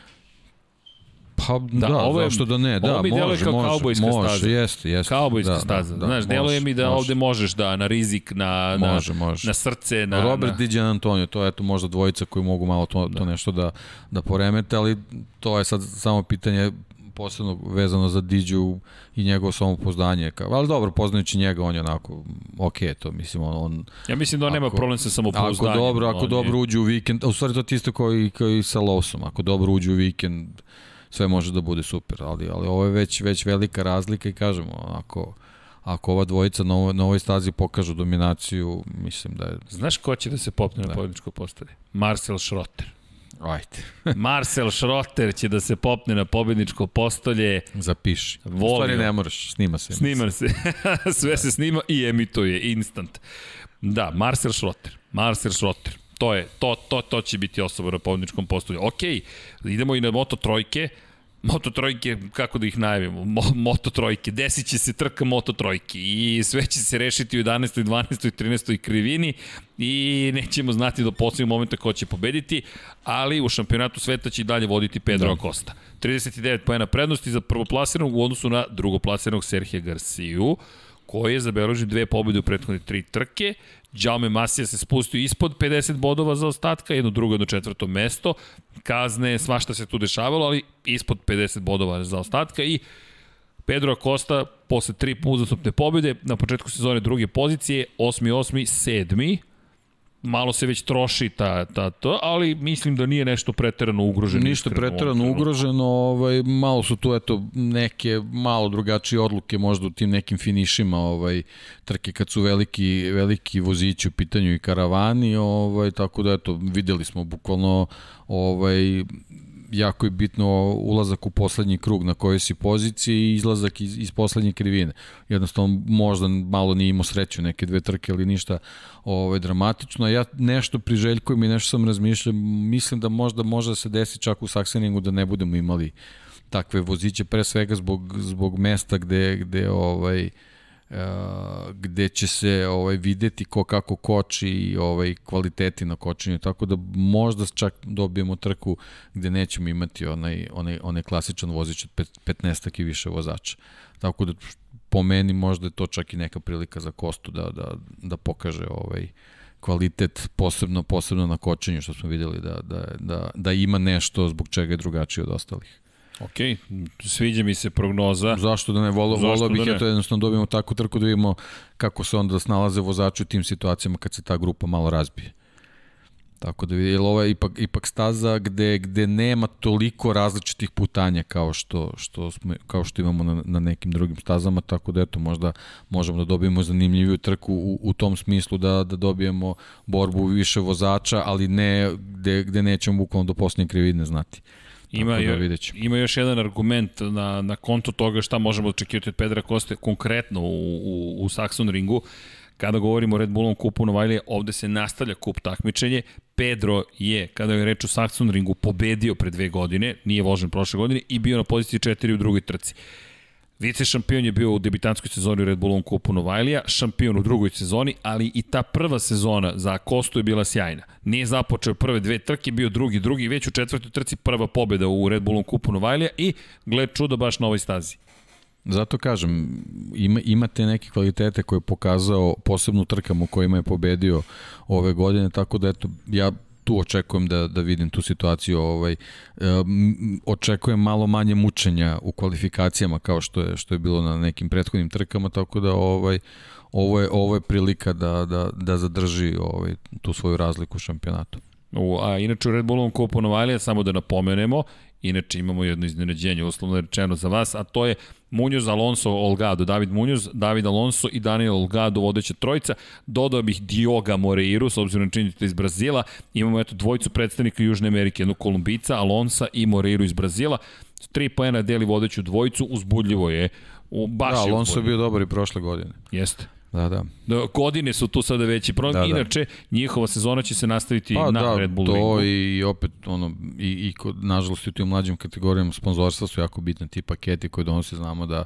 Pa da, da ovo je- zašto da ne, da, mi deluje može, kao može, može, staza. jeste, jeste. Kaubojska da, staza. Da, da, Znaš, deluje mi da može. ovde možeš da na rizik, na, Može, na, može. na srce, na... Robert na... Diđan Antonio, to je eto možda dvojica koji mogu malo to, to nešto da, da poremete, ali to je sad samo pitanje posebno vezano za Diđu i njegovo samopoznanje. Ali dobro, poznajući njega, on je onako, ok, to mislim, on, on Ja mislim da on nema Ako- problem sa Ako samopouzdanjem. dobro, ako On je- dobro uđe u vikend, u stvari to ti isto kao i, kao i sa Lawsom, ako dobro uđe u vikend, sve može da bude super, ali, ali ovo je već, već velika razlika i kažemo, ako, ako ova dvojica na ovoj, na ovoj stazi pokažu dominaciju, mislim da je, Znaš ko će da se popne na pobjedničko postolje? Marcel Schrotter. Ajde, Marcel Schrotter će da se popne na pobjedničko postolje. zapiši. U Volio. stvari ne moraš, snima se. Snima se. Sve se snima i emituje instant. Da, Marcel Schrotter. Marcel Schrotter. To je, to, to, to će biti osoba na pobjedničkom postolju. Ok, idemo i na Moto trojke. Moto trojke, kako da ih najavimo? Mo, moto trojke, desit će se trka Moto trojke i sve će se rešiti u 11. 12. 13. krivini i nećemo znati do poslednjeg momenta ko će pobediti, ali u šampionatu sveta će i dalje voditi Pedro da. Acosta. 39 pojena prednosti za prvoplasiranog u odnosu na drugoplasiranog Serhija Garciju koji je zabeležio dve pobjede u prethodne tri trke. Jaume Masija se spustio ispod 50 bodova za ostatka, jedno drugo, jedno četvrto mesto. Kazne, svašta se tu dešavalo, ali ispod 50 bodova za ostatka i Pedro Acosta posle tri uzastopne pobjede na početku sezone druge pozicije, 8. 8. 7. Malo se već troši ta, ta, to, ali mislim da nije nešto preterano ugroženo. Ništa preterano ugroženo, ovaj, malo su tu eto neke malo drugačije odluke možda u tim nekim finišima ovaj, trke kad su veliki, veliki vozići u pitanju i karavani, ovaj, tako da eto videli smo bukvalno ovaj, jako je bitno ulazak u poslednji krug na kojoj si poziciji i izlazak iz, iz poslednje krivine. Jednostavno možda malo nije imao sreću neke dve trke ali ništa ovaj, dramatično. Ja nešto priželjkujem i nešto sam razmišljao, mislim da možda može da se desi čak u Sakseningu da ne budemo imali takve voziće, pre svega zbog, zbog mesta gde, gde ovaj, Uh, gde će se ovaj videti ko kako koči i ovaj kvaliteti na kočenju. Tako da možda čak dobijemo trku gde nećemo imati onaj onaj onaj klasičan vozič od pet- 15 i više vozača. Tako da po meni možda je to čak i neka prilika za Kostu da da da pokaže ovaj kvalitet posebno posebno na kočenju što smo videli da da da da ima nešto zbog čega je drugačiji od ostalih Ok, sviđa mi se prognoza. Zašto da ne, volo, Zašto volao bih da ne? eto jednostavno dobijemo takvu trku da vidimo kako se onda snalaze vozači u tim situacijama kad se ta grupa malo razbije. Tako da vidi, ovo je ipak, ipak staza gde, gde nema toliko različitih putanja kao što, što, smo, kao što imamo na, na nekim drugim stazama, tako da eto možda možemo da dobijemo zanimljiviju trku u, u tom smislu da, da dobijemo borbu više vozača, ali ne gde, gde nećemo bukvalno do posljednje krivine znati Ima, da jo- ima još jedan argument na, na konto toga šta možemo očekivati od Pedra Koste konkretno u, u, u Saxon ringu. Kada govorimo o Red Bullom kupu Novajlije, ovde se nastavlja kup takmičenje. Pedro je, kada je reč o Saxon ringu, pobedio pre dve godine, nije vožen prošle godine i bio na poziciji 4 u drugoj trci. Vice šampion je bio u debitanskoj sezoni u Red Bullovom kupu Novajlija, šampion u drugoj sezoni, ali i ta prva sezona za Kostu je bila sjajna. Nije započeo prve dve trke, bio drugi, drugi, već u četvrtoj trci prva pobeda u Red Bullovom kupu Novajlija i gled čuda baš na ovoj stazi. Zato kažem, ima, imate neke kvalitete koje je pokazao posebno trkama u kojima je pobedio ove godine, tako da eto, ja tu očekujem da, da vidim tu situaciju, ovaj, um, očekujem malo manje mučenja u kvalifikacijama kao što je, što je bilo na nekim prethodnim trkama, tako da ovaj, ovo je, ovo je prilika da, da, da zadrži ovaj, tu svoju razliku u šampionatu. U, a inače u Red Bullovom kupu Novajlija, samo da napomenemo, inače imamo jedno iznenađenje, uslovno rečeno za vas, a to je Munoz, Alonso, Olgado, David Munoz, David Alonso i Daniel Olgado, vodeća trojica. Dodao bih Dioga Moreiru, s obzirom na činjenicu da iz Brazila. Imamo eto dvojicu predstavnika Južne Amerike, jednog Kolumbica, Alonsa i Moreiru iz Brazila. Tri poena deli vodeću dvojicu, uzbudljivo je. U, baš Da, je Alonso je bio dobar i prošle godine. Jeste. Da, da. Da, godine su tu sada veći problem. Da, da. Inače, njihova sezona će se nastaviti Pa na da, Red Bull to ringu. i opet ono i, i kod, nažalost i u tim mlađim kategorijama sponzorstva su jako bitne ti paketi koje donose, znamo da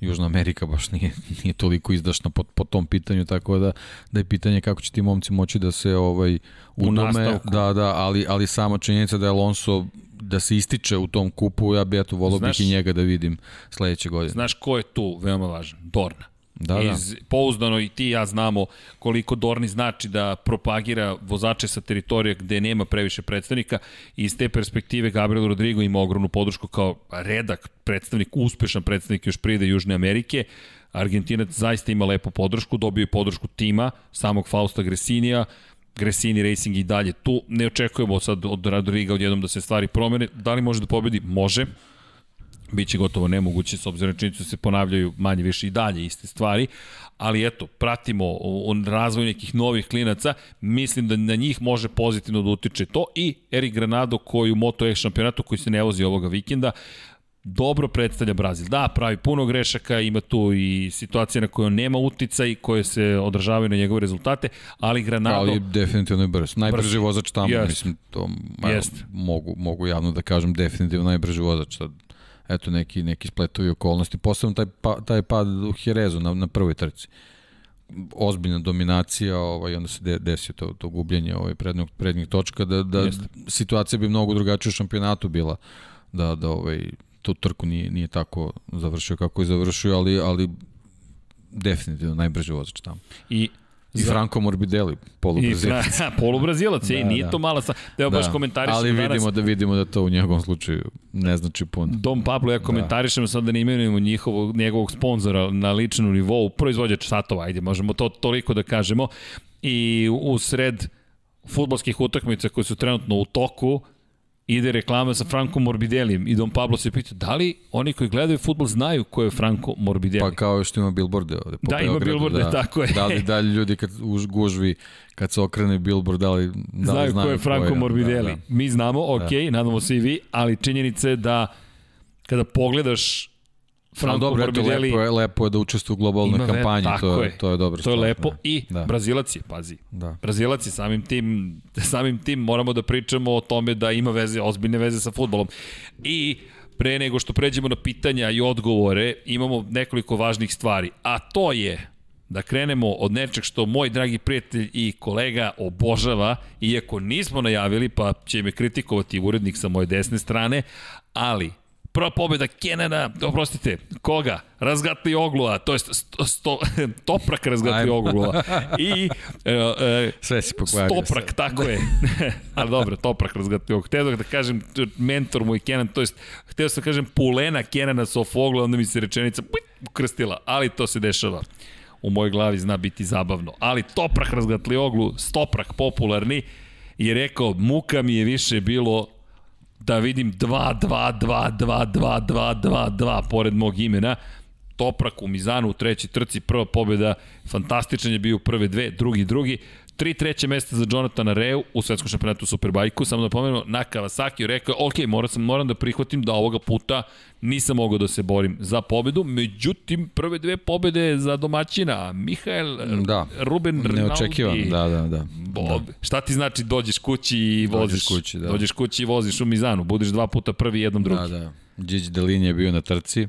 Južna Amerika baš nije, nije toliko izdašna po, po tom pitanju, tako da da je pitanje kako će ti momci moći da se ovaj udome, nastavku. da, da, ali, ali sama činjenica da je Alonso da se ističe u tom kupu, ja bi eto volao Znaš- bih i njega da vidim sledeće godine. Znaš ko je tu veoma važan? Dorna. Da, da. Iz, pouzdano i ti i ja znamo koliko Dorni znači da propagira vozače sa teritorija gde nema previše predstavnika i iz te perspektive Gabriel Rodrigo ima ogromnu podršku kao redak predstavnik, uspešan predstavnik još pride Južne Amerike. Argentinac zaista ima lepu podršku, dobio je podršku tima, samog Fausta Gresinija, Gresini Racing i dalje tu. Ne očekujemo sad od Rodriga odjednom da se stvari promene. Da li može da pobedi? Može. Biće gotovo nemoguće s obzirom na činjenicu da se ponavljaju manje više i dalje iste stvari, ali eto, pratimo o, o razvoj nekih novih klinaca, mislim da na njih može pozitivno da utiče to i Erik Granado koji u Moto E šampionatu koji se ne vozi ovoga vikenda, dobro predstavlja Brazil. Da, pravi puno grešaka, ima tu i situacije na koje on nema uticaj, koje se odražavaju na njegove rezultate, ali Granado... Ali definitivno je brz. Najbrži Brz. vozač tamo, Jest. mislim, to Jest. mogu, mogu javno da kažem, definitivno najbrži vozač. Sad, eto, neki, neki spletovi okolnosti. Posebno taj, pa, taj pad u Jerezu na, na prvoj trci. Ozbiljna dominacija, ovaj, onda se de, desio to, to gubljenje ovaj, prednjeg, prednjeg točka, da, da Jeste. situacija bi mnogo drugačija u šampionatu bila, da, da ovaj, tu trku nije, nije tako završio kako je završio, ali, ali definitivno najbrži vozač tamo. I I Franco Morbidelli, I polubrazilac. Fra, polubrazilac, da, i Da, nije da. to mala sa... Evo baš komentarišemo ali danas. vidimo da vidimo da to u njegovom slučaju ne znači puno. Dom Pablo, ja komentarišemo sad da ne imenujemo njihovog, njegovog sponzora na ličnom nivou, proizvođač satova, ajde, možemo to toliko da kažemo. I u sred futbolskih utakmica koje su trenutno u toku, ide reklama sa Franco Morbidellijem i Dom Pablo se pita da li oni koji gledaju futbol znaju ko je Franco Morbidelli. Pa kao što ima billboarde ovde po Da, ima Beogradu, billboarde, tako je. Da li, da li ljudi kad u gužvi, kad se okrene billboard, da li, da li znaju, znaju ko je Franco Morbidelli. Da, da. Mi znamo, ok, nadamo se i vi, ali činjenica je da kada pogledaš Franco dobro, eto, Morbidelli... lepo je, lepo je da učestvuje u globalnoj Ima kampanji, tako to je, to je dobro. To je lepo da. i Da. Brazilac je, pazi. Da. Brazilac je samim tim, samim tim moramo da pričamo o tome da ima veze, ozbiljne veze sa futbolom. I pre nego što pređemo na pitanja i odgovore, imamo nekoliko važnih stvari, a to je da krenemo od nečeg što moj dragi prijatelj i kolega obožava, iako nismo najavili, pa će me kritikovati urednik sa moje desne strane, ali Prva pobjeda Kenana, oprostite, koga? Razgatli Oglua, to je sto, sto, Toprak Razgatli Ajmo. Oglua. I e, e, Sve si pokvario. Stoprak, tako je. Ali dobro, Toprak Razgatli Oglua. Hteo da kažem mentor moj Kenan, to jest, hteo sam da kažem pulena Kenana Sofogla, onda mi se rečenica ukrstila, ali to se dešava. U mojoj glavi zna biti zabavno. Ali Toprak Razgatli Oglu, Stoprak popularni, je rekao, muka mi je više bilo da vidim 2, 2, 2, 2, 2, 2, 2, 2 pored mog imena. Toprak u Mizanu u trećoj trci, prva pobjeda, fantastičan je bio prve dve, drugi, drugi. Tri treće mesta za Jonathana Reu u svetskom šampionatu Superbajku. Samo da pomenemo, na Kawasaki rekao, ok, moram, sam, moram da prihvatim da ovoga puta nisam mogao da se borim za pobedu. Međutim, prve dve pobede za domaćina, Mihael Da, Ruben Rinaldi. neočekivan, da, da, da. Bob. Da. Šta ti znači dođeš kući i voziš? Dođeš kući, da. Dođeš kući i voziš u Mizanu, budeš dva puta prvi, jednom drugi. Da, da. Đić Delin je bio na trci.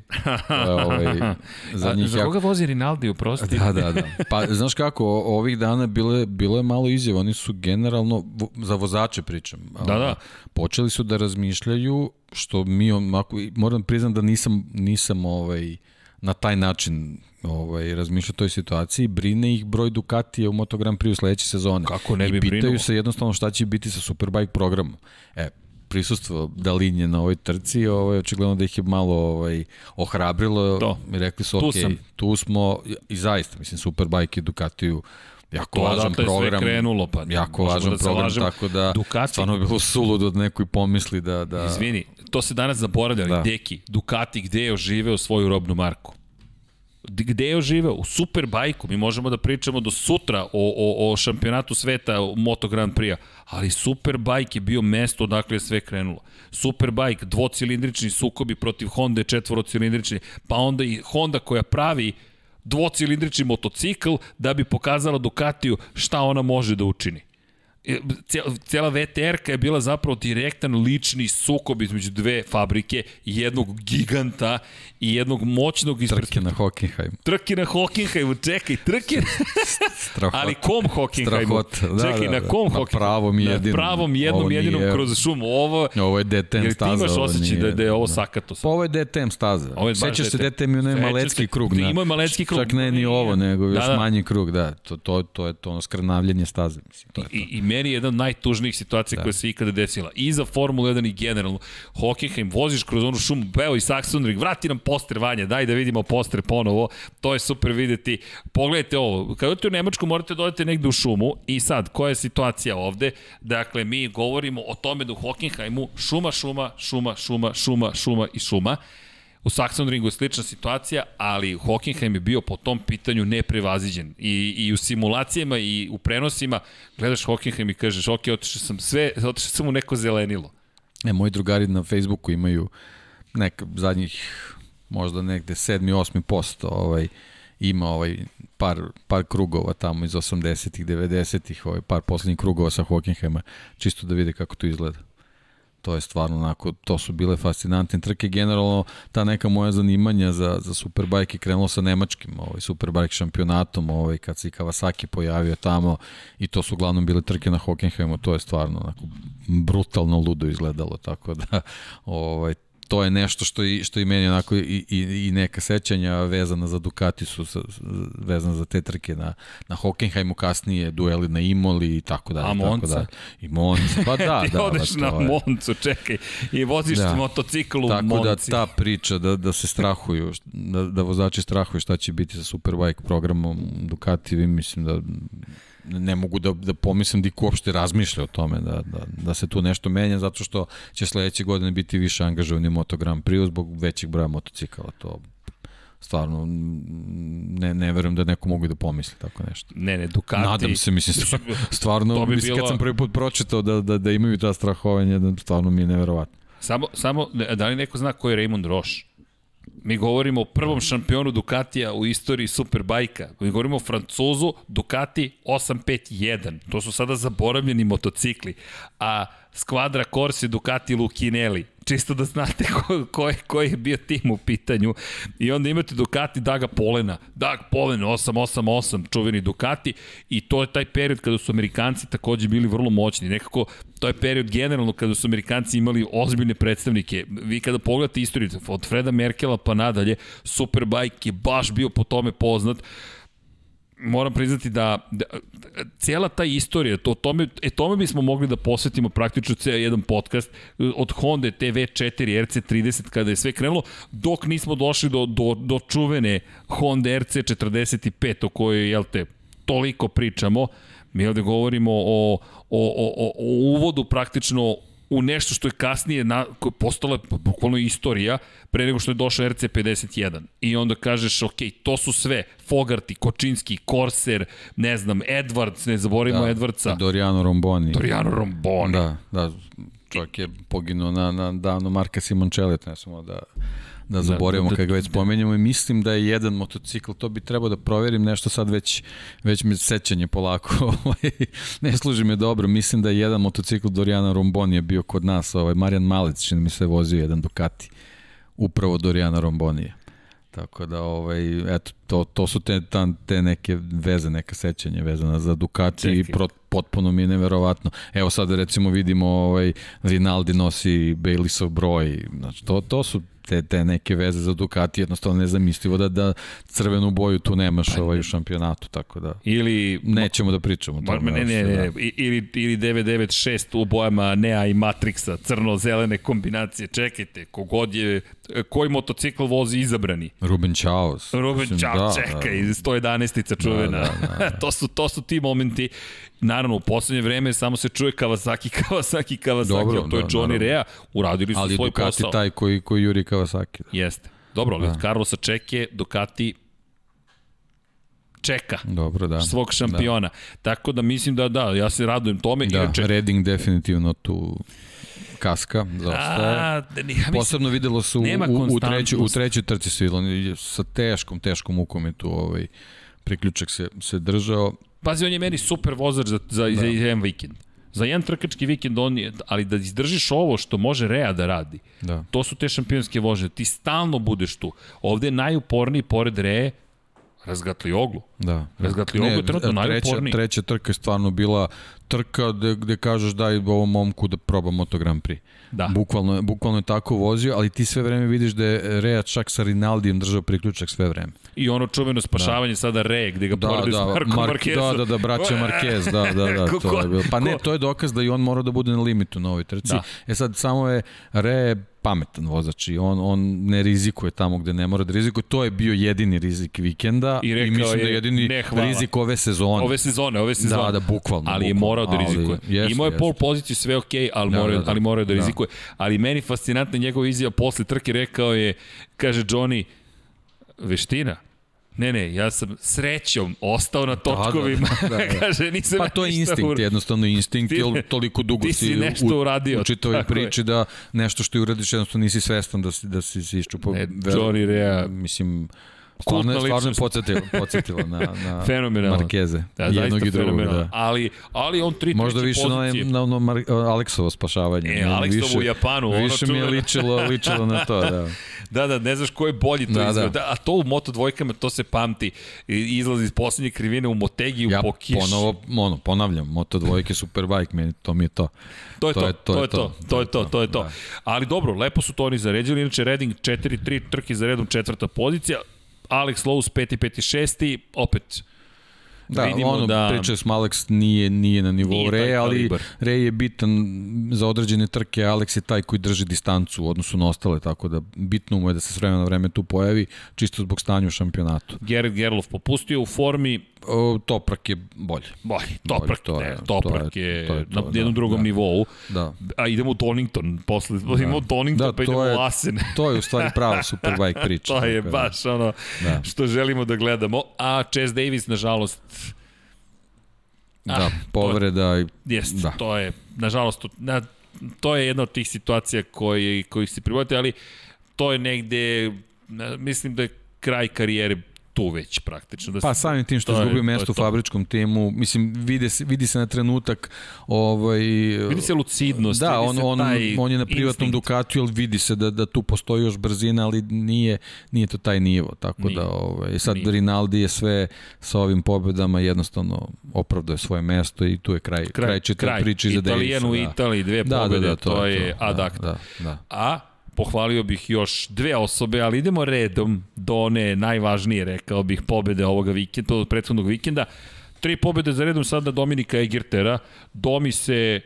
ovaj, za njih za koga vozi Rinaldi, uprosti? Da, da, da. Pa, znaš kako, ovih dana bilo bilo je malo izjava. Oni su generalno, za vozače pričam. Da, da. Počeli su da razmišljaju, što mi, onako, moram priznam da nisam, nisam ovaj, na taj način ovaj, razmišlja o toj situaciji, brine ih broj Ducatija u Moto Grand Prix sledeće sezone. Kako ne bi I pitaju brinuo? se jednostavno šta će biti sa Superbike programom. E, prisustvo Dalinje na ovoj trci, ovaj, očigledno da ih je malo ovaj, ohrabrilo To. i rekli su, Tu ok, sam. tu smo, i zaista, mislim, Superbike i Ducatiju jako To važan program. krenulo, pa jako važan da program, lažemo. tako da Ducati- stvarno je bilo suludo da neko i pomisli da... da Izvini, to se danas zaboravlja. Da. Deki, Ducati gde je oživeo svoju robnu marku? Gde je oživeo? U Superbajku. Mi možemo da pričamo do sutra o, o, o šampionatu sveta Moto Grand Prix-a, ali Superbike je bio mesto odakle je sve krenulo. Superbike, dvocilindrični sukobi protiv Honda četvorocilindrični, pa onda i Honda koja pravi dvocilindrični motocikl da bi pokazala Ducatiju šta ona može da učini. E, cijela- VTR-ka je bila zapravo direktan lični sukob između dve fabrike, jednog giganta i jednog moćnog ispred... Trke na Hockenheim. Trke na Hockenheimu, čekaj, trke... Strahota. Ali kom Hockenheimu? Strahota, da, čekaj, da, na da. kom Na pravom Na jedinom. pravom jednom jedinom nije- kroz šumu. Ovo... Ovo je DTM Jer ti staza. imaš osjećaj da, da je ovo sakato. Pa ovo je DTM staza. Ovo je Sećaš se DTM. DTM i onaj Sećam malecki se. krug. Da, imao je malecki krug. Čak ne ni ovo, nego još Da, da. manji krug, da. To, to, to je to ono skrnavljenje staze. Mislim, to je to. I, I meni je jedna od najtužnijih situacija da. koja se ikada desila. I za Formulu 1 i generalno. Hockenheim, voziš kroz onu šumu, beo i Saxonring, vrati nam poster Vanja, daj da vidimo poster ponovo. To je super videti. Pogledajte ovo, kada odete u Nemačku morate da odete negde u šumu i sad, koja je situacija ovde? Dakle, mi govorimo o tome da u Hockenheimu šuma, šuma, šuma, šuma, šuma, šuma i šuma. U Saxonringu je slična situacija, ali Hockenheim je bio po tom pitanju neprevaziđen. I, I u simulacijama i u prenosima gledaš Hockenheim i kažeš, ok, otišao sam sve, otišao sam u neko zelenilo. E, moji drugari na Facebooku imaju neka zadnjih možda negde 7. 8. posto ovaj, ima ovaj par, par krugova tamo iz 80-ih, 90-ih, ovaj, par poslednjih krugova sa Hockenheima, čisto da vide kako to izgleda. To je stvarno onako, to su bile fascinantne trke. Generalno, ta neka moja zanimanja za, za Superbike je krenulo sa nemačkim ovaj, Superbike šampionatom, ovaj, kad se i Kawasaki pojavio tamo i to su uglavnom bile trke na Hockenheimu, to je stvarno onako brutalno ludo izgledalo, tako da ovaj, to je nešto što i, što i meni onako i, i, i neka sećanja vezana za Ducati su sa, vezana za te trke na, na Hockenheimu kasnije, dueli na Imoli i tako dalje. A tako Monza? dalje. I Monza, pa da, Ti da. odeš pa na je- Moncu, čekaj, i voziš Da. motocikl u Tako Monci. da ta priča da, da se strahuju, da, da vozači strahuju šta će biti sa Superbike programom Ducati, mislim da ne mogu da, da pomislim da iko uopšte razmišlja o tome da, da, da se tu nešto menja zato što će sledeće godine biti više angažovani Moto Grand Prix zbog većeg broja motocikala to stvarno ne, ne verujem da neko mogu da pomisli tako nešto. Ne, ne, Ducati... Nadam se, mislim, stvarno, bi mislim, bilo- kad sam prvi put pročitao da, da, da imaju ta strahovanja, da stvarno mi je neverovatno. Samo, samo, da li neko zna ko je Raymond Roche? Mi govorimo o prvom šampionu Ducatija u istoriji Superbajka. Mi govorimo o Francuzu Ducati 851. To su sada zaboravljeni motocikli. A Skvadra Corsi Ducati Lukinelli. Čisto da znate ko, ko, je, ko je bio tim u pitanju. I onda imate Ducati Daga Polena. Dag Polen 888, čuveni Ducati. I to je taj period kada su Amerikanci takođe bili vrlo moćni. Nekako to je period generalno kada su Amerikanci imali ozbiljne predstavnike. Vi kada pogledate istoriju od Freda Merkela pa nadalje, Superbike je baš bio po tome poznat moram priznati da, da cijela ta istorija, to, tome, e, tome bismo mogli da posvetimo praktično cijel jedan podcast od Honda TV4 RC30 kada je sve krenulo, dok nismo došli do, do, do čuvene Honda RC45 o kojoj, jel te, toliko pričamo. Mi ovde govorimo o, o, o, o, o uvodu praktično u nešto što je kasnije na, postala bukvalno istorija pre nego što je došao RC51. I onda kažeš, ok, to su sve, Fogarty, Kočinski, Corsair, ne znam, Edwards, ne zaboravimo da, Edwardsa, Doriano Romboni. Doriano Romboni. Da, da, čovjek je poginuo na, na davno Marka Simončele, ne samo da, da zaboravimo da, da, kad ga već spomenjamo i mislim da je jedan motocikl, to bi trebao da proverim, nešto sad već, već mi sećanje polako, ovaj, ne služi me dobro, mislim da je jedan motocikl Doriana Romboni je bio kod nas, ovaj, Marijan Malec, čini mi se vozio jedan Ducati, upravo Doriana Rombonije. Tako da, ovaj, eto, to, to su te, ta, te neke veze, neka sećanja vezana za Ducati i pro, potpuno mi je neverovatno. Evo sad recimo vidimo ovaj, Rinaldi nosi Baileysov broj, znači to, to su te, te neke veze za Ducati, jednostavno nezamislivo da, da crvenu boju tu nemaš ovaj, u šampionatu, tako da Ili nećemo da pričamo. o Ma, tome, ne, ne, ne, da. Ili, ili 996 u bojama Nea i Matrixa, crno-zelene kombinacije. Čekajte, kogod je, koji motocikl vozi izabrani? Ruben Chaos. Ruben Mislim, Čao, da, čekaj, da. 111-ica čuvena. Da, da, da, da. to, su, to su ti momenti. Naravno, u poslednje vreme samo se čuje Kawasaki, Kawasaki, Kawasaki, Dobro, ali to je da, Johnny. Rea. Uradili su Ali svoj Ducati posao. taj koji, koji juri Kawasaki. Jeste. Dobro, ali od Carlosa Čeke, Ducati čeka Dobro, da. svog šampiona. Tako da mislim da da, ja se radujem tome. Da, Inače, Redding definitivno tu kaska, zaostaje. A, da ja Posebno videlo se u, u, u, trećoj, u trećoj trci su videlo, sa teškom, teškom mukom je tu ovaj, priključak se, se držao. Pazi, on je meni super vozač za, za, da. za jedan vikend. Za jedan trkački vikend on je, ali da izdržiš ovo što može Rea da radi, Da. to su te šampionske vožnje. Ti stalno budeš tu. Ovde je najuporniji pored Reje razgatli oglu. Da. Razgatli oglu je trenutno treća, najuporniji. treća trka je stvarno bila trka gde, gde kažeš daj ovom momku da proba Moto Grand Prix. Da. Bukvalno, bukvalno je tako vozio, ali ti sve vreme vidiš da je Rea čak sa Rinaldijem držao priključak sve vreme. I ono čuveno spašavanje da. sada Reje, gde ga Da, poredi da, s Markom Mark, Marquezom. da, da, da, braća Marquez, da, da, da, to je bilo. Pa ne, to je dokaz da i on mora da bude na limitu na ovoj trci. Da. E sad, samo je Re pametan vozač i on, on ne rizikuje tamo gde ne mora da rizikuje. To je bio jedini rizik vikenda I rekao mislim da je, je jedini "Ne, hvala." rizik ove sezone. Ove sezone, ove sezone. Da, da, bukvalno, Ali je morao da Ali rizikuje. jeste, Imao je pol poziciju, sve okej, ali, Da, morao, da, da. ali morao da Da. rizikuje. Ali meni fascinantna njegova izjava posle trke rekao je, kaže Johnny, veština, Ne, ne, ja sam srećom ostao na točkovima. da, da, da. Kaže, nisam Pa to je instinkt, ur- jednostavno instinkt, Ti- jer toliko dugo ti si nešto uradio, u čitavoj tako je. priči da nešto što je uradiš jednostavno nisi svestan da si, da si, si iščupao. Ne, Johnny Rea, Mislim, stvarno, je- stvarno je ličnost. podsjetilo, podsjetilo na, na Fenomenalno. Markeze. Da, jednog i drugog. Da. Ali, ali on tri Možda više na, pozicije. na ono Mar Aleksovo spašavanje. E, Aleksovo više- u Japanu, ono Više mi je ličilo, ličilo na to, da. Da, da, ne znaš ko je bolji to Da, da, da. izgleda. A to u Moto dvojkama, to se pamti. I- Izlazi iz poslednje krivine u Motegi, Ja po kiši. ponovo, ono, ponavljam, Moto dvojke, Superbike, meni, to mi je to. To je to, to je to, to je to, to je to, to je to. Da. Ali dobro, lepo su to oni zaređili, inače Redding 4-3 trke za redom četvrta pozicija, Alex Lowe's 5. 5. 6. opet Da, vidimo ono, da- pričali smo, Alex nije, nije na nivou Nije Reja, ali. Rej je bitan za određene trke, Alex je taj koji drži distancu u odnosu na ostale, tako da bitno mu je da se s vremena na vreme tu pojavi, čisto zbog stanja u šampionatu. Gerrit Gerlof popustio u formi, O, toprak je bolje. bolji, Toprak, to ne, je- Toprak to je, je- to je to, na jednom da, drugom da. nivou. Da. A idemo u Donington, posle, da. idemo u Donington, Da, pa to idemo je- u Asen. To je u stvari prava Superbike priča. to je da. baš ono Da. što želimo da gledamo. A Chase Davis, nažalost, Da, povreda i Jeste, Da. to je, nažalost, to, na, to je jedna od tih situacija koji, koji se privode, ali to je negde, na, mislim da je kraj karijere tu već praktično. Da Pa samim tim što to je izgubio to mesto u to. fabričkom timu, mislim, vidi se, vidi se na trenutak ovaj, Vidi se lucidnost, Da, vidi on, se on, taj on je na privatnom instinkt. Ducatiju, ali vidi se da, da tu postoji još brzina, ali nije, nije to taj nivo. Tako Nije. da, ovaj, sad Nije. Rinaldi je sve sa ovim pobedama jednostavno opravdao je svoje mesto i tu je kraj, kraj, kraj čitave priče za Davisa. Italijan u Italiji, dve Da, da, pobede, da, to, je ad da, acta. Da, da. A pohvalio bih još dve osobe, ali idemo redom do one najvažnije, rekao bih, pobede ovoga vikenda, od prethodnog vikenda. Tri pobede za redom sada Dominika Egertera. Domi se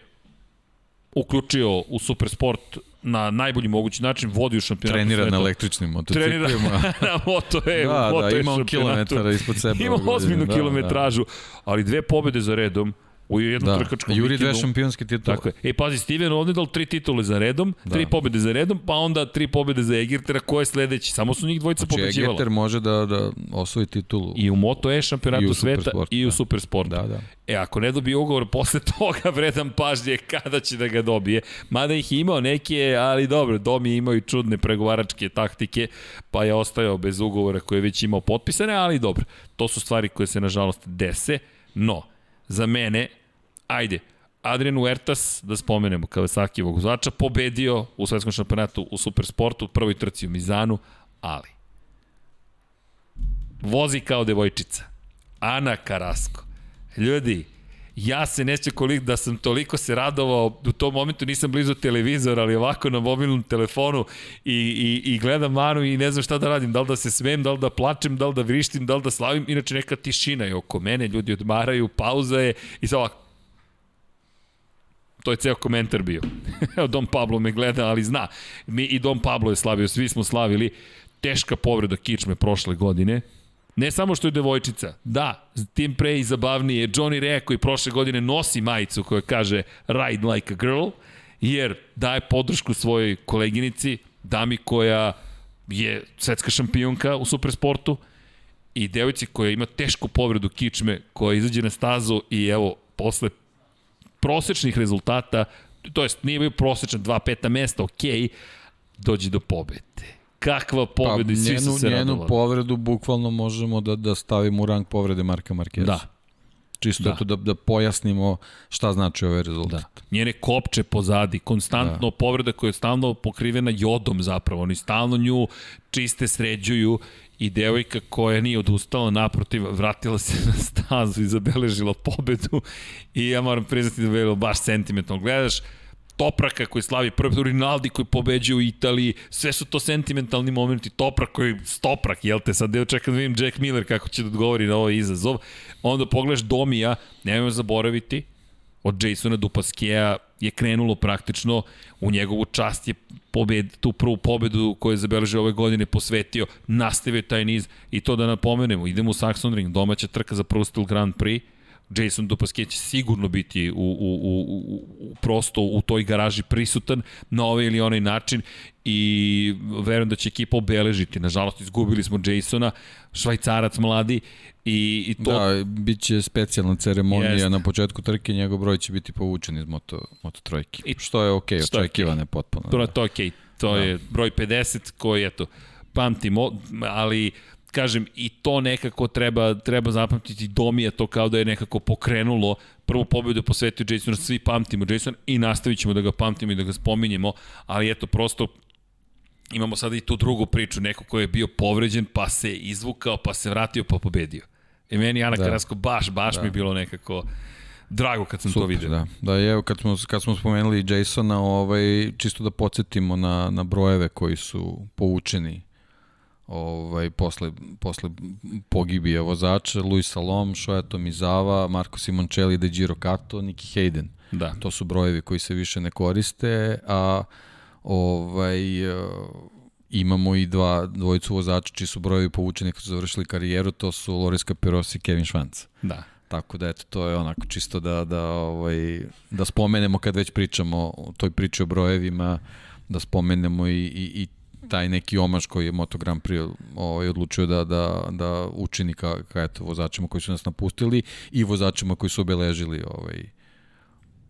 uključio u Supersport na najbolji mogući način, vodi u šampionatu Trenira na sveta. električnim Trenira motociklima. na Moto E, Da, Moto da, ima on kilometara ispod sebe Ima ozbiljnu da, kilometražu, ali dve pobede za redom U jednom Da, trkačkom Juri dve vikendu. šampionske titule. Tako je. E, pazi, Steven Ovnedal tri titule za redom, Da. tri pobede za redom, pa onda tri pobede za Egertera, ko je sledeći? Samo su njih dvojica Znači, pobeđivala. Egeter može da, da osvoji titulu. I u Moto E šampionatu I u sveta Supersportu, i u da. Supersportu. Da, da. E, ako ne dobije ugovor posle toga, vredan pažnje kada će da ga dobije. Mada ih je imao neke, ali dobro, Domi je imao i čudne pregovaračke taktike, pa je ostajao bez ugovora koje je već imao potpisane, ali dobro, to su stvari koje se nažalost dese. No, za mene, ajde, Adrian Huertas, da spomenemo, Kawasaki vozača, pobedio u svetskom šampionatu u Supersportu, prvoj trci u Mizanu, ali vozi kao devojčica. Ana Karasko. Ljudi, ja se neće koliko da sam toliko se radovao, u tom momentu nisam blizu televizora, ali ovako na mobilnom telefonu i, i, i gledam Manu i ne znam šta da radim, da li da se smem, da li da plačem, da li da vrištim, da li da slavim, inače neka tišina je oko mene, ljudi odmaraju, pauza je i sad ovako, To je ceo komentar bio. Dom Pablo me gleda, ali zna. Mi i Dom Pablo je slavio, svi smo slavili. Teška povreda kičme prošle godine. Ne samo što je devojčica, da, tim pre i zabavnije je Johnny Rea koji prošle godine nosi majicu koja kaže Ride like a girl, jer daje podršku svojoj koleginici, dami koja je svetska šampionka u supersportu i devojci koja ima tešku povredu kičme, koja izađe na stazu i evo, posle prosečnih rezultata, to jest nije bio prosečan dva peta mesta, ok, dođe do pobede. Kakva pobeda i svi Pa, njenu, su se njenu radovali. povredu bukvalno možemo da, da stavimo u rang povrede Marka Markeza. Da, Čisto Da. Eto da, da pojasnimo šta znači ovaj rezultat. da. Njene kopče pozadi, konstantno da. povreda koja je stalno pokrivena jodom zapravo. Oni stalno nju čiste, sređuju i devojka koja nije odustala, naprotiv, vratila se na stazu i zabeležila pobedu i ja moram priznati da je bilo baš sentimentalno. Gledaš, Topraka koji slavi prvi put, Rinaldi koji pobeđuje u Italiji, sve su to sentimentalni momenti, Toprak koji, Stoprak, jel te, sad evo čekam da vidim Jack Miller kako će da odgovori na ovaj izazov, onda pogledaš Domija, nemojmo zaboraviti, od Jasona Dupaskeja je krenulo praktično, u njegovu čast je pobed, tu prvu pobedu koju je zabeležio ove godine posvetio, nastavio taj niz i to da napomenemo, idemo u Saxon Ring, domaća trka za Prostil Grand Prix, Jason Dupasquier će sigurno biti u, u, u, u, prosto u toj garaži prisutan na ovaj ili onaj način i verujem da će ekipa obeležiti. Nažalost, izgubili smo Jasona, švajcarac mladi i, i to... Da, bit će specijalna ceremonija Jeste. na početku trke, njegov broj će biti povučen iz moto, moto trojke. I- što je okej, okay, očekivane okay. potpuno. To, to je okej. To da. je broj 50 koji, eto, pamtimo, ali kažem, i to nekako treba, treba zapamtiti Domija, to kao da je nekako pokrenulo prvu pobedu je posvetio Jasonu, svi pamtimo Jason i nastavit ćemo da ga pamtimo i da ga spominjemo, ali eto, prosto imamo sada i tu drugu priču, neko ko je bio povređen, pa se izvukao, pa se vratio, pa pobedio. I meni Ana da. Karasko baš, baš da. mi je bilo nekako drago kad sam to vidio. Da, da i evo kad smo, kad smo spomenuli Jasona, ovaj, čisto da podsjetimo na, na brojeve koji su povučeni ovaj, posle, posle pogibija vozača, Luis Salom, Shoyato Mizawa, Marco Simoncelli, De Giro Kato, Niki Hayden. Da. To su brojevi koji se više ne koriste, a ovaj, e, imamo i dva, dvojicu vozača čiji su brojevi povučeni kad su završili karijeru, to su Loris Capiros i Kevin Schwanz. Da. Tako da eto to je onako čisto da da ovaj da spomenemo kad već pričamo o toj priči o brojevima da spomenemo i i, i taj neki omaž koji je Moto Grand Prix ovaj, odlučio da, da, da učini ka, ka eto, vozačima koji su nas napustili i vozačima koji su obeležili ovaj,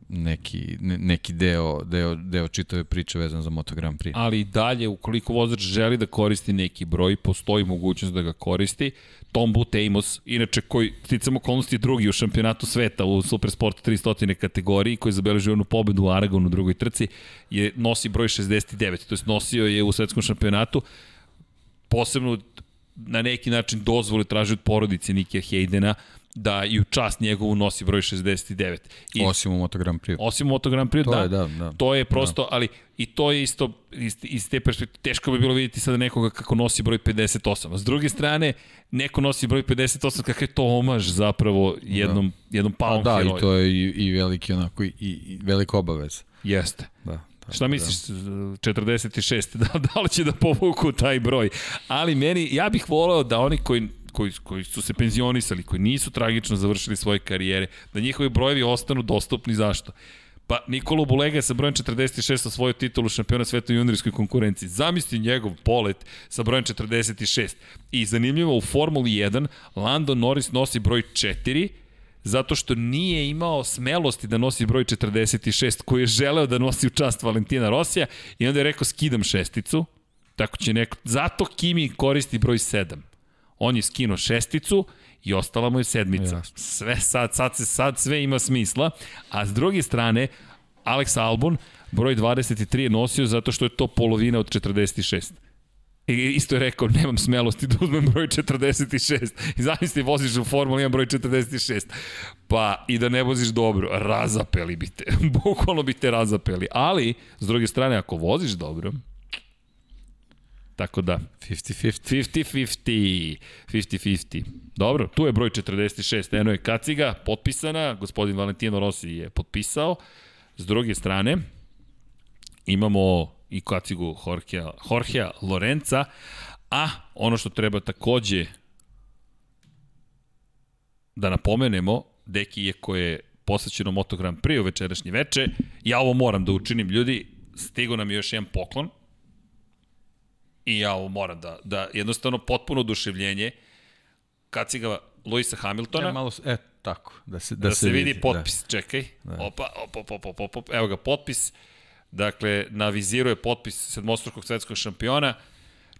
neki, ne, neki deo, deo, deo čitave priče vezan za Moto Grand Prix. ali i dalje, ukoliko vozač želi da koristi neki broj, postoji mogućnost da ga koristi. Tom Boot Amos, inače koji sticam okolnosti je drugi u šampionatu sveta u Supersport 300 kategoriji, koji je zabeležio onu pobedu u Aragonu u drugoj trci, je, nosi broj 69, to jest nosio je u svetskom šampionatu, posebno na neki način dozvole traži od porodice Nikija Hejdena da i u čast njegovu nosi broj 69. I, Osim u Moto Grand Prix. Osim Moto Grand Prix, To da, je, da, da. To je prosto, da. ali i to je isto iz, iz te perspektive, teško bi bilo vidjeti sada nekoga kako nosi broj 58. A s druge strane, neko nosi broj 58, kakav je to omaž zapravo jednom, da. jednom A palom da, heroju. i to je i, i veliki onako i, i velika obaveza. Jeste. Da. tako Šta misliš, 46, da, da li će da povuku taj broj? Ali meni, ja bih voleo da oni koji koji, koji su se penzionisali, koji nisu tragično završili svoje karijere, da njihovi brojevi ostanu dostupni. Zašto? Pa Nikolo Bulega sa brojem 46 osvojio titulu šampiona sveta u juniorskoj konkurenciji. Zamisli njegov polet sa brojem 46. I zanimljivo, u Formuli 1 Lando Norris nosi broj 4, zato što nije imao smelosti da nosi broj 46 koji je želeo da nosi u čast Valentina Rosija i onda je rekao skidam šesticu, tako će neko, zato Kimi koristi broj 7. On je skinuo šesticu i ostala mu je sedmica. Sve sad, sad se sad sve ima smisla, a s druge strane Alex Albon broj 23 je nosio zato što je to polovina od 46. I isto je rekao, nemam smelosti da uzmem broj 46. I zamisli, voziš u Formuli 1 broj 46. Pa i da ne voziš dobro, razapeli bi te. Bukvalno bi te razapeli. Ali, s druge strane, ako voziš dobro, tako da, 50-50. 50-50. 50-50. Dobro, tu je broj 46. Eno je kaciga, potpisana. Gospodin Valentino Rossi je potpisao. S druge strane, imamo i kacigu Jorgea, Jorgea Lorenza, a ono što treba takođe da napomenemo, Deki je koje je posvećeno Moto Grand Prix u večerašnje veče, ja ovo moram da učinim, ljudi, stigo nam je još jedan poklon, i ja ovo moram da, da jednostavno potpuno oduševljenje kaciga Luisa Hamiltona, Ja, malo, e, tako, da se, da, da, se, vidi da. potpis, da. čekaj, opa, opa, opa, opa, opa, opa, evo ga potpis, dakle, na viziru je potpis sedmostrukog svetskog šampiona,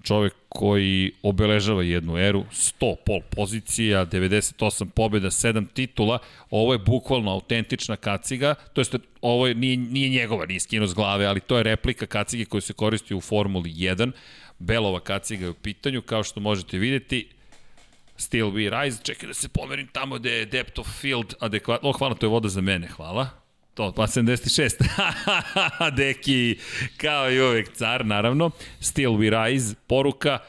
čovek koji obeležava jednu eru, 100 pol pozicija, 98 pobjeda, 7 titula, ovo je bukvalno autentična kaciga, to jest ovo je, nije, nije njegova, nije skino s glave, ali to je replika kacige koja se koristi u Formuli 1, Belova kaciga je u pitanju, kao što možete videti, Still we rise. Čekaj da se pomerim tamo gde je depth of field adekvatno. O, hvala, to je voda za mene, hvala. To, pa 76. Deki, kao i uvek car, naravno. Still we rise, poruka.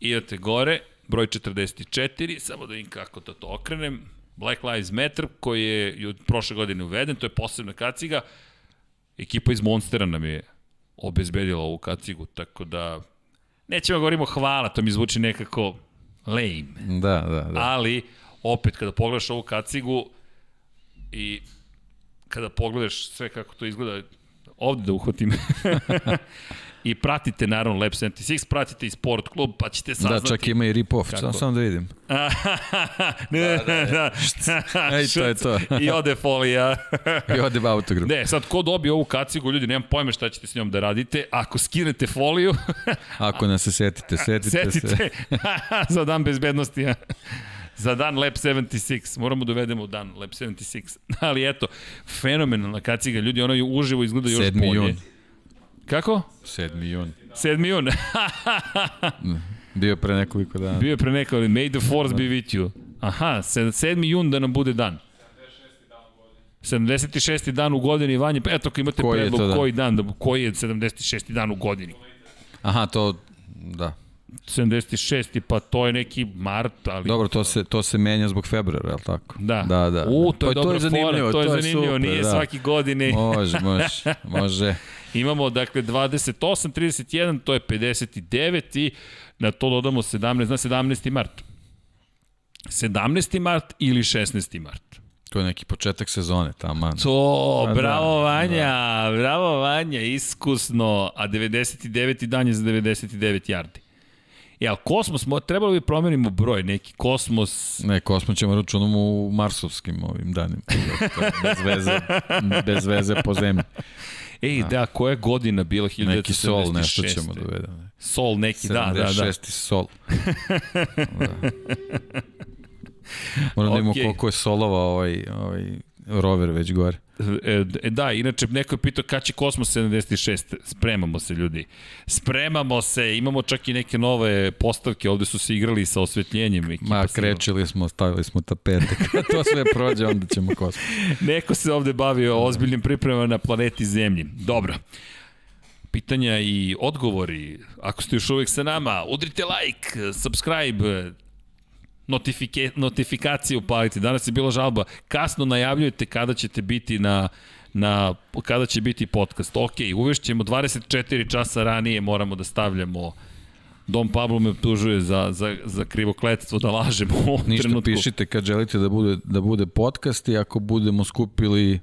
Idete gore, broj 44, samo da vidim kako da to okrenem. Black Lives Matter, koji je prošle godine uveden, to je posebna kaciga. Ekipa iz Monstera nam je obezbedila ovu kacigu, tako da nećemo da govorimo hvala, to mi zvuči nekako lame Da, da, da. ali opet kada pogledaš ovu kacigu i kada pogledaš sve kako to izgleda, ovde da uhvatim, i pratite naravno Lab 76, pratite i Sport klub, pa ćete Da, saznati. čak ima i rip-off, samo, samo da vidim. ne, da, da, da. Ej, to je to. I ode folija. I ode autograf. Ne, sad ko dobije ovu kacigu, ljudi, nemam pojma šta ćete s njom da radite. Ako skinete foliju, Ako nas se setite, setite, se. setite za dan bezbednosti. ja. za dan Lab 76. Moramo da uvedemo dan Lab 76. Ali eto, fenomenalna kaciga. Ljudi, ona je uživo izgleda još 7. bolje. jun. Kako? 7. jun. 7. jun. Bio je pre nekoliko dana. Bio je pre neko, ali may the force be with you. Aha, 7. jun da nam bude dan. 76. dan u godini, Vanje, eto ako imate Koji predlog dan? koji dan, da, koji je 76. dan u godini. Aha, to, da. 76. pa to je neki mart, ali... Dobro, to se, to se menja zbog februara, je li tako? Da. Da, da. U, to je Pa dobra fora, to je zanimljivo, super, nije da. svaki godine. Može, može, može. Imamo, dakle, 28, 31, to je 59 i na to dodamo 17, na 17. mart. 17. mart ili 16. mart. To je neki početak sezone, tamo. To, Pa bravo da, Vanja, bravo Vanja, iskusno, a 99. dan je za 99 yardi. Jel, Kosmos, mo- trebalo bi promenimo broj, neki Kosmos, Ne, Kosmo ćemo računamo u marsovskim ovim danima. Bez veze, bez veze po zemlji. ej, da, koja je godina bila 1976? Neki sol, nešto ćemo da uvedemo. Sol neki, da, da, da. 76. sol. Da. Moram da imamo koliko je solova ovaj, ovaj rover već gore. E, e, da, inače, neko je pitao kada će Kosmos 76. Spremamo se, ljudi. Spremamo se, imamo čak i neke nove postavke, ovde su se igrali sa osvetljenjem. Ekipa Ma, krečili smo, stavili smo tapete. Kad to sve prođe, onda ćemo Kosmo. Neko se ovde bavio ozbiljnim pripremama na planeti Zemlji. Dobro. Pitanja i odgovori. Ako ste još uvek sa nama, udrite like, subscribe, notifike, notifikacije upalite. Danas je bila žalba. Kasno najavljujete kada ćete biti na na kada će biti podcast. Ok, uvešćemo 24 časa ranije moramo da stavljamo Dom Pablo me optužuje za, za, za krivo kletstvo da lažem u ovom Ništa trenutku. pišite kad želite da bude, da bude podcast i ako budemo skupili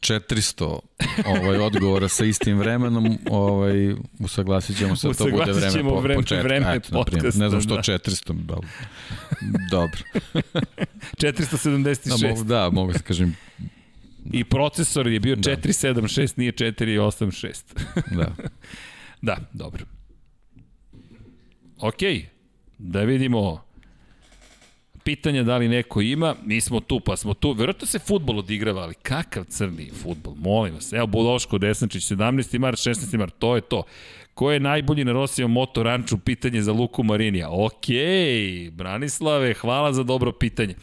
400 ovaj odgovora sa istim vremenom, ovaj usaglasit ćemo se to bude vreme ćemo po, vreme- početka. vreme Eto, podcasta, Ne znam što da. 400, da. Dobro. 476. Da, mogu, da, mogu se kažem, I procesor je bio Da. 476, nije 486. da. da, dobro. Ok, da vidimo pitanja da li neko ima, mi smo tu, pa smo tu. Verovatno se futbol odigrava, ali kakav crni futbol, molim vas. Evo, Budoško, Desnačić, 17. mart, 16. mart, to je to. Ko je najbolji na Rosijevom moto ranču? Pitanje za Luku Marinija. Ok, Branislave, hvala za dobro pitanje.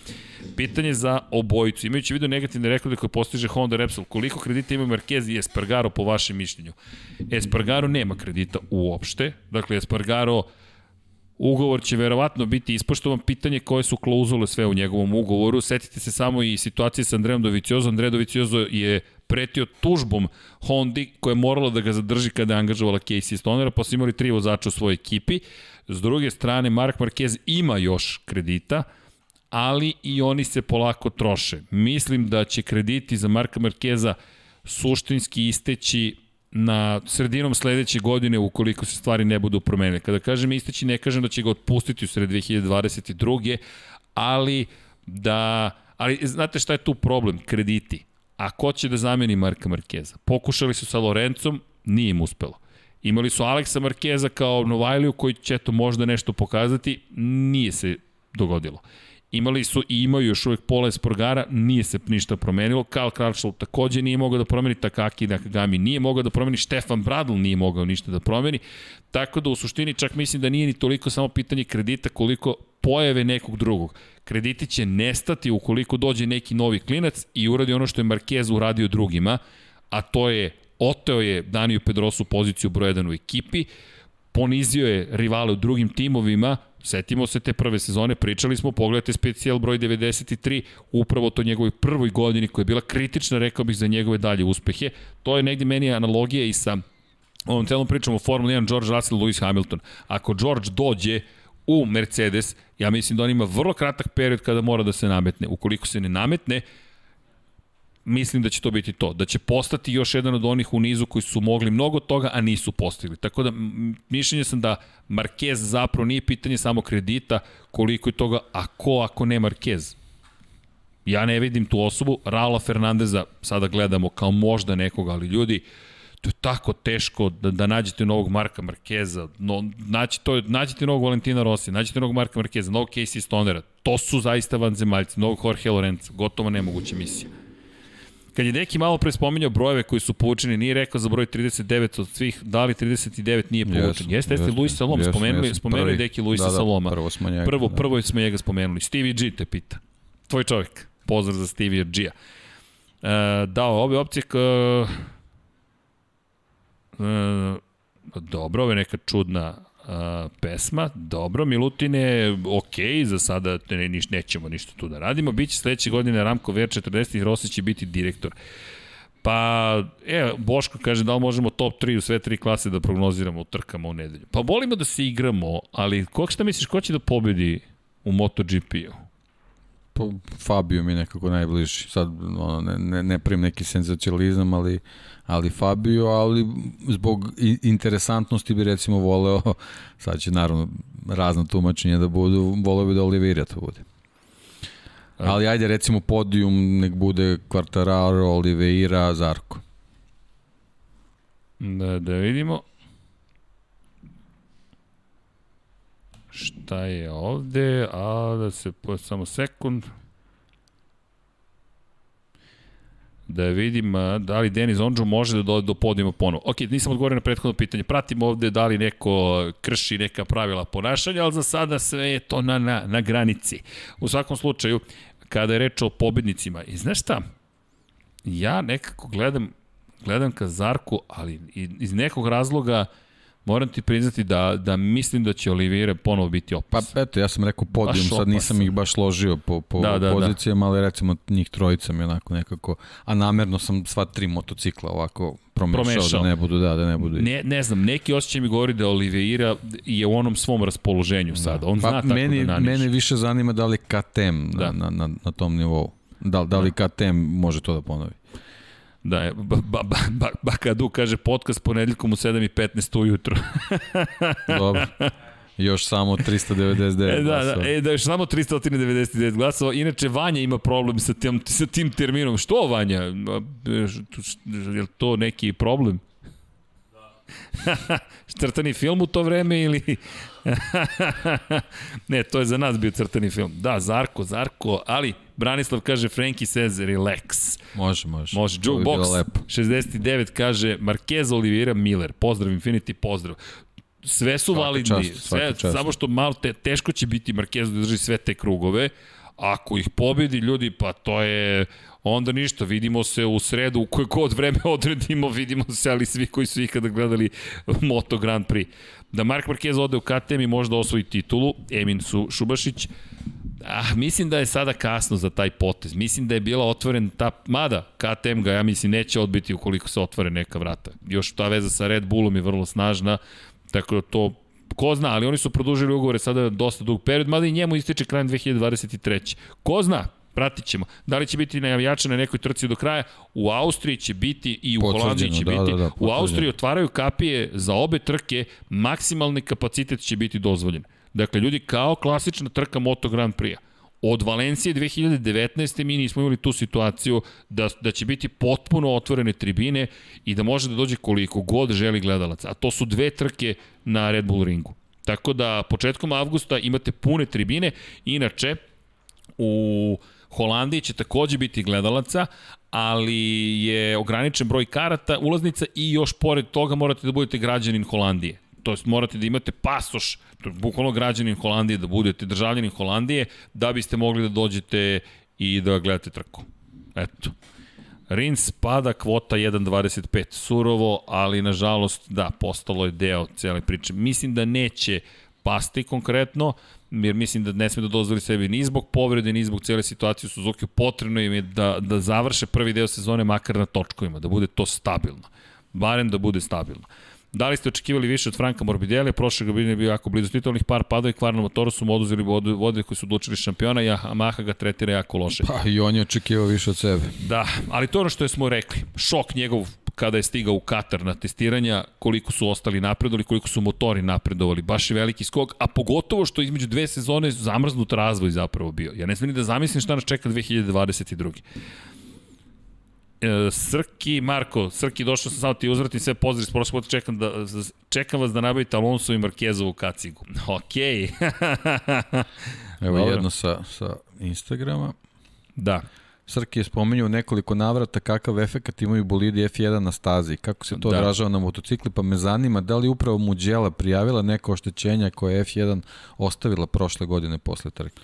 Pitanje za obojicu. Imajući vidu negativne rekorde koje postiže Honda Repsol, koliko kredita ima Marquez i Espargaro po vašem mišljenju? Espargaro nema kredita uopšte. Dakle, Espargaro Ugovor će verovatno biti ispoštovan. Pitanje koje su klauzule sve u njegovom ugovoru. Setite se samo i situacije sa Andreom Doviciozo. Andre Doviciozo je pretio tužbom Hondi koja je morala da ga zadrži kada je angažovala Casey Stonera, pa su imali tri vozača u svojoj ekipi. S druge strane, Mark Marquez ima još kredita, ali i oni se polako troše. Mislim da će krediti za Marka Markeza suštinski isteći na sredinom sledeće godine ukoliko se stvari ne budu promenile. Kada kažem isteći, ne kažem da će ga otpustiti u sred 2022. Ali da... Ali znate šta je tu problem? Krediti. A ko će da zameni Marka Markeza? Pokušali su sa Lorencom, nije im uspelo. Imali su Aleksa Markeza kao Novajliju koji će to možda nešto pokazati, nije se dogodilo. Imali su i imaju još uvek Pola Esporgara, nije se ništa promenilo. Karl Kračl takođe nije mogao da promeni, Takaki Nakagami nije mogao da promeni, Štefan Bradl nije mogao ništa da promeni. Tako da u suštini čak mislim da nije ni toliko samo pitanje kredita koliko pojave nekog drugog. Krediti će nestati ukoliko dođe neki novi klinac i uradi ono što je Marquez uradio drugima, a to je oteo je Daniju Pedrosu poziciju broj 1 u ekipi, ponizio je rivale u drugim timovima, setimo se te prve sezone, pričali smo, pogledajte specijal broj 93, upravo to njegovoj prvoj godini koja je bila kritična, rekao bih, za njegove dalje uspehe. To je negde meni analogija i sa ovom celom pričom o Formula 1, George Russell, Lewis Hamilton. Ako George dođe u Mercedes, ja mislim da on ima vrlo kratak period kada mora da se nametne. Ukoliko se ne nametne, mislim da će to biti to. Da će postati još jedan od onih u nizu koji su mogli mnogo toga, a nisu postigli. Tako da, mišljenje sam da Marquez zapravo nije pitanje samo kredita, koliko je toga, a ko ako ne Marquez? Ja ne vidim tu osobu, Raula Fernandeza sada gledamo kao možda nekoga, ali ljudi, to je tako teško da, da nađete novog Marka Markeza, no, naći to, nađete novog Valentina Rossi, nađete novog Marka Markeza, novog Casey Stonera, to su zaista vanzemaljci, novog Jorge Lorenza, gotovo nemoguća misija. Kad je neki malo pre spominjao brojeve koji su povučeni, nije rekao za broj 39 od svih, da li 39 nije povučen. Jeste, jeste, jeste, Luis Salom, jesam, spomenuli, jesam. spomenuli Prvi. deki Luisa da, da, Saloma. Prvo smo njega. Prvo, da. prvo smo njega spomenuli. Stevie G te pita. Tvoj čovjek. Pozdrav za Stevie G-a. E, dao ove opcije k... E, dobro, ovo je neka čudna a, pesma, dobro, Milutine, ok, za sada ne, niš, nećemo ništa tu da radimo, biće sledeće godine Ramko VR40 i Rossi će biti direktor. Pa, e, Boško kaže da li možemo top 3 u sve tri klase da prognoziramo u trkama u nedelju. Pa volimo da se igramo, ali kog šta misliš, ko će da pobedi u MotoGP-u? Pa, Fabio mi je nekako najbliži. Sad ono, ne, ne, ne primim neki senzacionalizam, ali, ali Fabio, ali zbog interesantnosti bi recimo voleo, sad će naravno razna tumačenja da budu, voleo bi da Oliveira to bude. Ali ajde recimo podijum nek bude Quartararo, Oliveira, Zarko. Da, da vidimo. Šta je ovde? A da se po, samo sekund. Da vidim da li Denis Ondžu može da dođe do podijuma ponovo. Ok, nisam odgovorio na prethodno pitanje. Pratimo ovde da li neko krši neka pravila ponašanja, ali za sada sve je to na, na, na granici. U svakom slučaju, kada je reč o pobednicima, i znaš šta? Ja nekako gledam, gledam ka Zarku, ali iz nekog razloga moram ti priznati da, da mislim da će Oliveira ponovo biti Pa opasan. eto, ja sam rekao podijum, sad nisam ih baš ložio po, po Da, da, da, da. pozicijama, ali recimo njih trojica mi onako nekako, a namerno sam sva tri motocikla ovako promešao, Promešao. da ne budu, da, da ne budu. Ne, ne znam, neki osjećaj mi govori da Oliveira je u onom svom raspoloženju sada. On zna pa, tako meni, da naniže. mene više zanima da li KTM Da. na, na, na, na tom nivou. Da, da li KTM može to da ponovi? Da, je, ba, ba, ba, ba, Bakadu kaže podcast ponedjeljkom u 7.15 ujutro. Dobro. Još samo 399 E, da, glasova. da, e, da, još samo 399 glasova. Inače, Vanja ima problem sa tim, sa tim terminom. Što, Vanja? E, Je li to neki problem? crtani film u to vreme ili... ne, to je za nas bio crtani film. Da, Zarko, Zarko, ali Branislav kaže Frankie says relax. Može, može. Može, bi Jukebox lepo. 69 kaže Marquez Oliveira Miller. Pozdrav Infinity, pozdrav. Sve su Svaka validni, čast, sve, čast. samo što malo te, teško će biti Marquez da drži sve te krugove. Ako ih pobedi ljudi, pa to je onda ništa, vidimo se u sredu, u koje god vreme odredimo, vidimo se, ali svi koji su ikada gledali Moto Grand Prix. Da Mark Marquez ode u KTM i možda osvoji titulu, Emin Su, Šubašić, Ah, mislim da je sada kasno za taj potez. Mislim da je bila otvoren ta... Mada, KTM ga, ja mislim, neće odbiti ukoliko se otvore neka vrata. Još ta veza sa Red Bullom je vrlo snažna, tako da to Ko zna, ali oni su produžili ugovore sada dosta dug period, mada i njemu ističe krajem 2023. Ko zna, pratit ćemo. Da li će biti navijača na nekoj trci do kraja? U Austriji će biti i u Holandiji će da, biti. da, da, u. Austriji otvaraju kapije za obe trke, maksimalni kapacitet će biti dozvoljen. Dakle, ljudi, kao klasična trka Moto Grand Prix-a. Od Valencije 2019. mi nismo imali tu situaciju da, da će biti potpuno otvorene tribine i da može da dođe koliko god želi gledalaca. A to su dve trke na Red Bull ringu. Tako da početkom avgusta imate pune tribine. Inače, u Holandiji će takođe biti gledalaca, ali je ograničen broj karata, ulaznica i još pored toga morate da budete građanin Holandije. To jest morate da imate pasoš, bukvalno građanin Holandije, da budete državljanin Holandije, da biste mogli da dođete i da gledate trku. Eto. Rins pada kvota 1.25. Surovo, ali nažalost, da, postalo je deo cele priče. Mislim da neće pasti konkretno, jer mislim da ne sme da dozvoli sebi ni zbog povrede, ni zbog cele situacije u Suzuki. Potrebno im je da, da završe prvi deo sezone makar na točkovima, da bude to stabilno. Barem da bude stabilno. Da li ste očekivali više od Franka Morbidelli? Prošle godine je bio jako blizu titulnih par padao i kvar na motoru su mu oduzeli vode, koji su odlučili šampiona, i Yamaha ga tretira jako loše. Pa i on je očekivao više od sebe. Da, ali to je ono što smo rekli. Šok njegov kada je stigao u Katar na testiranja, koliko su ostali napredovali, koliko su motori napredovali. Baš je veliki skok, a pogotovo što između dve sezone zamrznut razvoj zapravo bio. Ja ne znam ni da zamislim šta nas čeka 2022. E, Srki, Marko, Srki, došao sam samo ti uzvrati sve pozdrav iz prošlog puta, čekam, da, čekam vas da nabavite Alonso i Markezovu kacigu. Okej. Evo Dobro. jedno sa, sa Instagrama. da. Srki je spomenuo nekoliko navrata kakav efekat imaju bolidi F1 na stazi, kako se to Da. da. odražava na motocikli, pa me zanima da li upravo Muđela prijavila neko oštećenja koje je F1 ostavila prošle godine posle trke.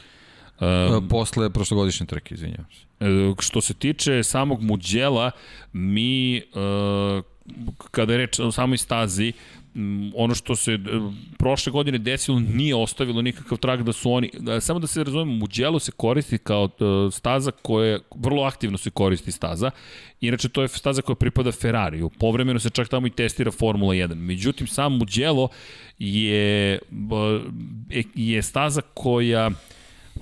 Um, posle prošlogodišnje trke, izvinjavam se. E, Što se tiče samog Muđela, mi, e, kada je reč o samoj stazi, ono što se prošle godine desilo nije ostavilo nikakav trag da su oni, da, samo da se razumemo, Muđelo se koristi kao staza koja, vrlo aktivno se koristi staza, inače to je staza koja pripada Ferrariju, povremeno se čak tamo i testira Formula 1, međutim sam Muđelo je, je staza koja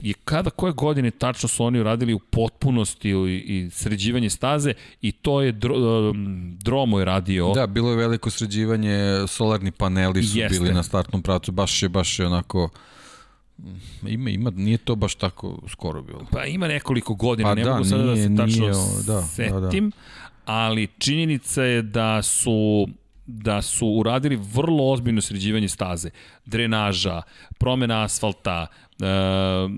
je kada koje godine tačno su oni uradili u potpunosti i, i sređivanje staze i to je dro, um, Dromo je radio. Da, bilo je veliko sređivanje, solarni paneli su Jeste. bili na startnom pracu, baš je, baš je onako... Ima, ima, nije to baš tako skoro bilo. Pa ima nekoliko godina, Pa ne da, mogu sada da se tačno nije, da, da, da. setim, ali činjenica je da su da su uradili vrlo ozbiljno sređivanje staze, drenaža, promena asfalta, e,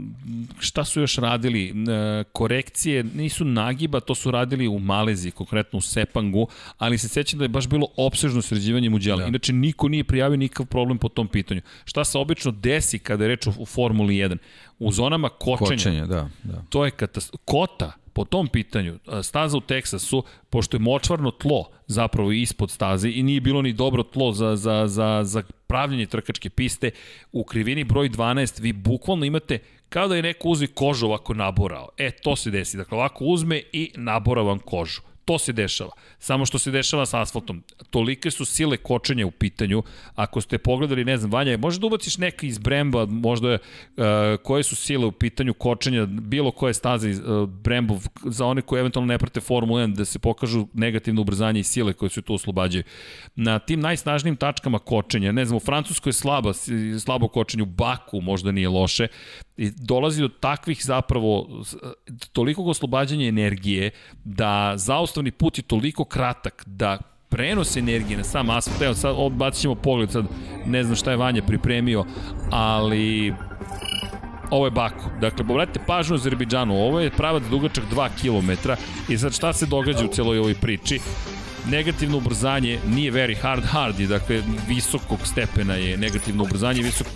šta su još radili, e, korekcije, nisu nagiba, to su radili u Maleziji, konkretno u Sepangu, ali se sećam da je baš bilo opsežno sređivanje muđela. Da. Inače, niko nije prijavio nikakav problem po tom pitanju. Šta se obično desi kada je reč o, o Formuli 1? U zonama kočenja, Kočenje, da, da. To je katastrofa. Kota, po tom pitanju, a, staza u Teksasu, pošto je močvarno tlo zapravo ispod staze i nije bilo ni dobro tlo za, za, za, za pravljanje trkačke piste, u krivini broj 12 vi bukvalno imate kao da je neko uzvi kožu ovako naborao. E, to se desi. Dakle, ovako uzme i nabora vam kožu. To se dešava. Samo što se dešava sa asfaltom. Tolike su sile kočenja u pitanju. Ako ste pogledali, ne znam, Vanja, možda da ubaciš neka iz Bremba, možda uh, koje su sile u pitanju kočenja, bilo koje staze iz uh, Brembov, za one koji eventualno ne prate Formula 1, da se pokažu negativno ubrzanje i sile koje se tu oslobađaju. Na tim najsnažnijim tačkama kočenja, ne znam, u Francuskoj je slaba, slabo kočenje, u Baku možda nije loše, i dolazi do takvih zapravo tolikog oslobađanja energije da zaustavni put je toliko kratak da prenos energije na sam asfalt, evo sad odbacit ćemo pogled, sad ne znam šta je Vanja pripremio, ali ovo je Baku. Dakle, obratite pažnju u Azerbejdžanu, ovo je pravac dugačak 2 km i sad šta se događa u celoj ovoj priči? Negativno ubrzanje nije very hard hard je, dakle visokog stepena je negativno ubrzanje, visokog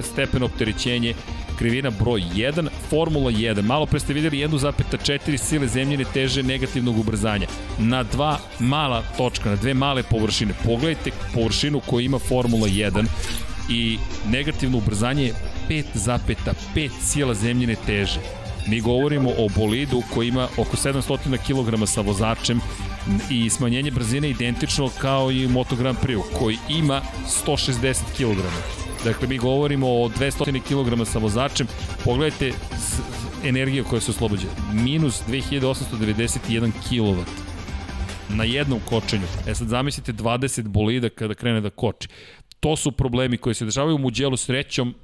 stepena opterećenje, krivina broj 1, Formula 1. Malo pre ste videli 1,4 sile zemljine teže negativnog ubrzanja. Na dva mala točka, na dve male površine. Pogledajte površinu koju ima Formula 1 i negativno ubrzanje je 5,5 sila zemljine teže. Mi govorimo o bolidu koji ima oko 700 kg sa vozačem i smanjenje brzine identično kao i Moto Grand Prix koji ima 160 kg. Dakle, mi govorimo o 200 kg sa vozačem. Pogledajte energija koja se oslobođa. Minus 2891 kW na jednom kočenju. E sad zamislite 20 bolida kada krene da koči. To su problemi koji se dešavaju u Muđelu srećom.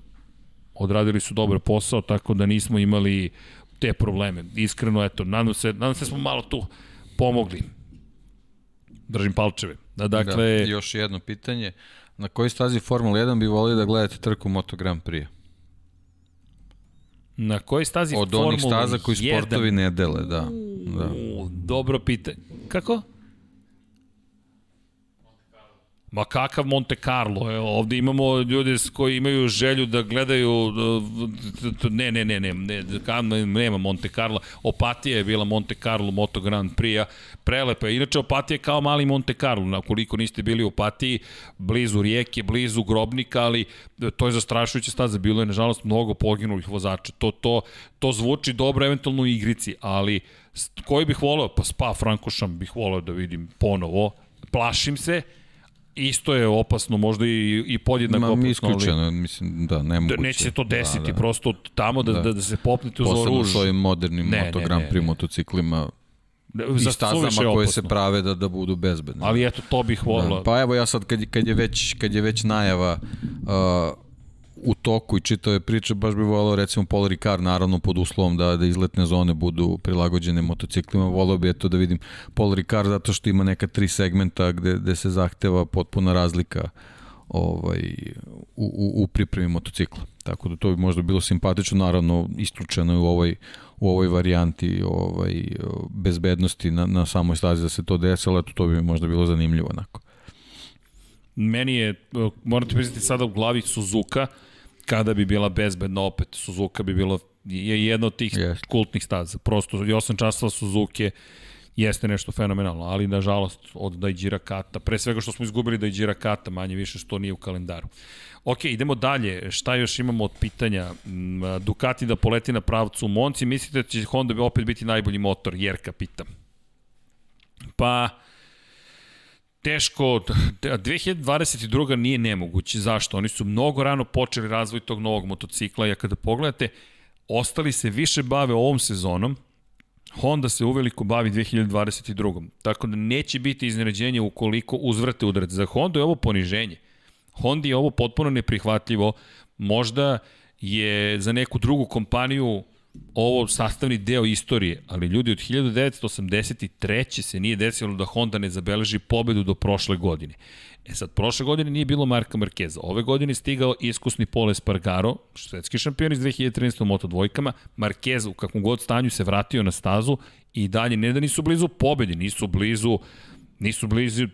Odradili su dobar posao, tako da nismo imali te probleme. Iskreno, eto, nadam se, nadam se da smo malo tu pomogli. Držim palčeve. Da, dakle... Da, još jedno pitanje. Na kojoj stazi Formula 1 bi volio da gledate trku Moto Grand Prix? Na kojoj stazi Od Formula 1? Od onih staza koji sportovi ne dele, da. da. Dobro pitanje. Kako? Ma kakav Monte Carlo, evo, ovde imamo ljude koji imaju želju da gledaju, ne, ne, ne, ne, ne nema Monte Carlo, Opatija je bila Monte Carlo Moto Grand Prix-a, prelepa je, inače Opatija je kao mali Monte Carlo, na koliko niste bili u Opatiji, blizu rijeke, blizu grobnika, ali to je zastrašujuća staza, bilo je nažalost mnogo poginulih vozača, to, to, to zvuči dobro eventualno u igrici, ali koji bih voleo? Pa Spa Frankošam bih voleo da vidim ponovo, plašim se, isto je opasno, možda i, i podjednako opasno. Ma, isključeno, ali, mislim, da, nemoguće. Da, neće se to desiti, da, da. prosto tamo da, da, da se popnete uz oruž. Posebno s ovim modernim ne, Moto Grand Prix motociklima, da, i stazama koje se prave da da budu bezbedne. Ali eto, to bih volao. Da. Pa evo ja sad, kad, kad, je, već, kad je već najava uh, u toku i čitave priče, baš bi volao recimo Paul Ricard, naravno pod uslovom da, da izletne zone budu prilagođene motociklima, volao bi eto da vidim Paul Ricard zato što ima neka tri segmenta gde, gde se zahteva potpuna razlika ovaj, u, u, u pripremi motocikla. Tako da to bi možda bilo simpatično, naravno isključeno u ovoj, u ovoj varijanti ovaj, bezbednosti na, na samoj stazi da se to desi, ali eto, to bi možda bilo zanimljivo onako. Meni je, moram ti priznati sada u glavi Suzuka, kada bi bila bezbedna opet, Suzuka bi bilo je jedna od tih yes. kultnih staza. Prosto i 8 časova Suzuki jeste nešto fenomenalno, ali nažalost od Daijira Kata, pre svega što smo izgubili Daijira Kata, manje više što nije u kalendaru. Ok, idemo dalje. Šta još imamo od pitanja? Mm, Ducati da poleti na pravcu u Monci, mislite da će Honda opet biti najbolji motor? Jerka pitam. Pa, teško, 2022. nije nemoguće. Zašto? Oni su mnogo rano počeli razvoj tog novog motocikla, ja kada pogledate, ostali se više bave ovom sezonom, Honda se uveliko bavi 2022. Tako da neće biti iznenađenje ukoliko uzvrte udarac. Za Honda je ovo poniženje. Honda je ovo potpuno neprihvatljivo. Možda je za neku drugu kompaniju ovo sastavni deo istorije, ali ljudi od 1983. se nije desilo da Honda ne zabeleži pobedu do prošle godine. E sad, prošle godine nije bilo Marka Markeza. Ove godine je stigao iskusni Pole Espargaro, svetski šampion iz 2013. u Moto dvojkama. Markeza u kakvom god stanju se vratio na stazu i dalje ne da nisu blizu pobedi, nisu blizu nisu blizu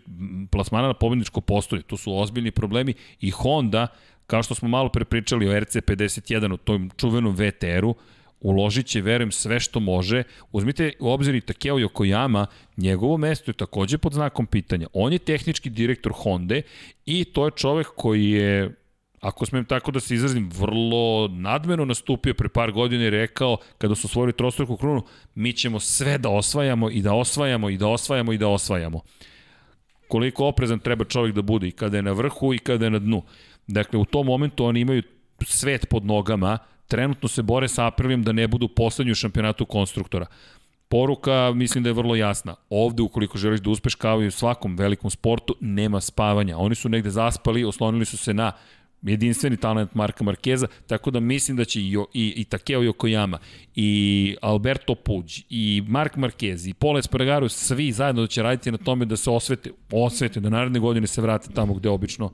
plasmana na pobedničko postoje. To su ozbiljni problemi i Honda, kao što smo malo prepričali o RC51, o tom čuvenom VTR-u, uložit će, verujem, sve što može. Uzmite u obzir i Takeo Yokoyama, njegovo mesto je takođe pod znakom pitanja. On je tehnički direktor Honda i to je čovek koji je ako smem tako da se izrazim, vrlo nadmeno nastupio pre par godina i rekao, kada su osvojili trostruku krunu, mi ćemo sve da osvajamo i da osvajamo i da osvajamo i da osvajamo. Koliko oprezan treba čovjek da bude i kada je na vrhu i kada je na dnu. Dakle, u tom momentu oni imaju svet pod nogama, trenutno se bore sa Aprilijem da ne budu poslednji u šampionatu konstruktora. Poruka mislim da je vrlo jasna. Ovde ukoliko želiš da uspeš kao i u svakom velikom sportu, nema spavanja. Oni su negde zaspali, oslonili su se na jedinstveni talent Marka Markeza, tako da mislim da će i, i, i Takeo Yokoyama, i Alberto Puig, i Mark Marquez, i Paul Espargaro, svi zajedno da će raditi na tome da se osvete, osvete, da naredne godine se vrate tamo gde obično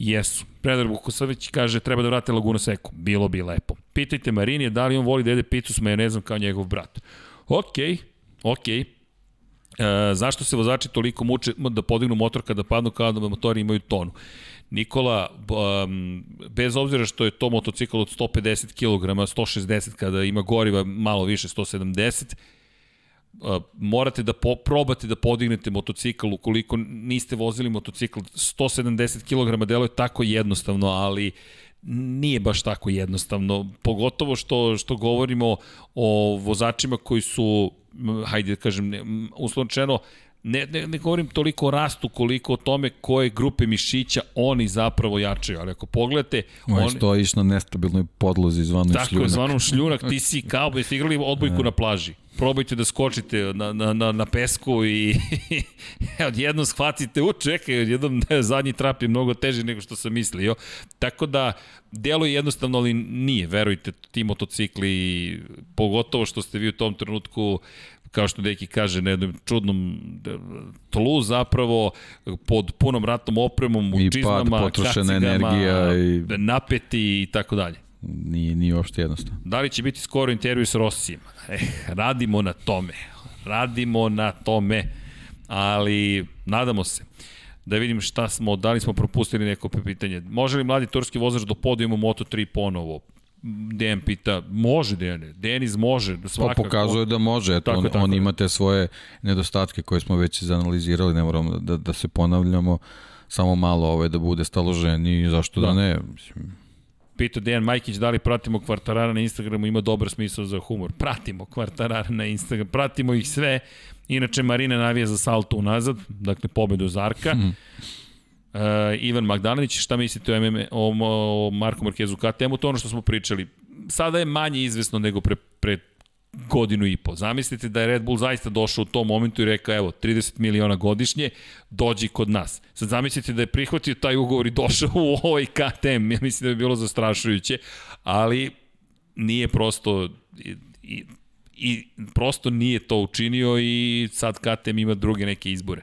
jesu. Predrag Vukosavić kaže treba da vrate Laguna Seku. Bilo bi lepo. Pitajte Marinije da li on voli da jede picu s majonezom kao njegov brat. Okej, okej. E, zašto se vozači toliko muče da podignu motor kada padnu kao da motori imaju tonu? Nikola, um, bez obzira što je to motocikl od 150 kg, 160 kada ima goriva malo više, 170 Uh, morate da po, probate da podignete motocikl ukoliko niste vozili motocikl 170 kg deluje tako jednostavno, ali nije baš tako jednostavno, pogotovo što, što govorimo o vozačima koji su, hajde da kažem, uslovčeno, ne, ne, ne govorim toliko o rastu koliko o tome koje grupe mišića oni zapravo jačaju, ali ako pogledate... Ovaj oni stojiš na nestabilnoj podlozi zvanoj tako šljunak. Tako je, zvanom šljunak, ti si kao da ste igrali odbojku na plaži. Probajte da skočite na, na, na, na pesku i odjednom shvatite, u čekaj, odjednom ne, zadnji trap je mnogo teži nego što sam mislio. Tako da, deluje jednostavno, ali nije, verujte, ti motocikli, pogotovo što ste vi u tom trenutku kao što Deki kaže, na jednom čudnom tlu zapravo, pod punom ratnom opremom, u I čizmama, pad, potrošena energija i... napeti i tako dalje. Nije, nije uopšte jednostavno. Da li će biti skoro intervju s Rossijem? Eh, radimo na tome. Radimo na tome, ali nadamo se da vidim šta smo, da li smo propustili neko pitanje. Može li mladi turski vozač do podijuma Moto3 ponovo? Dejan pita, može Dejane, Deniz može, svakako. Pa pokazuje da može, eto, tako, on, tako, on ima te svoje nedostatke koje smo već izanalizirali, ne moramo da, da se ponavljamo, samo malo ove da bude staloženi, zašto da, da ne, mislim, Pita Dejan Majkić da li pratimo Kvartarara na Instagramu, ima dobar smisao za humor. Pratimo Kvartarara na Instagramu, pratimo ih sve. Inače, Marina navija za salto unazad, dakle pobedu Zarka. Mm. Uh, Ivan Magdalenić, šta mislite o, MMA, o, o Marku Markezu KTM-u? To ono što smo pričali. Sada je manje izvesno nego pre, pre godinu i po. Zamislite da je Red Bull zaista došao u tom momentu i rekao, evo, 30 miliona godišnje, dođi kod nas. Sad zamislite da je prihvatio taj ugovor i došao u ovaj KTM, ja mislim da bi bilo zastrašujuće, ali nije prosto i, i, i prosto nije to učinio i sad KTM ima druge neke izbore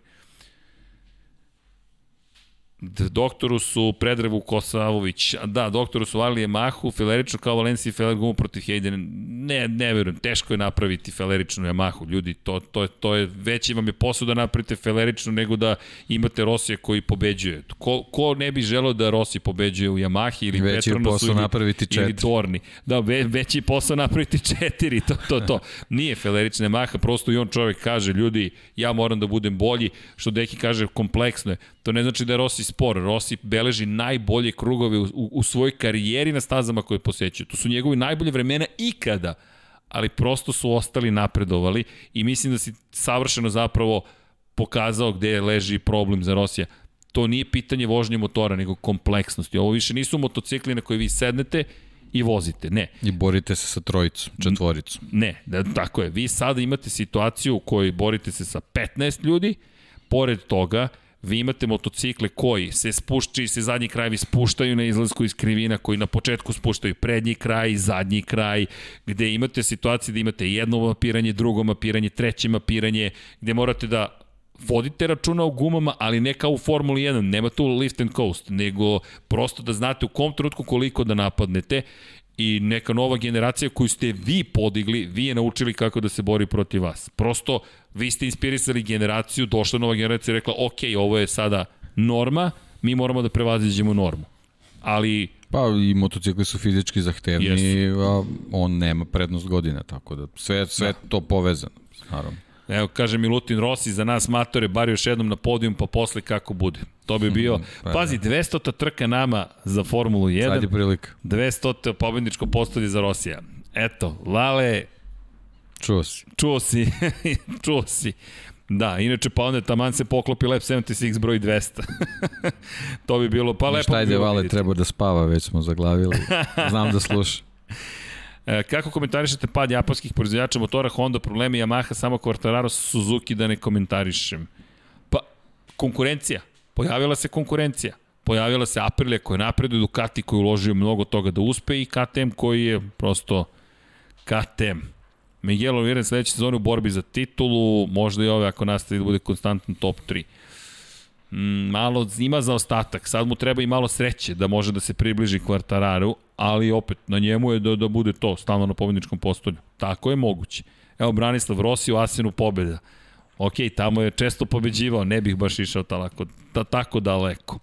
doktoru su Predrevu Kosavović, da, doktoru su Alije Mahu, Felerično kao Valencia i Feler gumu protiv Hayden. Ne, ne verujem, teško je napraviti Feleričnu Yamahu, ljudi, to, to, je, to je, veći vam je posao da napravite Feleričnu nego da imate Rosija koji pobeđuje. Ko, ko ne bi želeo da Rossi pobeđuje u Yamahi ili veći Petronosu ili, napraviti četiri. ili Dorni. Da, ve, veći posao napraviti četiri, to, to, to. Nije Felerična Yamaha, prosto i on čovek kaže, ljudi, ja moram da budem bolji, što Deki kaže, kompleksno je. To ne znači da je Rossi spor. Rossi beleži najbolje krugove u, u, u svojoj karijeri na stazama koje posećuje. To su njegovi najbolje vremena ikada, ali prosto su ostali napredovali i mislim da si savršeno zapravo pokazao gde leži problem za Rosija. To nije pitanje vožnje motora, nego kompleksnosti. Ovo više nisu motocikli na koje vi sednete i vozite. Ne. I borite se sa trojicom, četvoricom. Ne, da, tako je. Vi sada imate situaciju u kojoj borite se sa 15 ljudi, pored toga vi imate motocikle koji se spušći, se zadnji krajevi spuštaju na izlasku iz krivina, koji na početku spuštaju prednji kraj, zadnji kraj, gde imate situacije da imate jedno mapiranje, drugo mapiranje, treće mapiranje, gde morate da vodite računa o gumama, ali ne kao u Formuli 1, nema tu lift and coast, nego prosto da znate u kom trenutku koliko da napadnete i neka nova generacija koju ste vi podigli, vi je naučili kako da se bori protiv vas. Prosto, vi ste inspirisali generaciju, došla nova generacija i rekla, ok, ovo je sada norma, mi moramo da prevaziđemo normu. Ali Pa i motocikli su fizički zahtevni, yes. a on nema prednost godina, tako da sve, sve da. to povezano, naravno. Evo, kaže Milutin Rossi, za nas matore, bar još jednom na podijum, pa posle kako bude. To bi bio, pa pazi, 200 trka nama za Formulu 1. Sad je prilika. 200 pobedničko postolje za Rosija. Eto, Lale, Čuo si. čuo si, čuo si. Da, inače pa onda taman se poklopi Lab 76 broj 200. to bi bilo, pa lepo. Šta bilo Vale, treba da spava, već smo zaglavili. Znam da sluša. E, kako komentarišete pad japanskih proizvođača motora Honda, problemi Yamaha, samo Quartararo, Suzuki da ne komentarišem? Pa, konkurencija. Pojavila se konkurencija. Pojavila se Aprilia koja napreduje, Ducati koji je uložio mnogo toga da uspe i KTM koji je prosto KTM. Miguel Oliveira sledeće sezone u borbi za titulu, možda i ove ako nastavi da bude konstantan top 3. Mm, malo ima za ostatak, sad mu treba i malo sreće da može da se približi Kvartararu, ali opet na njemu je da, da bude to, stalno na pobedničkom postolju. Tako je moguće. Evo Branislav Rossi u Asenu pobeda. Ok, tamo je često pobeđivao, ne bih baš išao talako, ta, tako daleko.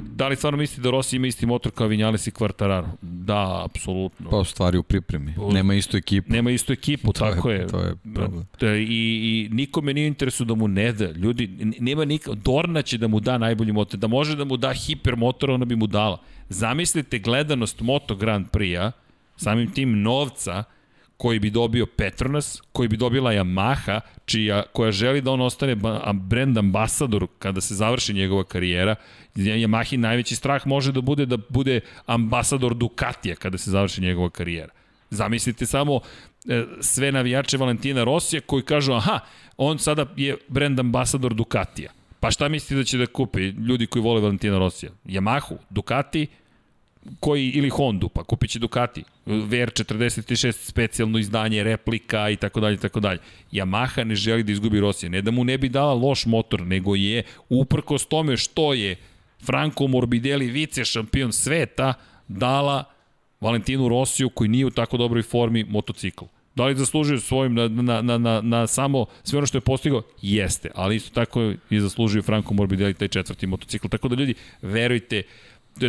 Da li stvarno misli da Rossi ima isti motor kao Vinjales i Kvartararo? Da, apsolutno. Pa u stvari u pripremi. Nema istu ekipu. Nema istu ekipu, To je- tako je. to je problem. I, I nikome nije interesu da mu ne da. Ljudi, nema nik... Dorna će da mu da najbolji motor. Da može da mu da hiper motor, ona bi mu dala. Zamislite gledanost Moto Grand Prix-a, samim tim novca, koji bi dobio Petronas, koji bi dobila Yamaha, čija, koja želi da on ostane brand ambasador kada se završi njegova karijera. Yamahi najveći strah može da bude da bude ambasador Ducatija kada se završi njegova karijera. Zamislite samo e, sve navijače Valentina Rosija koji kažu aha, on sada je brand ambasador Ducatija. Pa šta mislite da će da kupe ljudi koji vole Valentina Rosija? Yamahu, Ducati, koji ili Hondu, pa kupit će Ducati, VR46 specijalno izdanje, replika i tako dalje, tako dalje. Yamaha ne želi da izgubi Rosija, ne da mu ne bi dala loš motor, nego je uprkos tome što je Franco Morbidelli vice šampion sveta dala Valentinu Rosiju koji nije u tako dobroj formi motocikl. Da li zaslužio svojim na, na, na, na, na samo sve ono što je postigao? Jeste, ali isto tako i zaslužio Franco Morbidelli taj četvrti motocikl. Tako da ljudi, verujte,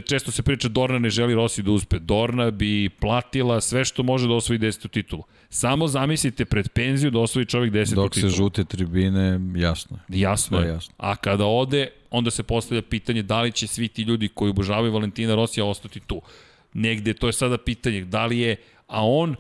često se priča Dorna ne želi Rossi da uspe. Dorna bi platila sve što može da osvoji 10. titulu. Samo zamislite pred penziju da osvoji čovjek 10. Dok se titulu. žute tribine, jasno je. Jasno je. je jasno. A kada ode, onda se postavlja pitanje da li će svi ti ljudi koji obožavaju Valentina Rosija ostati tu. Negde, to je sada pitanje, da li je, a on,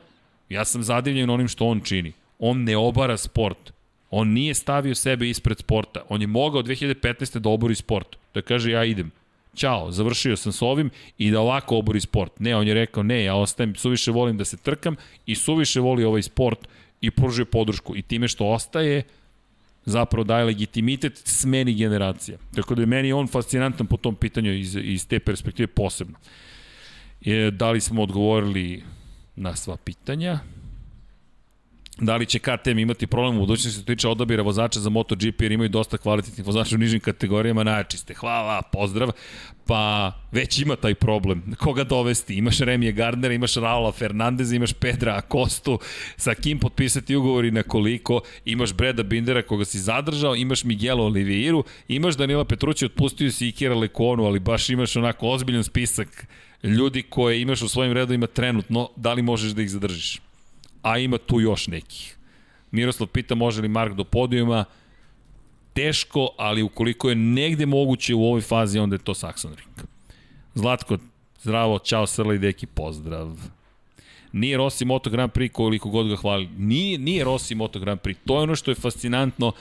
ja sam zadivljen onim što on čini. On ne obara sport. On nije stavio sebe ispred sporta. On je mogao 2015. da obori sport. Da kaže ja idem. Ćao, završio sam s ovim i da ovako obori sport. Ne, on je rekao ne, ja ostajem, suviše volim da se trkam i suviše voli ovaj sport i pružuje podršku. I time što ostaje, zapravo daje legitimitet smeni generacija. Tako da je meni on fascinantan po tom pitanju iz, iz te perspektive posebno. Je, da li smo odgovorili na sva pitanja? Da li će KTM imati problem u budućnosti što tiče odabira vozača za MotoGP jer imaju dosta kvalitetnih vozača u nižim kategorijama najčiste. Hvala, pozdrav. Pa već ima taj problem. Koga dovesti? Imaš Remije Gardnera, imaš Raula Fernandeza, imaš Pedra Acostu, sa kim potpisati ugovor i na koliko, imaš Breda Bindera koga si zadržao, imaš Miguela Oliveiru, imaš Danila Petrući, otpustio si Ikira Lekonu, ali baš imaš onako ozbiljan spisak ljudi koje imaš u svojim redovima trenutno, da li možeš da ih zadržiš? A ima tu još nekih. Miroslav pita može li Mark do podijuma, teško, ali ukoliko je negde moguće u ovoj fazi, onda je to Saxon Ring. Zlatko, zdravo, čao Srla i deki, pozdrav. Nije Rossi Moto Grand Prix koliko god ga hvali. Nije, nije Rossi Moto Grand Prix. To je ono što je fascinantno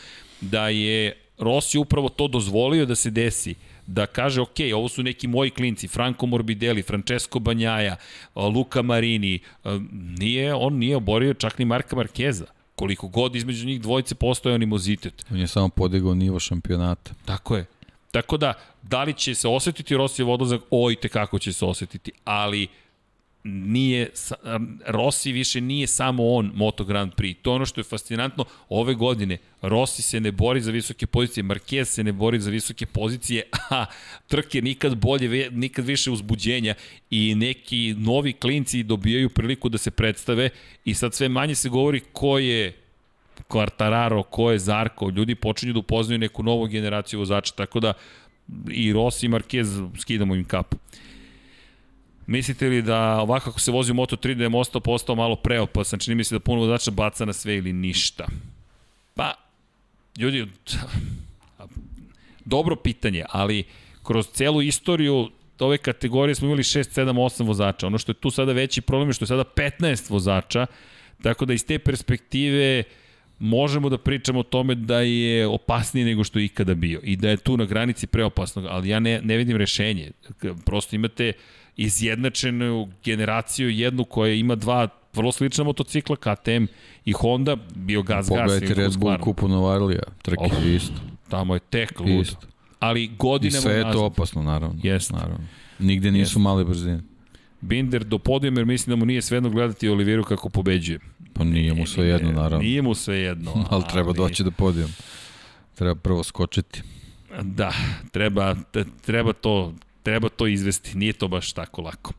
da je Rossi upravo to dozvolio da se desi da kaže, ok, ovo su neki moji klinci, Franco Morbidelli, Francesco Banjaja, Luka Marini, nije, on nije oborio čak ni Marka Markeza. Koliko god između njih dvojice postoje animozitet. On je samo podigao nivo šampionata. Tako je. Tako da, da li će se osetiti Rosijev odlazak? Oj, te kako će se osetiti. Ali nije, Rossi više nije samo on Moto Grand Prix. To je ono što je fascinantno. Ove godine Rossi se ne bori za visoke pozicije, Marquez se ne bori za visoke pozicije, a trke nikad bolje, nikad više uzbuđenja i neki novi klinci dobijaju priliku da se predstave i sad sve manje se govori ko je Quartararo, ko je Zarko, ljudi počinju da upoznaju neku novu generaciju vozača, tako da i Rossi i Marquez skidamo im kapu. Mislite li da ovako ako se vozi u Moto3 da je Mosto postao malo preopasan, čini mi se da puno vozača baca na sve ili ništa? Pa, ljudi, dobro pitanje, ali kroz celu istoriju ove kategorije smo imali 6, 7, 8 vozača. Ono što je tu sada veći problem je što je sada 15 vozača, tako da iz te perspektive možemo da pričamo o tome da je opasniji nego što je ikada bio i da je tu na granici preopasnog, ali ja ne, ne vidim rešenje. Prosto imate izjednačenu generaciju, jednu koja ima dva vrlo slična motocikla, KTM i Honda, bio gas gas. Pogledajte Red Bull kupu Novarlija, trke Oh. isto. Tamo je tek lud. Isto. Ali I godinama sve je to opasno, naravno. Jeste. Naravno. Nigde nisu Jeste. male brzine. Binder do podijuma jer mislim da mu nije svejedno gledati Oliveru kako pobeđuje. Pa nije mu sve jedno, naravno. Nije mu sve jedno. Ali treba doći do podijuma. Treba prvo skočiti. Da, treba, treba, to, treba to izvesti. Nije to baš tako lako.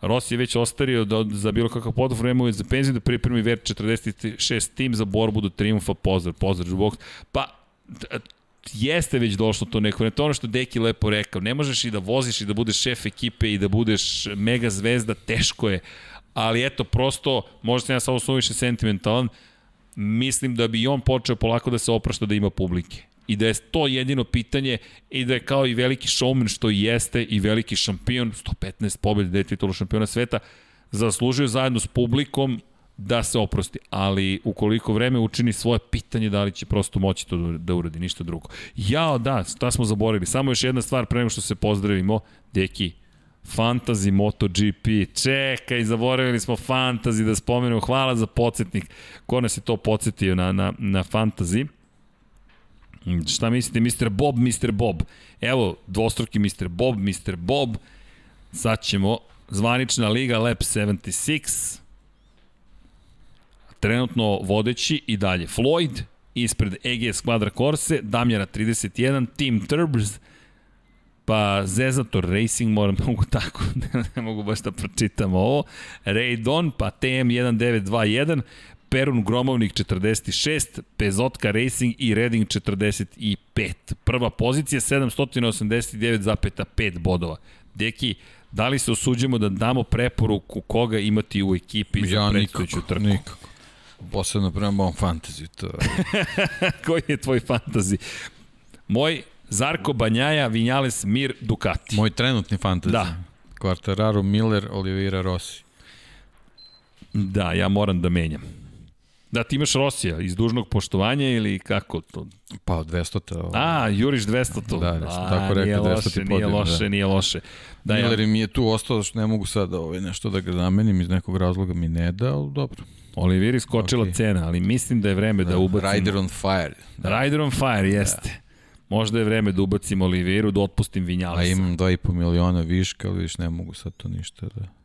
Rossi je već ostario da, za bilo kakav podov vremenu za penziju da pripremi VR46 tim za borbu do triumfa. Pozdrav, pozdrav, Žubox. Pa, jeste već došlo to neko. To je ono što Deki lepo rekao. Ne možeš i da voziš i da budeš šef ekipe i da budeš mega zvezda, teško je. Ali eto, prosto, možda sam ja samo suviše sentimentalan, mislim da bi on počeo polako da se oprašta da ima publike. I da je to jedino pitanje i da je kao i veliki showman što i jeste i veliki šampion, 115 pobjede, da je titulu šampiona sveta, zaslužio zajedno s publikom da se oprosti. Ali ukoliko vreme učini svoje pitanje da li će prosto moći to da uradi, ništa drugo. Jao, da, šta smo zaboravili. Samo još jedna stvar pre nego što se pozdravimo. Deki, Fantasy MotoGP. Čekaj, zaboravili smo Fantasy da spomenemo. Hvala za podsjetnik. Ko nas je to podsjetio na, na, na Fantasy? Šta mislite, Mr. Bob, Mr. Bob? Evo, dvostruki Mr. Bob, Mr. Bob. Sad ćemo zvanična liga Lab 76. Trenutno vodeći i dalje Floyd, ispred EGS Quadra Corse, Damjana 31, Team Turbs, pa Zezator Racing, moram mogu tako, ne mogu baš da pročitam ovo, Raydon, pa TM1921, Perun Gromovnik 46, Pezotka Racing i Redding 45. Prva pozicija 789,5 bodova. Deki, da li se osuđemo da damo preporuku koga imati u ekipi za Ja predstojuću nikako, trku? nikako. Posebno prema mom fantasy, to Koji je tvoj fantazi? Moj Zarko Banjaja, Vinjales, Mir, Ducati. moj trenutni fantasy. Da. Quartararo, Miller, Oliveira, Rossi. Da, ja moram da menjam. Da, ti imaš Rosija iz dužnog poštovanja ili kako to? Pa od 200 te. Ovo. A, juriš 200 to. Da, da sam tako nije rekao, 200 loše, ti nije podijem, loše, da. nije loše. Da, Miller ja, mi je tu ostao, što ne mogu sad ovaj, nešto da ga zamenim, iz nekog razloga mi ne da, ali dobro. Oliviri skočila Okej. cena, ali mislim da je vreme da, da ubacimo... Rider on fire. Da. Rider on fire, jeste. Možda je vreme da ubacim Oliviru, da otpustim Vinjalesa. A imam 2,5 miliona viška, ali viš ne mogu sad to ništa da...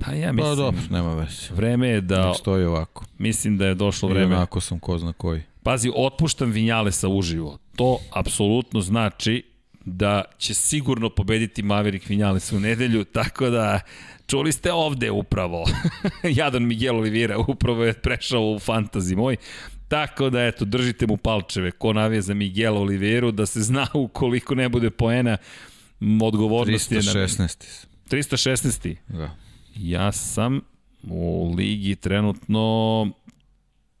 Pa ja Pa mislim, dobro, nema veze. vreme je da, Nek stoji ovako. mislim da je došlo Vreme. vreme. onako sam ko zna koji. Pazi, otpuštam Vinjalesa uživo. To apsolutno znači da će sigurno pobediti Maverick Vinjales u nedelju, tako da čuli ste ovde upravo. Jadan Miguel Oliveira upravo je prešao u fantazi moj. Tako da, eto, držite mu palčeve. Ko navija za Miguel Oliveiru, da se zna ukoliko ne bude poena, m, odgovornost je na... 316. 316. Da. Ja sam u ligi trenutno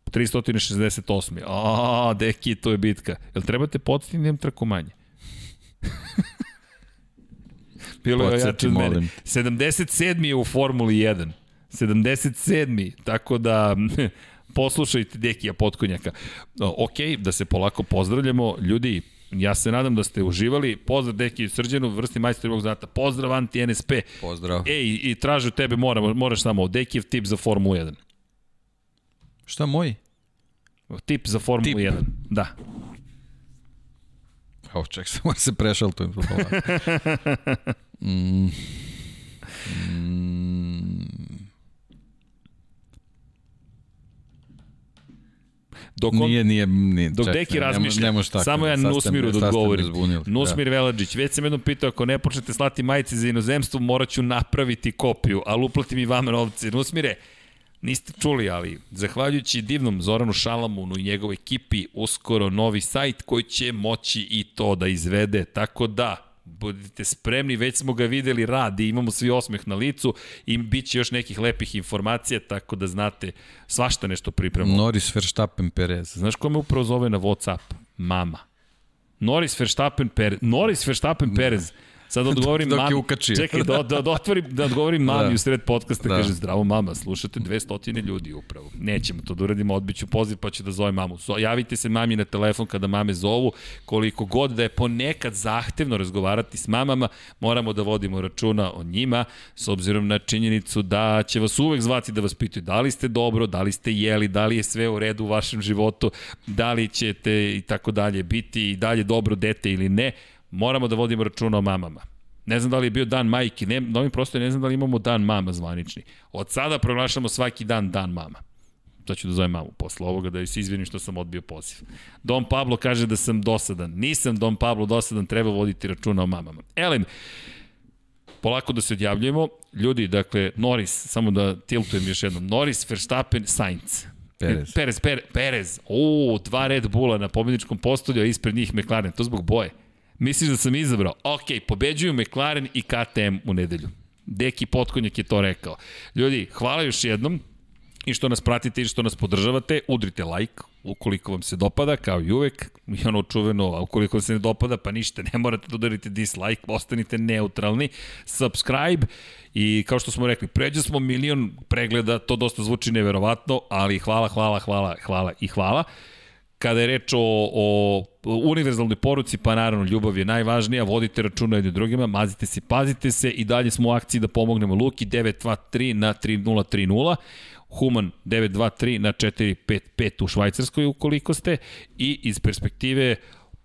368. A, deki, to je bitka. Jel trebate podsjetiti da imam trku manje? Bilo je jače od mene. molim. 77. je u Formuli 1. 77. Tako da poslušajte Dekija Potkonjaka. Ok, da se polako pozdravljamo. Ljudi, ja se nadam da ste uživali. Pozdrav Deki i Srđanu, vrsti majstor ovog znata. Pozdrav Anti NSP. Pozdrav. Ej, i tražu tebe, moram, moraš samo, Dekijev tip za Formulu 1. Šta moj? Tip za Formulu Tip. 1. Da. Evo, ček, samo da se prešaltujem. mm. Mm. Dok on, Nije, nije, nije. Dok čekaj, Deki razmišlja, ne može tako, samo ja Nusmiru da odgovorim. zbunili, Nusmir Velađić, već sam jednom pitao, ako ne počnete slati majice za inozemstvo, morat ću napraviti kopiju, ali uplatim i vama novce. Nusmire, niste čuli, ali zahvaljujući divnom Zoranu Šalamunu i njegovoj ekipi, uskoro novi sajt koji će moći i to da izvede, tako da budite spremni, već smo ga videli radi, imamo svi osmeh na licu i bit će još nekih lepih informacija, tako da znate svašta nešto pripremamo. Norris Verstappen Perez. Znaš ko me upravo zove na Whatsapp? Mama. Norris, Verstappen, Perez. Norris, Verstappen, Perez. Sad odgovorim Dok je mami. ukačio. Čekaj, da, da, da, otvorim, da odgovorim mami Da. u sred podcasta. Da. Kaže, zdravo mama, slušate 200 ljudi upravo. Nećemo to da uradimo, odbiću poziv pa ću da zovem mamu. So, javite se mami na telefon kada mame zovu. Koliko god da je ponekad zahtevno razgovarati s mamama, moramo da vodimo računa o njima, s obzirom na činjenicu da će vas uvek zvati da vas pitaju da li ste dobro, da li ste jeli, da li je sve u redu u vašem životu, da li ćete i tako dalje biti i dalje dobro dete ili ne moramo da vodimo računa o mamama. Ne znam da li je bio dan majke, ne, na ovim prostorima ne znam da li imamo dan mama zvanični. Od sada proglašamo svaki dan dan mama. To ću da zovem mamu posle ovoga da joj se izvinim što sam odbio poziv. Don Pablo kaže da sam dosadan. Nisam Don Pablo dosadan, treba voditi računa o mamama. Elem, polako da se odjavljujemo. Ljudi, dakle, Norris, samo da tiltujem još jednom. Norris, Verstappen, Sainz. Perez. Perez, Perez, Perez. O, dva Red Bulla na pobedničkom postolju, a ispred njih McLaren. To zbog boje. Misliš da sam izabrao? Ok, pobeđuju McLaren i KTM u nedelju. Deki Potkonjak je to rekao. Ljudi, hvala još jednom i što nas pratite i što nas podržavate. Udrite like ukoliko vam se dopada, kao i uvek. I ono čuveno, a ukoliko vam se ne dopada, pa ništa, ne morate da udarite dislike, ostanite neutralni. Subscribe i kao što smo rekli, pređe smo milion pregleda, to dosta zvuči neverovatno, ali hvala, hvala, hvala, hvala i hvala. Kada je reč o, o univerzalnoj poruci, pa naravno ljubav je najvažnija, vodite računa jedni drugima, mazite se, pazite se i dalje smo u akciji da pomognemo Luki 923 na 3030. Human 923 na 455 u Švajcarskoj ukoliko ste i iz perspektive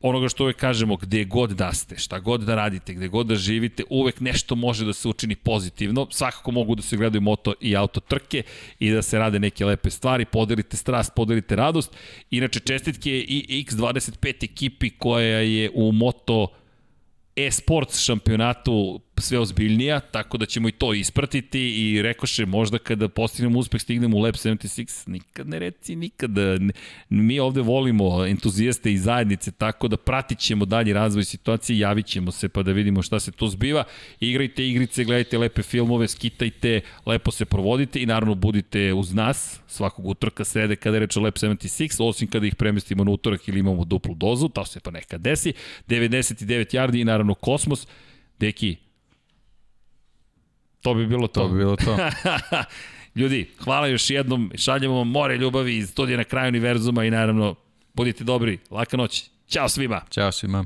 onoga što uvek kažemo, gde god da ste, šta god da radite, gde god da živite, uvek nešto može da se učini pozitivno. Svakako mogu da se gledaju moto i auto trke i da se rade neke lepe stvari, podelite strast, podelite radost. Inače, čestitke i X25 ekipi koja je u moto e-sports šampionatu sve ozbiljnija, tako da ćemo i to ispratiti i rekoše možda kada postignemo uspeh stignemo u Lab 76, nikad ne reci nikad. Mi ovde volimo entuzijaste i zajednice, tako da pratit ćemo dalje razvoj situacije, javit ćemo se pa da vidimo šta se tu zbiva. Igrajte igrice, gledajte lepe filmove, skitajte, lepo se provodite i naravno budite uz nas svakog utorka, srede kada je reč o Lab 76, osim kada ih premestimo na utorak ili imamo duplu dozu, to se pa nekad desi. 99 yardi i naravno Kosmos. Deki, To bi bilo to. To bi bilo to. Ljudi, hvala još jednom, šaljemo vam more ljubavi iz studija na kraju univerzuma i naravno, budite dobri, laka noć. Ćao svima! Ćao svima.